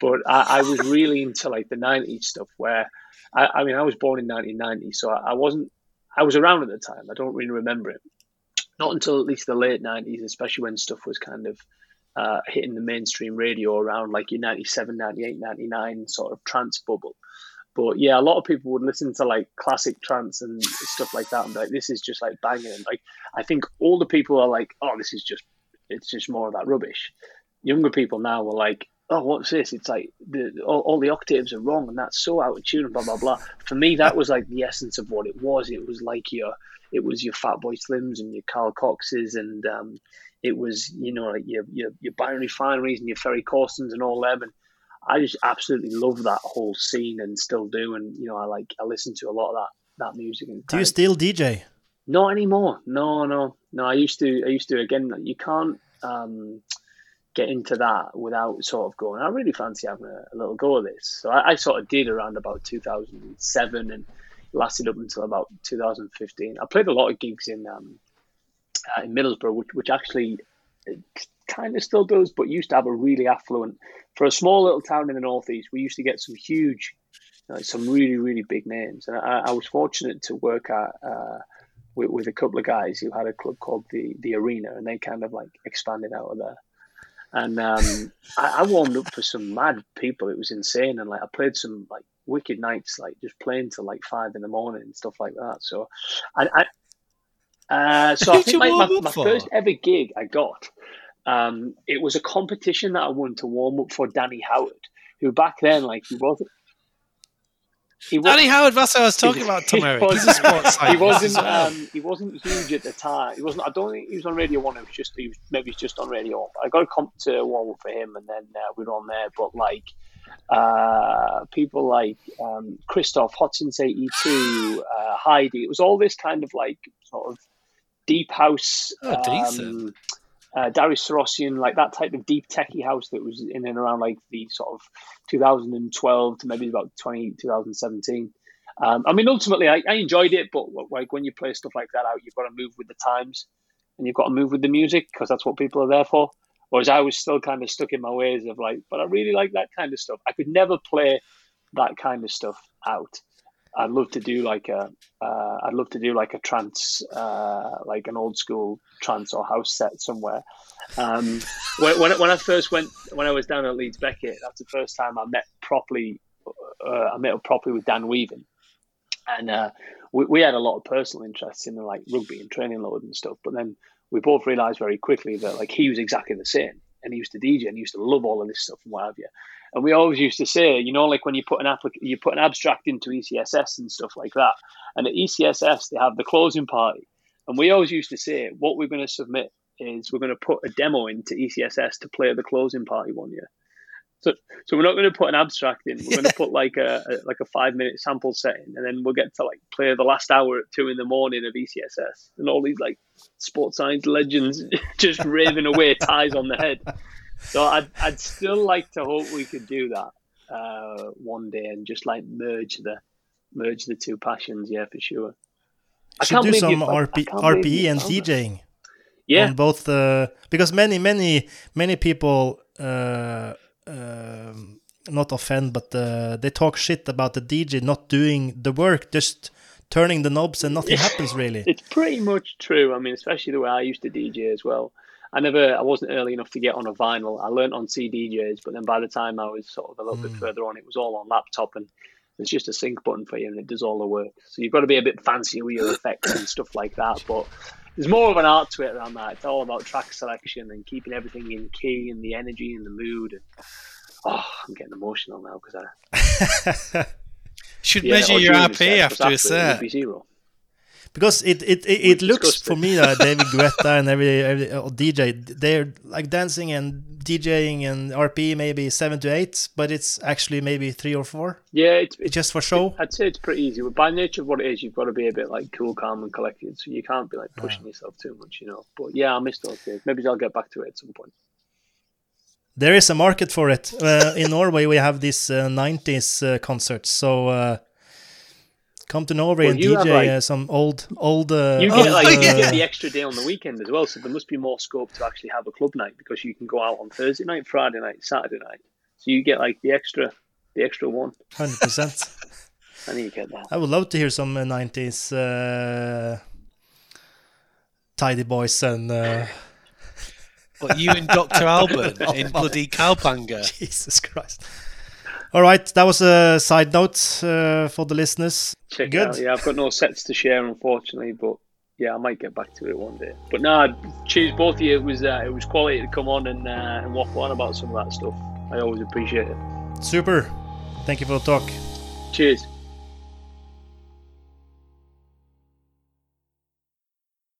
but I, I was really into like the '90s stuff. Where I, I, mean, I was born in 1990, so I, I wasn't. I was around at the time. I don't really remember it. Not until at least the late 90s, especially when stuff was kind of uh, hitting the mainstream radio around like your 97, 98, 99 sort of trance bubble. But yeah, a lot of people would listen to like classic trance and stuff like that and be like, this is just like banging. And like, I think all the people are like, oh, this is just, it's just more of that rubbish. Younger people now are like, oh, what's this? It's like the, all, all, the octaves are wrong and that's so out of tune and blah, blah, blah. For me, that was like the essence of what it was. It was like your, it was your Fatboy Slims and your Carl Coxes and, um, it was, you know, like your your, your Byron Refineries and your Ferry Corstens and all them. And I just absolutely love that whole scene and still do. And you know, I like I listen to a lot of that that music. And do you still DJ? Not anymore. No, no, no. I used to. I used to. Again, you can't um, get into that without sort of going. I really fancy having a, a little go of this. So I, I, sort of did around about 2007 and lasted up until about 2015. I played a lot of gigs in um, uh, in Middlesbrough, which, which actually kind of still does, but used to have a really affluent. For a small little town in the northeast, we used to get some huge, like some really really big names, and I, I was fortunate to work at. Uh, with, with, a couple of guys who had a club called the the Arena, and they kind of like expanded out of there. And um, I, I, warmed up for some mad people. It was insane, and like I played some like wicked nights, like just playing till like five in the morning and stuff like that. So, I, I uh, so <laughs> I think my, my, my first ever gig I got, um, it was a competition that I won to warm up for Danny Howard, who back then like he wasn't. He was, Danny Howard, that's what I was <laughs> talking about. Tom Erik. Was, a sports <laughs> He wasn't. Um, he wasn't huge at the time. He wasn't. I don't think he was on Radio One. It was just. He was maybe he's just on Radio One. I got a comp to warm up for him, and then uh, we were on there. But like, uh, people like um, Christoph, Hot Since 82, uh, Heidi. It was all this kind of like sort of deep house. Oh, um, uh, Darius Syrossian, like that type of deep techie house that was in and around like the sort of 2012 to maybe about 20, 2017. Um, I mean, ultimately, I, I, enjoyed it, but like when you play stuff like that out, you've got to move with the times and you've got to move with the music because that's what people are there for. Whereas I was still kind of stuck in my ways of like, but I really like that kind of stuff. I could never play that kind of stuff out. I'd love to do like a, uh, I'd love to do like a trance, uh, like an old school trance or house set somewhere. Um, when, when, when I first went, when I was down at Leeds Beckett, that's the first time I met properly. Uh, I met up properly with Dan Weaving, and uh, we, we had a lot of personal interests in like rugby and training load and stuff. But then we both realised very quickly that like he was exactly the same, and he used to DJ and he used to love all of this stuff and what have you. And we always used to say, you know, like when you put an applic- you put an abstract into ECSS and stuff like that. And at ECSS, they have the closing party. And we always used to say, what we're going to submit is we're going to put a demo into ECSS to play at the closing party one year. So, so we're not going to put an abstract in. We're going to put like a, a, like a five minute sample setting, and then we'll get to like play the last hour at two in the morning of ECSS, and all these like sports science legends <laughs> just raving away, <laughs> ties on the head. So I'd, I'd still like to hope we could do that uh, one day and just like merge the merge the two passions. Yeah, for sure. I should do some RP, RPE and DJing. Yeah, on both uh, because many many many people uh, uh, not offend, but uh, they talk shit about the DJ not doing the work, just turning the knobs and nothing happens really. <laughs> It's pretty much true. I mean, especially the way I used to DJ as well. I never, I wasn't early enough to get on a vinyl. I learned on CDJs, but then by the time I was sort of a little mm. bit further on, it was all on laptop and it's just a sync button for you and it does all the work. So you've got to be a bit fancy with your effects and stuff like that. But there's more of an art to it around that. It's all about track selection and keeping everything in key and the energy and the mood. And oh, I'm getting emotional now because I <laughs> should yeah, measure your RP after a set. Zero. Because it it it, it looks for me that David Guetta and every, every uh, DJ they're like dancing and DJing and RP maybe seven to eight, but it's actually maybe three or four. Yeah, it's, it's just for show. I'd say it's pretty easy. But by nature of what it is, you've got to be a bit like cool, calm, and collected. So you can't be like pushing yeah. yourself too much, you know. But yeah, I missed those days. Maybe I'll get back to it at some point. There is a market for it. Uh, in Norway, we have these uh, 90s uh, concerts. So uh, come to Norway well, and DJ like, uh, some old old. Uh, you get like you get the extra day on the weekend as well, so there must be more scope to actually have a club night because you can go out on Thursday night, Friday night, Saturday night. So you get like the extra, the extra one. Hundred percent. <laughs> I need to get that. I would love to hear some uh, nineties uh, tidy boys and. Uh... But you and Doctor <laughs> Alban in <laughs> bloody Cowpanga. Jesus Christ. All right, that was a side note uh, for the listeners. Check Good. Out. Yeah, I've got no sets to share, unfortunately, but yeah, I might get back to it one day. But no, cheers both of you. It was uh, it was quality to come on and uh, and waffle on about some of that stuff. I always appreciate it. Super. Thank you for the talk. Cheers.